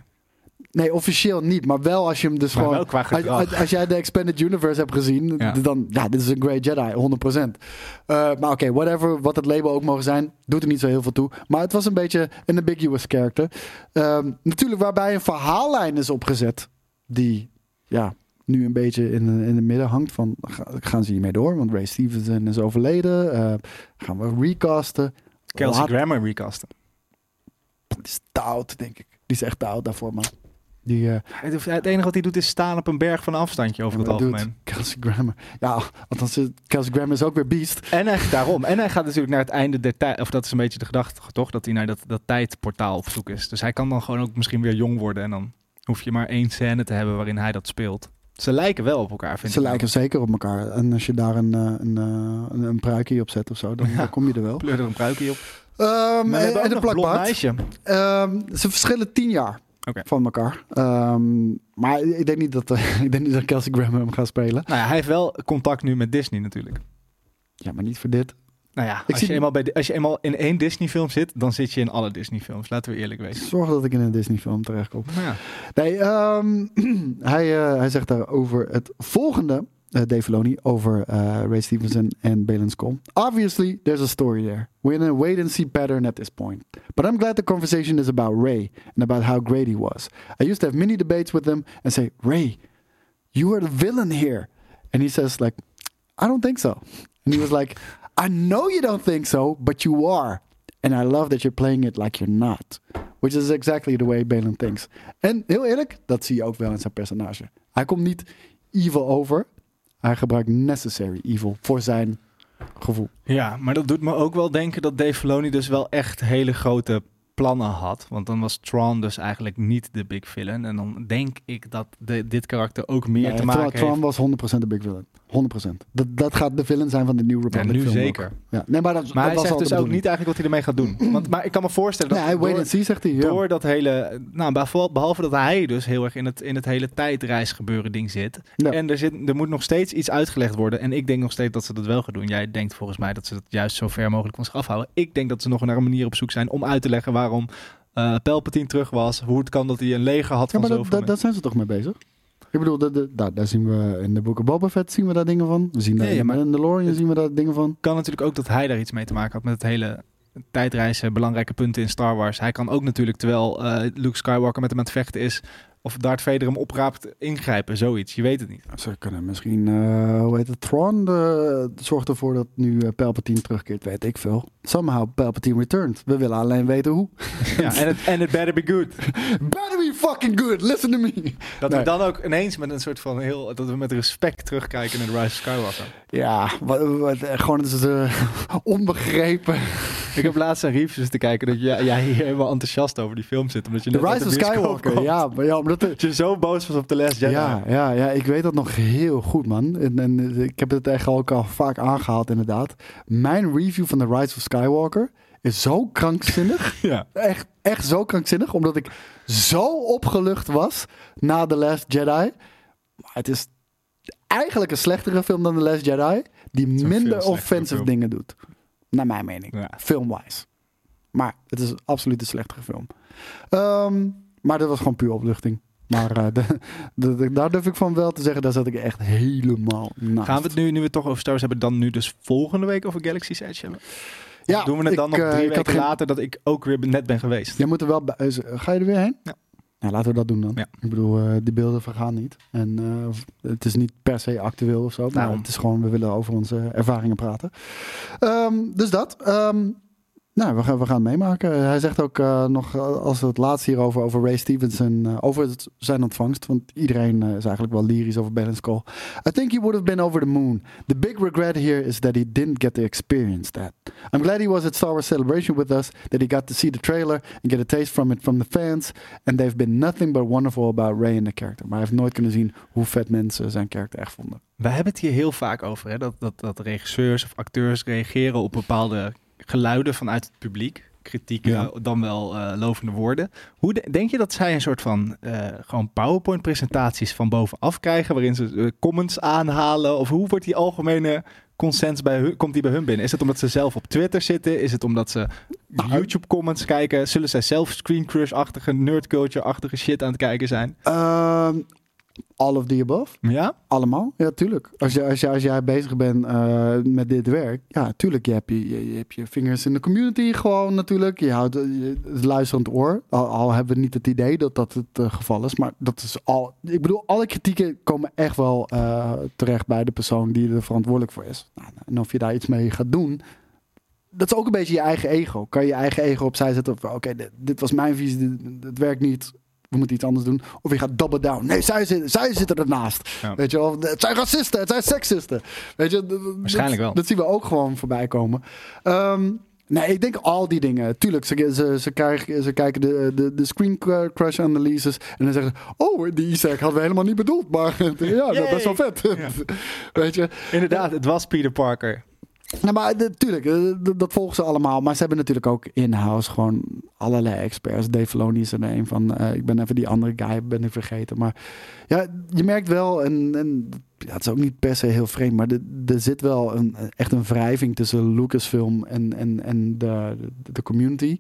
Nee, officieel niet. Maar wel als je hem dus Maar gewoon... Als, gedrag. als- als jij de Expanded Universe hebt gezien, Ja. dan ja, dit is een Great Jedi, 100%. Eh, maar oké, whatever, wat het label ook mogen zijn, doet er niet zo heel veel toe. Maar het was een beetje een ambiguous character. Ehm, natuurlijk waarbij een verhaallijn is opgezet, die ja, nu een beetje in, in het midden hangt van, ga- gaan ze hiermee door? Want Ray Stevenson is overleden. Eh, gaan we recasten? Kelsey Laat- Grammer recasten. Die is te oud, denk ik. Die is echt te oud daarvoor, man. Die, eh, Het, enige wat hij doet is staan op een berg van een afstandje over het algemeen. Kelsey Grammer. Ja, althans, eh, Kelsey Grammer is ook weer beast. En hij, daarom. En hij gaat natuurlijk naar het einde der tijd. Of dat is een beetje de gedachte, toch? Dat hij naar dat, dat tijdportaal op zoek is. Dus hij kan dan gewoon ook misschien weer jong worden. En dan hoef je maar één scène te hebben waarin hij dat speelt. Ze lijken wel op elkaar, vind Ze ik. lijken zeker op elkaar. En als je daar een, eh, een, een, een pruikje op zet of zo, dan, Ja. dan kom je er wel. Pleur er een pruikje op. Maar we en en een plakbaard. meisje. Ehm, ze verschillen tien jaar Van elkaar. Ehm, maar ik denk niet dat, <laughs> ik denk niet dat Kelsey Grammer hem gaat spelen. Nou ja, hij heeft wel contact nu met Disney natuurlijk. Ja, maar niet voor dit. Nou ja, Ik als, zie- je eenmaal bij, als je eenmaal in één Disney film zit, dan zit je in alle Disney films. Laten we eerlijk wezen. Zorg dat ik in een Disney film terechtkom. Nou ja. Nee, ehm, <clears throat> hij, eh, hij zegt daar over het volgende, eh Dave Filoni, over eh, Ray Stevenson and Balin Skull. Obviously, there's a story there. We're in a wait-and-see pattern at this point. But I'm glad the conversation is about Ray and about how great he was. I used to have many debates with him and say, Ray, you are the villain here. And he says like, I don't think so. And he was like, I know you don't think so, but you are. And I love that you're playing it like you're not. Which is exactly the way Balin thinks. En heel eerlijk, dat zie je ook wel in zijn personage. Hij komt niet evil over. Hij gebruikt necessary evil voor zijn gevoel. Ja, maar dat doet me ook wel denken dat Dave Filoni dus wel echt hele grote plannen had. Want dan was Tron dus eigenlijk niet de big villain. En dan denk ik dat de, dit karakter ook meer Nee, te maken Tron, Tron heeft. was 100% de big villain. 100%. Dat, dat gaat de villain zijn van de New Ja, Republic nu film zeker. ook. Ja. Nee, maar dat, Maar dat hij was zegt dus ook niet eigenlijk wat hij ermee gaat doen. <laughs> Want, maar ik kan me voorstellen dat Nee, hij wait door, and see, zegt hij. Ja. door dat hele... Nou, behalve, behalve dat hij dus heel erg in het, in het hele tijdreisgebeuren ding zit. Ja. En er, zit, er moet nog steeds iets uitgelegd worden. En ik denk nog steeds dat ze dat wel gaan doen. Jij denkt volgens mij dat ze dat juist zo ver mogelijk van zich afhouden. Ik denk dat ze nog naar een manier op zoek zijn om uit te leggen waarom eh Palpatine terug was. Hoe het kan dat hij een leger had Ja, van maar dat, zoveel dat, daar zijn ze toch mee bezig? Ik bedoel, de, de, daar, daar zien we in de boeken Boba Fett zien we daar dingen van. We zien daar in maar- Mandalorian zien we daar dingen van. kan natuurlijk ook dat hij daar iets mee te maken had met het hele tijdreizen, belangrijke punten in Star Wars. Hij kan ook natuurlijk, terwijl eh, Luke Skywalker met hem aan het vechten is, of Darth Vader hem opraapt, ingrijpen, zoiets. Je weet het niet. Ze kunnen misschien, eh, hoe heet het, Thrawn de, zorgt ervoor dat nu eh, Palpatine terugkeert, weet ik veel. Somehow Palpatine returned. We willen alleen weten hoe. Ja, en het better be good. <laughs> Better be fucking good, listen to me. Dat Nee. we dan ook ineens met een soort van heel, dat we met respect terugkijken naar de Rise of Skywalker. Ja, wat, wat, eh, gewoon het is eh, <laughs> onbegrepen. Ik heb laatst een reviews te kijken dat jij, jij hier helemaal enthousiast over die film zit. Omdat je The Rise of Skywalker, komt. ja, maar ja, omdat de, Dat je zo boos was op The Last Jedi. Ja, ja, ja, ik weet dat nog heel goed, man. En, en ik heb het echt ook al vaak aangehaald, inderdaad. Mijn review van The Rise of Skywalker is zo krankzinnig. <laughs> Ja. echt, echt zo krankzinnig, omdat ik zo opgelucht was na The Last Jedi. Maar het is eigenlijk een slechtere film dan The Last Jedi, die minder offensive film. dingen doet. Naar mijn mening. Ja. Filmwise. Maar het is absoluut een slechtere film. Ehm, maar dat was gewoon puur opluchting. Maar eh, <laughs> de, de- de- daar durf ik van wel te zeggen, daar zat ik echt helemaal naast. Gaan we het nu, nu we het toch over Star Wars hebben, dan nu dus volgende week over Galaxy's Edge hebben? Ja, doen we het ik, dan nog eh, drie weken geen- later dat ik ook weer net ben geweest? Jij moet er wel bij. Ga je er weer heen? Ja. Nou, laten we dat doen dan. Ja. Ik bedoel, eh, die beelden vergaan niet. En eh, het is niet per se actueel of zo. Maar Daarom. het is gewoon, we willen over onze ervaringen praten. Ehm, dus dat. Ehm, nou, we gaan, we gaan meemaken. Hij zegt ook eh, nog eh, als het laatste hierover, over Ray Stevenson, eh, over het, zijn ontvangst. Want iedereen eh, is eigenlijk wel lyrisch over Balance Call. I think he would have been over the moon. The big regret here is that he didn't get to experience that. I'm glad he was at Star Wars Celebration with us, that he got to see the trailer and get a taste from it from the fans. And they've been nothing but wonderful about Ray and the character. Maar hij heeft nooit kunnen zien hoe vet mensen zijn karakter echt vonden. We hebben het hier heel vaak over, hè? Dat, dat, dat regisseurs of acteurs reageren op bepaalde geluiden vanuit het publiek. Kritiek, Ja. eh, dan wel eh, lovende woorden. Hoe de- denk je dat zij een soort van eh, gewoon PowerPoint-presentaties van bovenaf krijgen, waarin ze comments aanhalen? Of hoe wordt die algemene consens bij hun, komt die bij hun binnen? Is het omdat ze zelf op Twitter zitten? Is het omdat ze Nou, YouTube-comments kijken? Zullen zij zelf Screen Crush-achtige, nerdculture-achtige shit aan het kijken zijn? Ehm, all of the above. Ja? Allemaal, ja, tuurlijk. Als, je, als, je, als jij bezig bent eh, met dit werk, ja, tuurlijk. Je hebt je, je, je hebt je vingers in de community gewoon natuurlijk. Je houdt je- het luisterend oor. Al, al hebben we niet het idee dat dat het eh, geval is. Maar dat is al. Ik bedoel, alle kritieken komen echt wel eh, terecht bij de persoon die er verantwoordelijk voor is. Nou, en of je daar iets mee gaat doen. Dat is ook een beetje je eigen ego. Kan je je eigen ego opzij zetten? Van, Oké, dit, dit was mijn visie, dit, dit werkt niet. We moeten iets anders doen. Of je gaat double down. Nee, zij, zij zitten ernaast. Ja. Weet je wel, het zijn racisten, het zijn seksisten. Weet je, Waarschijnlijk dat, wel. Dat zien we ook gewoon voorbij komen. Ehm, nee, ik denk al die dingen. Tuurlijk, ze, ze, ze, krijgen, ze kijken de, de, de screen cr- crash analyses. En dan zeggen ze, oh, die egg hadden we helemaal niet bedoeld. Maar <laughs> ja, dat is wel vet. <laughs> Weet je, Inderdaad, het was Peter Parker. Nou, maar natuurlijk, dat volgen ze allemaal. Maar ze hebben natuurlijk ook in-house gewoon allerlei experts. Dave Filoni is er een van. Eh, ik ben even die andere guy ben ik vergeten. Maar ja, je merkt wel, en, en ja, het is ook niet per se heel vreemd, maar er, zit wel een, echt een wrijving tussen Lucasfilm en, en, en de, de, de community.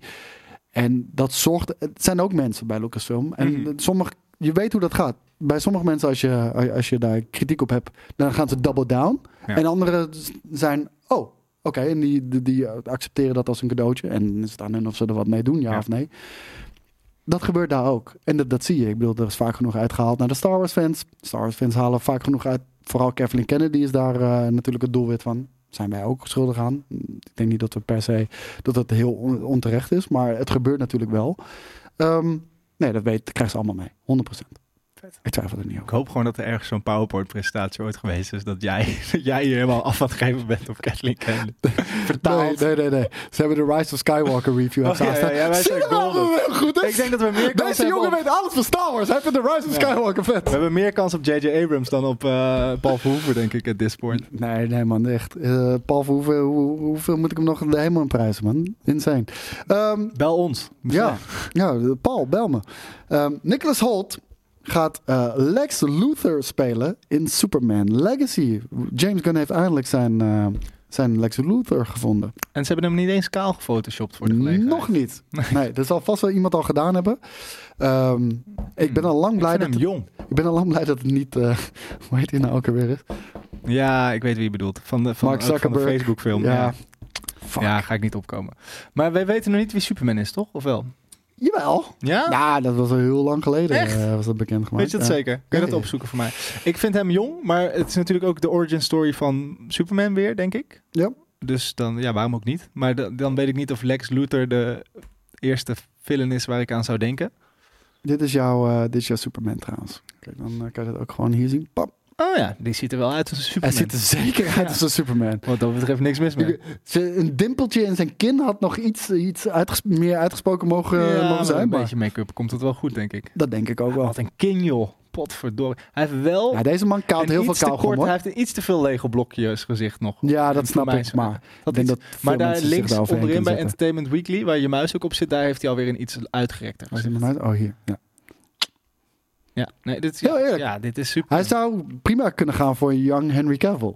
En dat zorgt, het zijn ook mensen bij Lucasfilm. En Mhm. sommige, je weet hoe dat gaat. Bij sommige mensen, als je, als je daar kritiek op hebt, dan gaan ze double down. Ja. En anderen zijn, oh, oké, en die, die, die accepteren dat als een cadeautje. En is het aan hen of ze er wat mee doen, ja, Ja. of nee. Dat gebeurt daar ook. En dat, dat zie je. Ik bedoel, er is vaak genoeg uitgehaald naar de Star Wars fans. Star Wars fans halen vaak genoeg uit. Vooral Kathleen Kennedy is daar eh, natuurlijk het doelwit van. Zijn wij ook schuldig aan? Ik denk niet dat we per se dat het heel on- onterecht is, maar het gebeurt natuurlijk wel. Ehm, nee, dat weet, dat krijgen ze allemaal mee. 100%. Ik twijfel er niet Ik over. hoop gewoon dat er ergens zo'n PowerPoint-presentatie ooit geweest is. Dat jij, <laughs> dat jij hier helemaal af aan het geven bent op Kathleen Kennedy. <laughs> Nee, Vertaald. nee, nee, nee. Ze hebben de Rise of Skywalker review Oh, ja, aanstaan. ja, ja, wij Zie zijn je nou goed is? Ik denk dat we meer kans Deze jongen op- weet alles van Star Wars. Hij vindt de Rise of Ja. Skywalker vet. We hebben meer kans op J.J. Abrams dan op eh, Paul Verhoeven, denk ik, at this point. Nee, nee man, echt. Eh, Paul Verhoeven, hoe, hoeveel moet ik hem nog de hemel in prijzen, man? Insane. Ehm, Bel ons. ja, ja, Paul, bel me. Ehm, Nicholas Holt gaat eh, Lex Luthor spelen in Superman Legacy. James Gunn heeft eindelijk zijn, eh, zijn Lex Luthor gevonden. En ze hebben hem niet eens kaal gefotoshopt voor de gelegenheid. Nog niet. <laughs> Nee, dat zal vast wel iemand al gedaan hebben. Ehm, ik ben al lang Ik blij dat hem het, jong. ik ben al lang blij dat het niet. eh <laughs> hoe heet hij nou ook alweer? is? Ja, ik weet wie je bedoelt. Van de, van, Mark ook van de Zuckerberg. Facebook film. Ja. Ja, ga ik niet opkomen. Maar wij weten nog niet wie Superman is, toch? Of wel? Jawel. Ja? Ja, dat was al heel lang geleden. Echt? eh, was dat bekend gemaakt. Weet je dat Ja. zeker? Kun je dat opzoeken voor mij? Ik vind hem jong, maar het is natuurlijk ook de origin story van Superman weer, denk ik. Ja. Dus dan, ja, waarom ook niet? Maar da- dan weet ik niet of Lex Luthor de eerste villain is waar ik aan zou denken. Dit is jouw, eh, dit is jouw Superman trouwens. Kijk, dan eh, kan je dat ook gewoon hier zien. Pap. Oh ja, die ziet er wel uit als een Hij Superman. ziet er zeker uit Ja. als een Superman. Wat dat betreft niks mis mee. Ze- Een dimpeltje in zijn kin had nog iets, iets uitges- meer uitgesproken mogen, Ja, mogen zijn. een Maar beetje make-up komt het wel goed, denk ik. dat denk ik ook wel. Wat een king, joh. Potverdorie. Hij heeft wel Ja, deze man kaalt heel veel kauwgom hoor. hij heeft een iets te veel Lego blokjes gezicht nog. Ja, dat snap ik. Maar, Dat denk dat Maar daar links onderin bij. Entertainment Weekly, waar je muis ook op zit, daar heeft hij alweer een iets uitgerekter hij gezicht. Oh, hier. Ja. Ja, nee, dit is, Heel ja, eerlijk. ja, dit is super. Hij zou prima kunnen gaan voor een young Henry Cavill.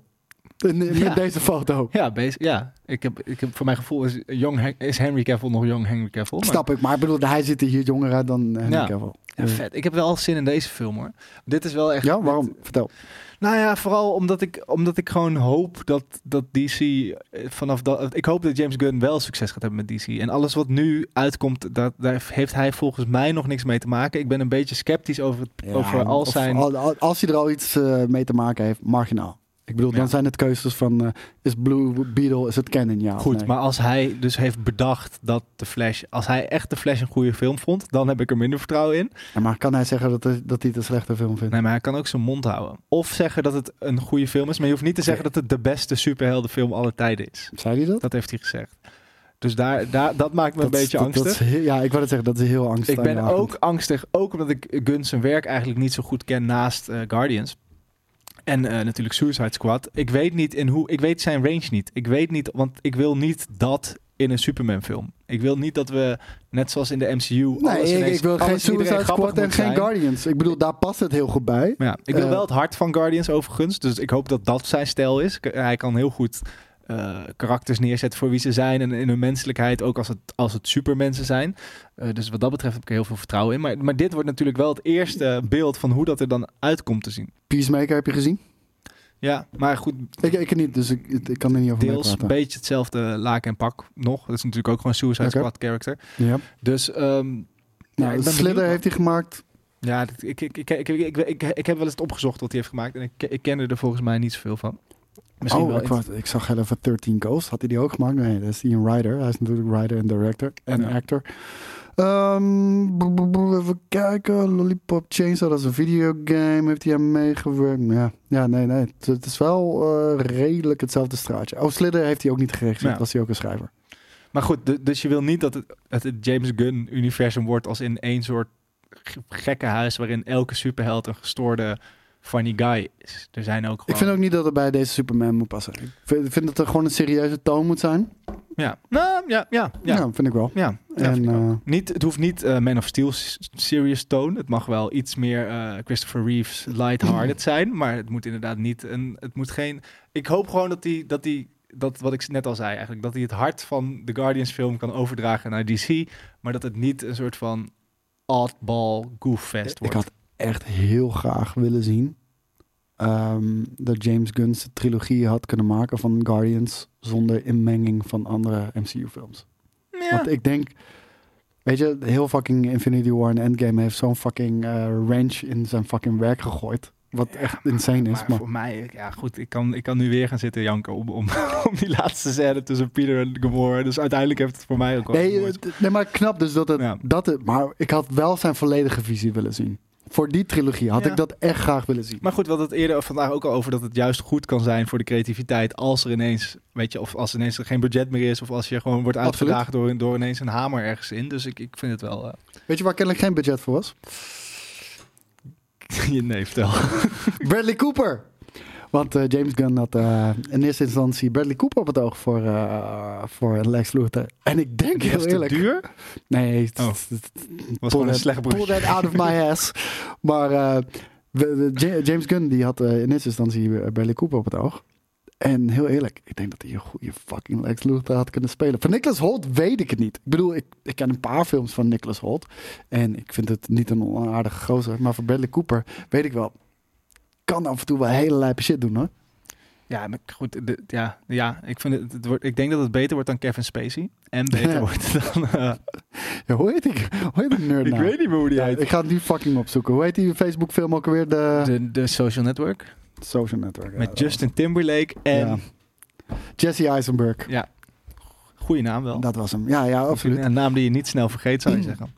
In- Met Ja. deze foto. Ja, ja. Ik heb, ik heb, voor mijn gevoel is, young, is Henry Cavill nog Young Henry Cavill. maar- Snap ik. Maar ik bedoel, hij ziet er hier jonger uit dan Henry Ja. Cavill. Ja, vet. Ik heb wel zin in deze film hoor. Dit is wel echt... Ja, waarom? Vertel. Nou ja, vooral omdat ik, omdat ik gewoon hoop dat, dat DC eh, vanaf dat... Ik hoop dat James Gunn wel succes gaat hebben met DC. En alles wat nu uitkomt, dat, daar heeft hij volgens mij nog niks mee te maken. Ik ben een beetje sceptisch over, het, over al zijn... al- al- als hij er al iets eh, mee te maken heeft, marginaal. Ik bedoel, dan Ja. zijn het keuzes van... eh, is Blue Beetle, is het canon, ja Goed, nee? maar als hij dus heeft bedacht dat de Flash... Als hij echt de Flash een goede film vond, dan heb ik er minder vertrouwen in. Ja, maar kan hij zeggen dat, hij- dat hij het een slechte film vindt? Nee, maar hij kan ook zijn mond houden. Of zeggen dat het een goede film is, maar je hoeft niet te zeggen dat het de beste superheldenfilm aller tijden is. Zei hij dat? Dat heeft hij gezegd. Dus daar, daar, dat maakt me een Dat beetje dat- angstig. dat is heel- ja, ik wou het zeggen, dat is heel angstig. ik ben ook angstig, ook omdat ik Gun zijn werk eigenlijk niet zo goed ken naast eh, Guardians. En eh, natuurlijk Suicide Squad. Ik weet niet in hoe. Ik weet zijn range niet. Ik weet niet, want ik wil niet dat in een Superman film. Ik wil niet dat we, net zoals in de MCU. Nee, alles ik, ik wil geen Suicide Squad en geen. Guardians. Ik bedoel, daar past het heel goed bij. Ja, ik wil Eh, wel het hart van Guardians overigens. Dus ik hoop dat dat zijn stijl is. Hij kan heel goed eh, karakters neerzetten voor wie ze zijn. En in hun menselijkheid, ook als het, als het supermensen zijn. Eh, dus wat dat betreft heb ik er heel veel vertrouwen in. Maar, maar dit wordt natuurlijk wel het eerste beeld van hoe dat er dan uitkomt te zien. Peacemaker heb je gezien? Ja, maar goed, Ik, ik niet, dus ik, ik kan er niet over deels een beetje hetzelfde laak en pak nog. Dat is natuurlijk ook gewoon Suicide Oké. Squad character. Ja. Dus ja, Nou, Slither heeft hij gemaakt. Ja, ik, ik, ik, ik, ik, ik, ik, ik heb wel eens opgezocht wat hij heeft gemaakt. En ik, ik ken er volgens mij niet zoveel van. Misschien oh, wel ik, ik zag heel even 13 Ghosts. Had hij die ook gemaakt? Nee, dat is hij een writer. Hij is natuurlijk writer en director en Ja. actor. Ehm, even kijken. Lollipop Chainsaw, dat is een videogame. Heeft hij aan meegewerkt? Ja, ja nee, nee. Het, het is wel eh, redelijk hetzelfde straatje. Oh, Slither heeft hij ook niet geregisseerd. Ja. Was hij ook een schrijver. Maar goed, du- dus je wil niet dat het het, James Gunn-universum wordt als in één soort gekke huis waarin elke superheld een gestoorde funny guy is. Er zijn ook Ik gewoon... vind ook niet dat het bij deze Superman moet passen. Ik vind, ik vind dat er gewoon een serieuze toon moet zijn. Ja, nou, ja, ja, ja. Ja, vind ik wel. Ja, En, ik eh, niet, het hoeft niet eh, Man of Steel serious tone. Het mag wel iets meer eh, Christopher Reeves lighthearted zijn. Maar het moet inderdaad niet een... Het moet geen... Ik hoop gewoon dat hij... Dat hij dat wat ik net al zei eigenlijk, dat hij het hart van de Guardians film kan overdragen naar DC, maar dat het niet een soort van oddball gooffest Ik wordt. had echt heel graag willen zien ehm, dat James Gunn zijn trilogie had kunnen maken van Guardians zonder inmenging van andere MCU-films. ja. Want ik denk, weet je, heel fucking Infinity War en Endgame heeft zo'n fucking eh wrench in zijn fucking werk gegooid. Wat echt insane is. maar, Maar, voor mij, ja goed, ik kan, ik kan nu weer gaan zitten janken om, om, <laughs> om die laatste scène tussen Peter en Gamora. Dus uiteindelijk heeft het voor mij ook wel nee, nee, maar knap dus dat het, Ja. dat het... Maar ik had wel zijn volledige visie willen zien. Voor die trilogie had Ja. ik dat echt graag willen zien. Maar goed, we hadden het eerder vandaag ook al over dat het juist goed kan zijn voor de creativiteit als er ineens, weet je, of als er ineens geen budget meer is, of als je gewoon wordt uitgedaagd door, door ineens een hamer ergens in. Dus ik, ik vind het wel. eh, Weet je waar kennelijk geen budget voor was? je <laughs> nee, vertel. Bradley Cooper. Want eh, James Gunn had eh, in eerste instantie Bradley Cooper op het oog voor, eh, voor Lex Luthor. En ik denk heel eerlijk... duur. Nee, het- Oh. Was pull gewoon een slechte Pull that out of my ass. Maar James Gunn die had in eerste instantie Bradley Cooper op het oog. En heel eerlijk, ik denk dat hij een goede fucking Lex Luthor had kunnen spelen. Van Nicholas Holt weet ik het niet. Ik bedoel, ik, ik ken een paar films van Nicholas Holt. En ik vind het niet een onaardige gozer. Maar voor Bradley Cooper weet ik wel. Kan af en toe wel hele lijpe shit doen hoor. Ja, maar goed, de- ja, ja ik, vind het, het wordt, ik denk dat het beter wordt dan Kevin Spacey. En beter Ja. wordt dan... eh, <laughs> Ja, hoe heet ik? Hoe heet die nerd ik nou? weet niet meer hoe die Ja, heet. ik ga het nu fucking opzoeken. Hoe heet die Facebook film ook weer? De, De, de Social Network. Social Network. ja, Met Justin Timberlake en... Ja. Jesse Eisenberg. Goeie naam wel. Dat was hem. Ja, ja, absoluut. Een naam die je niet snel vergeet, zou je <clears throat> zeggen.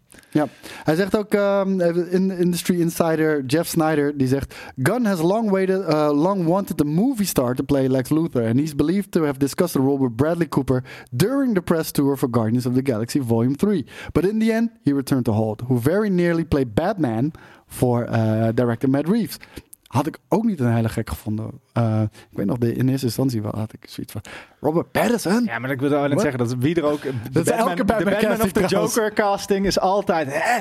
Hij zegt ook ehm, in Industry Insider Jeff Snyder die zegt Gunn has long waited, uh, long wanted a movie star to play Lex Luthor, and he's believed to have discussed the role with Bradley Cooper during the press tour for Guardians of the Galaxy Volume 3. But in the end, he returned to Holt, who very nearly played Batman for uh, director Matt Reeves. Had ik ook niet een hele gek gevonden. Uh, ik weet nog, de, in eerste instantie wel had ik zoiets van Robert Pattinson. Ja, maar ik wil net What? zeggen dat wie er ook... De Dat is elke de Batman Batman of trouwens. Joker casting is altijd... Hè?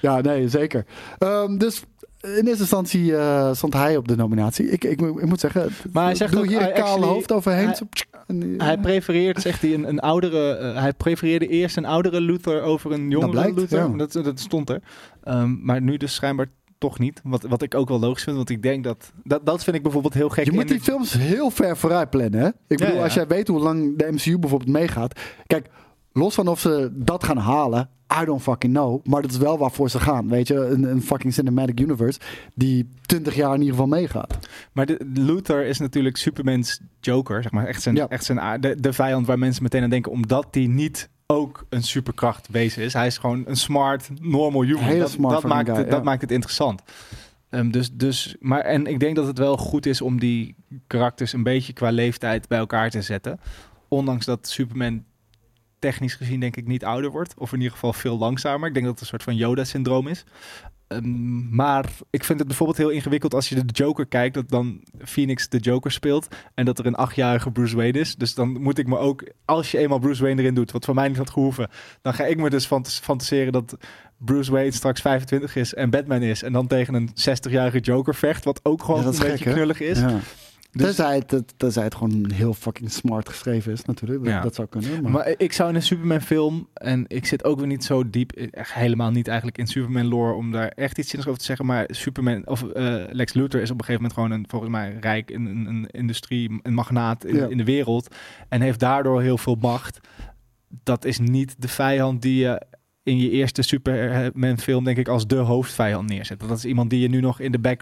Ja, nee, zeker. Ehm, dus in eerste instantie eh, stond hij op de nominatie. Ik, ik, ik moet zeggen, Maar hij zegt doe ook, hier een kale actually- hoofd overheen. hij- zo, tsk, en die- Hij prefereert, zegt hij, een, een oudere... eh, hij prefereerde eerst een oudere Luther over een jongere blijkt, Luther. ja. Dat, dat stond er. Ehm, maar nu dus schijnbaar toch niet. Wat, wat ik ook wel logisch vind, want ik denk dat... Dat, dat vind ik bijvoorbeeld heel gek. je moet die films heel ver vooruit plannen. Hè? Ik bedoel, ja. als jij weet hoe lang de MCU bijvoorbeeld meegaat. Kijk, los van of ze dat gaan halen, I don't fucking know. Maar dat is wel waarvoor ze gaan. Weet je, een, een fucking cinematic universe die 20 jaar in ieder geval meegaat. Maar de, Luther is natuurlijk Superman's Joker, zeg maar. Echt zijn, Ja. echt zijn de, de vijand waar mensen meteen aan denken, omdat hij niet ook een superkracht wezen is. Hij is gewoon een smart, normal human. Dat, smart dat, maakt, guy, het, dat maakt het interessant. Ehm, dus, dus, maar, en ik denk dat het wel goed is om die karakters een beetje qua leeftijd bij elkaar te zetten. Ondanks dat Superman technisch gezien denk ik niet ouder wordt. Of in ieder geval veel langzamer. Ik denk dat het een soort van Yoda-syndroom is. Ehm, maar ik vind het bijvoorbeeld heel ingewikkeld als je de Joker kijkt, dat dan Phoenix de Joker speelt en dat er een achtjarige Bruce Wayne is. Dus dan moet ik me ook, als je eenmaal Bruce Wayne erin doet, wat voor mij niet had gehoeven, dan ga ik me dus fant- fantaseren dat Bruce Wayne straks 25 is en Batman is en dan tegen een 60-jarige Joker vecht, wat ook gewoon Ja, een beetje gek, hè? knullig is. Ja. Dus- tenzij, het, het- tenzij het gewoon heel fucking smart geschreven is natuurlijk. Dat, Ja. dat zou kunnen. Maar, Maar ik zou in een Superman film, en ik zit ook weer niet zo diep, echt helemaal niet eigenlijk in Superman lore om daar echt iets zinnigs over te zeggen, maar Superman, of eh, Lex Luthor is op een gegeven moment gewoon een, volgens mij, rijk, een, een, een industrie, een magnaat in, Ja. in de wereld en heeft daardoor heel veel macht. Dat is niet de vijand die je in je eerste Superman film denk ik als de hoofdvijand neerzet. Dat is iemand die je nu nog in de back...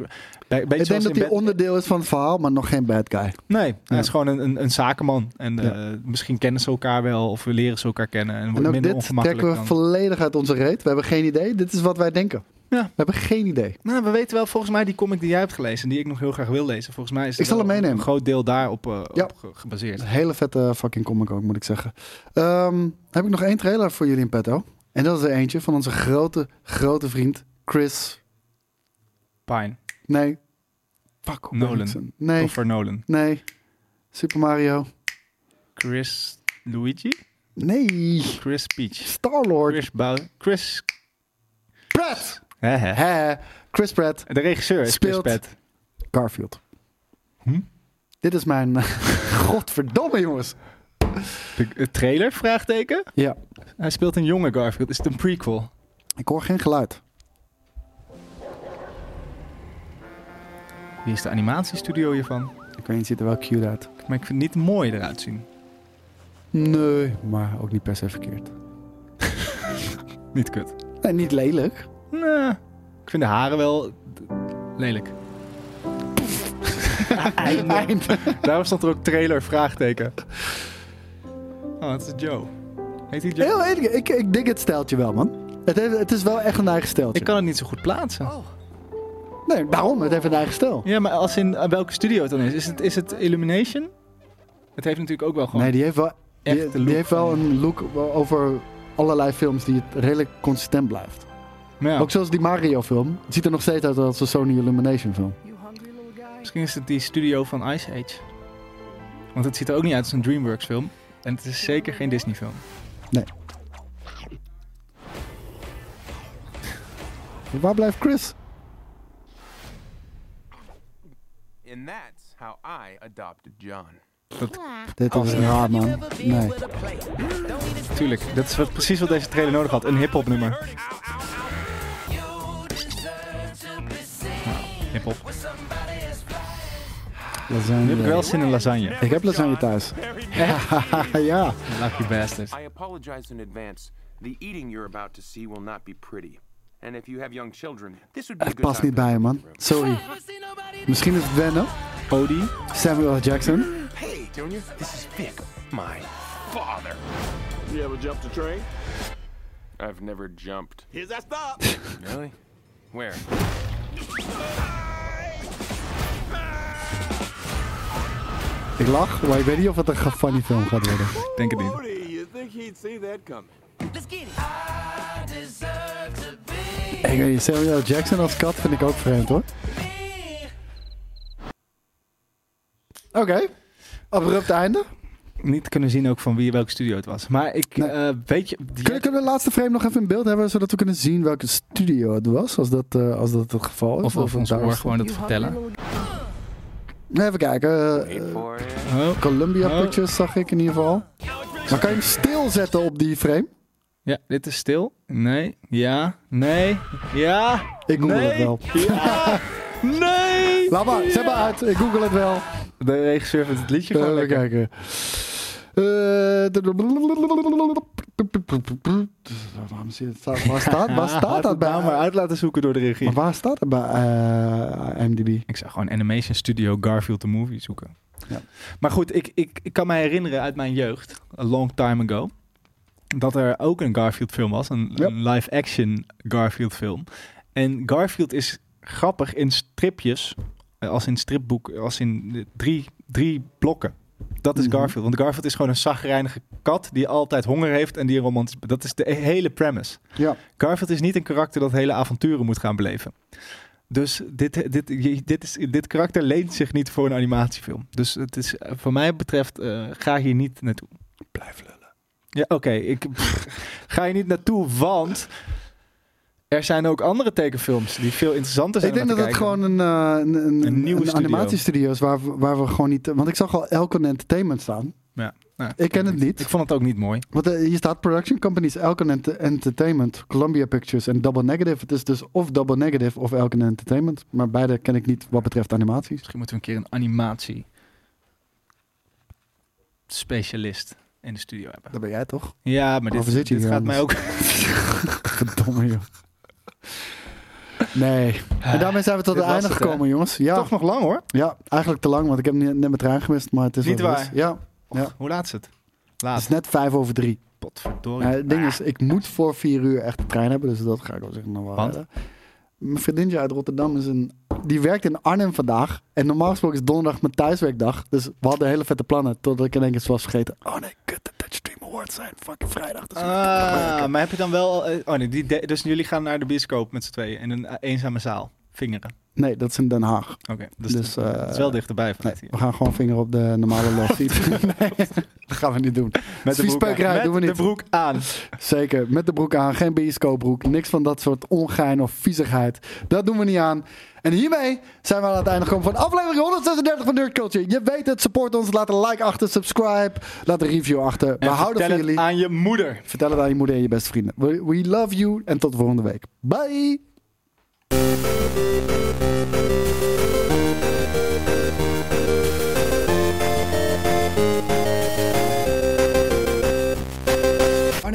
back Ik denk dat hij onderdeel is van het verhaal, maar nog geen bad guy. Nee, hij Ja. is gewoon een, een, een zakenman. En eh, misschien kennen ze elkaar wel of we leren ze elkaar kennen. En, En wordt ook minder dit ongemakkelijk trekken we dan- volledig uit onze reet. We hebben geen idee. Dit is wat wij denken. Ja. We hebben geen idee. Nou, we weten wel volgens mij die comic die jij hebt gelezen, die ik nog heel graag wil lezen. Volgens mij is Ik zal hem meenemen. een groot deel daarop eh, Ja. op ge- gebaseerd. Een hele vette fucking comic ook, moet ik zeggen. Ehm, heb ik nog één trailer voor jullie in petto. En dat is er eentje van onze grote, grote vriend Chris. Pine. Nee. Fuck. Nolan. Nee. Christopher Nolan. Nee. Super Mario. Chris Luigi? Nee. Chris Peach. Star-Lord. Chris Bou Chris... Pratt. Hè, hè. Hè. Chris Pratt. De regisseur is Speelt- Chris Pratt. Garfield. Hm? Dit is mijn... <laughs> Godverdomme, jongens. De, de trailer? Vraagteken? Ja. Hij speelt een jonge Garfield. Is het een prequel? Ik hoor geen geluid. Wie is de animatiestudio hiervan? Ik weet niet, het ziet er wel cute uit. Maar ik vind het niet mooi eruit zien. Nee, maar ook niet per se verkeerd. <laughs> Niet kut. Nee, niet lelijk. Nee, ik vind de haren wel lelijk. <laughs> Eind. <laughs> Daarom stond er ook trailer vraagteken. Oh, het is Joe. Heet hij Joe? Heel eerlijk, ik, ik dik het steltje wel, man. Het, heeft, het is wel echt een eigen steltje. Ik kan het niet zo goed plaatsen. Nee, daarom. Het heeft een eigen stijl. Ja, maar als in aan welke studio het dan is. Is het, is het Illumination? Het heeft natuurlijk ook wel gewoon Nee, die heeft wel, die, die look heeft wel een look over allerlei films die het redelijk consistent blijft. Ja, Ook zoals die Mario film. Het ziet er nog steeds uit als een Sony Illumination film. misschien is het die studio van Ice Age. Want het ziet er ook niet uit als een DreamWorks film. En het is zeker geen Disney film. Waar blijft Chris? And that's how I adopted John. Dit is raar, man. Nee. Tuurlijk, dat is wat, precies wat deze trailer nodig had. Een hip-hop nummer. Nou, hip-hop. Lasagne. Nu heb ik wel zin in lasagne. Ik heb lasagne thuis. <laughs> ja. Lucky bastard. I apologize in advance. The eating you're about to see will not be pretty. And if you have young children, this would be a Het good past niet bij je, them. man. Sorry. Misschien is het wennen. Odie. Samuel. Jackson. Hey, Junior, this is Vic, my father. You ever jumped a train? I've never jumped. Here's that stop. Really? Where? <laughs> Ik lach, maar ik weet niet of het een funny film gaat worden. Ik denk het niet. Ik weet niet, Samuel. Jackson als kat vind ik ook vreemd hoor. Oké. Abrupt einde. Niet kunnen zien ook van wie, welke studio het was. Maar ik Nee. eh, weet je... die- Kunnen, kunnen we de laatste frame nog even in beeld hebben, zodat we kunnen zien welke studio het was, als dat, eh, als dat het geval is? Of, of ons daar oor is. gewoon dat vertellen. Even kijken. eh. Oh, Columbia Oh. Pictures zag ik in ieder geval. Maar kan je hem stilzetten op die frame? ja, dit is stil. Nee. Ja. Nee. Ja. Ik google nee. het wel. <laughs> Ja. nee. Laat maar, zet maar uit. Ik google het wel. De regisseur vindt het liedje gewoon Even lekker. kijken. Eh, waarom? Waar staat, waar <laughs> staat dat het nou maar bij? uit laten zoeken door de regie. Maar waar staat het bij eh, IMDb? Ik zou gewoon Animation Studio Garfield the Movie zoeken. Ja. Maar goed, ik, ik, ik kan me herinneren uit mijn jeugd, a long time ago, dat er ook een Garfield film was, een, een live-action Garfield film. En Garfield is grappig in stripjes, eh, als in stripboek, als in drie, drie blokken. Dat is Mhm. Garfield. Want Garfield is gewoon een zagrijnige kat die altijd honger heeft en die romantisch... Dat is de hele premise. Ja. Garfield is niet een karakter dat hele avonturen moet gaan beleven. Dus dit, dit, dit, is, dit karakter leent zich niet voor een animatiefilm. Dus het is, eh, voor mij betreft, eh, ga hier niet naartoe. Blijf lullen. Ja, oké. ik <laughs> ga je niet naartoe, want er zijn ook andere tekenfilms die veel interessanter zijn. Ik denk dat het gewoon een, eh, een, een, Een nieuwe een studio. animatiestudio is waar, we- waar we gewoon niet... Want ik zag al Elcon Entertainment staan. Ja, nou, Ik ken het niet. Ik vond het ook niet mooi. Want eh, hier staat Production Companies Elcon Ent- Entertainment, Columbia Pictures en Double Negative. Het is dus of Double Negative of Elcon Entertainment. Maar beide ken ik niet wat betreft animaties. Misschien moeten we een keer een animatie specialist in de studio hebben. Dat ben jij toch? Ja, maar dit, gaat mij ook... <laughs> Verdomme, joh. Nee. En daarmee zijn we tot het einde het, hè? gekomen, jongens. Ja, Toch nog lang hoor. ja, eigenlijk te lang, want ik heb net mijn trein gemist, maar het is Niet het waar. is. Ja, Ja. Hoe laat is het? het Laat. is net vijf over drie. Potverdorie. Nou, het ding is, ik moet voor vier uur echt de trein hebben, dus dat ga ik wel zeggen Want? Mijn vriendinnetje uit Rotterdam is een, die werkt in Arnhem vandaag. En normaal gesproken is donderdag mijn thuiswerkdag. Dus we hadden hele vette plannen, totdat ik in één keer was vergeten. Oh nee, kut, de Touchstream Awards zijn fucking vrijdag. Dus Ah, maar heb je dan wel... eh, oh nee, die de- dus jullie gaan naar de bioscoop met z'n tweeën in een eh, eenzame zaal. Vingeren. Nee, dat is in Den Haag. Oké, dus, Dus, het eh, is wel dichterbij van Nee, het we gaan gewoon vinger op de normale <laughs> seat. <laughs> nee, dat gaan we niet doen. Met viespeukerij aan. doen we Met niet. de broek aan. Zeker, met de broek aan, geen bioscoopbroek. Niks van dat soort ongein of viezigheid. Dat doen we niet aan. En hiermee zijn we aan het einde gekomen van aflevering 136 van Nerd Culture. Je weet het, support ons. Laat een like achter, subscribe. Laat een review achter. We En houden vertel van het jullie. aan je moeder. Vertel het aan je moeder en je beste vrienden. We, we love you en tot de volgende week. Bye! Thank you.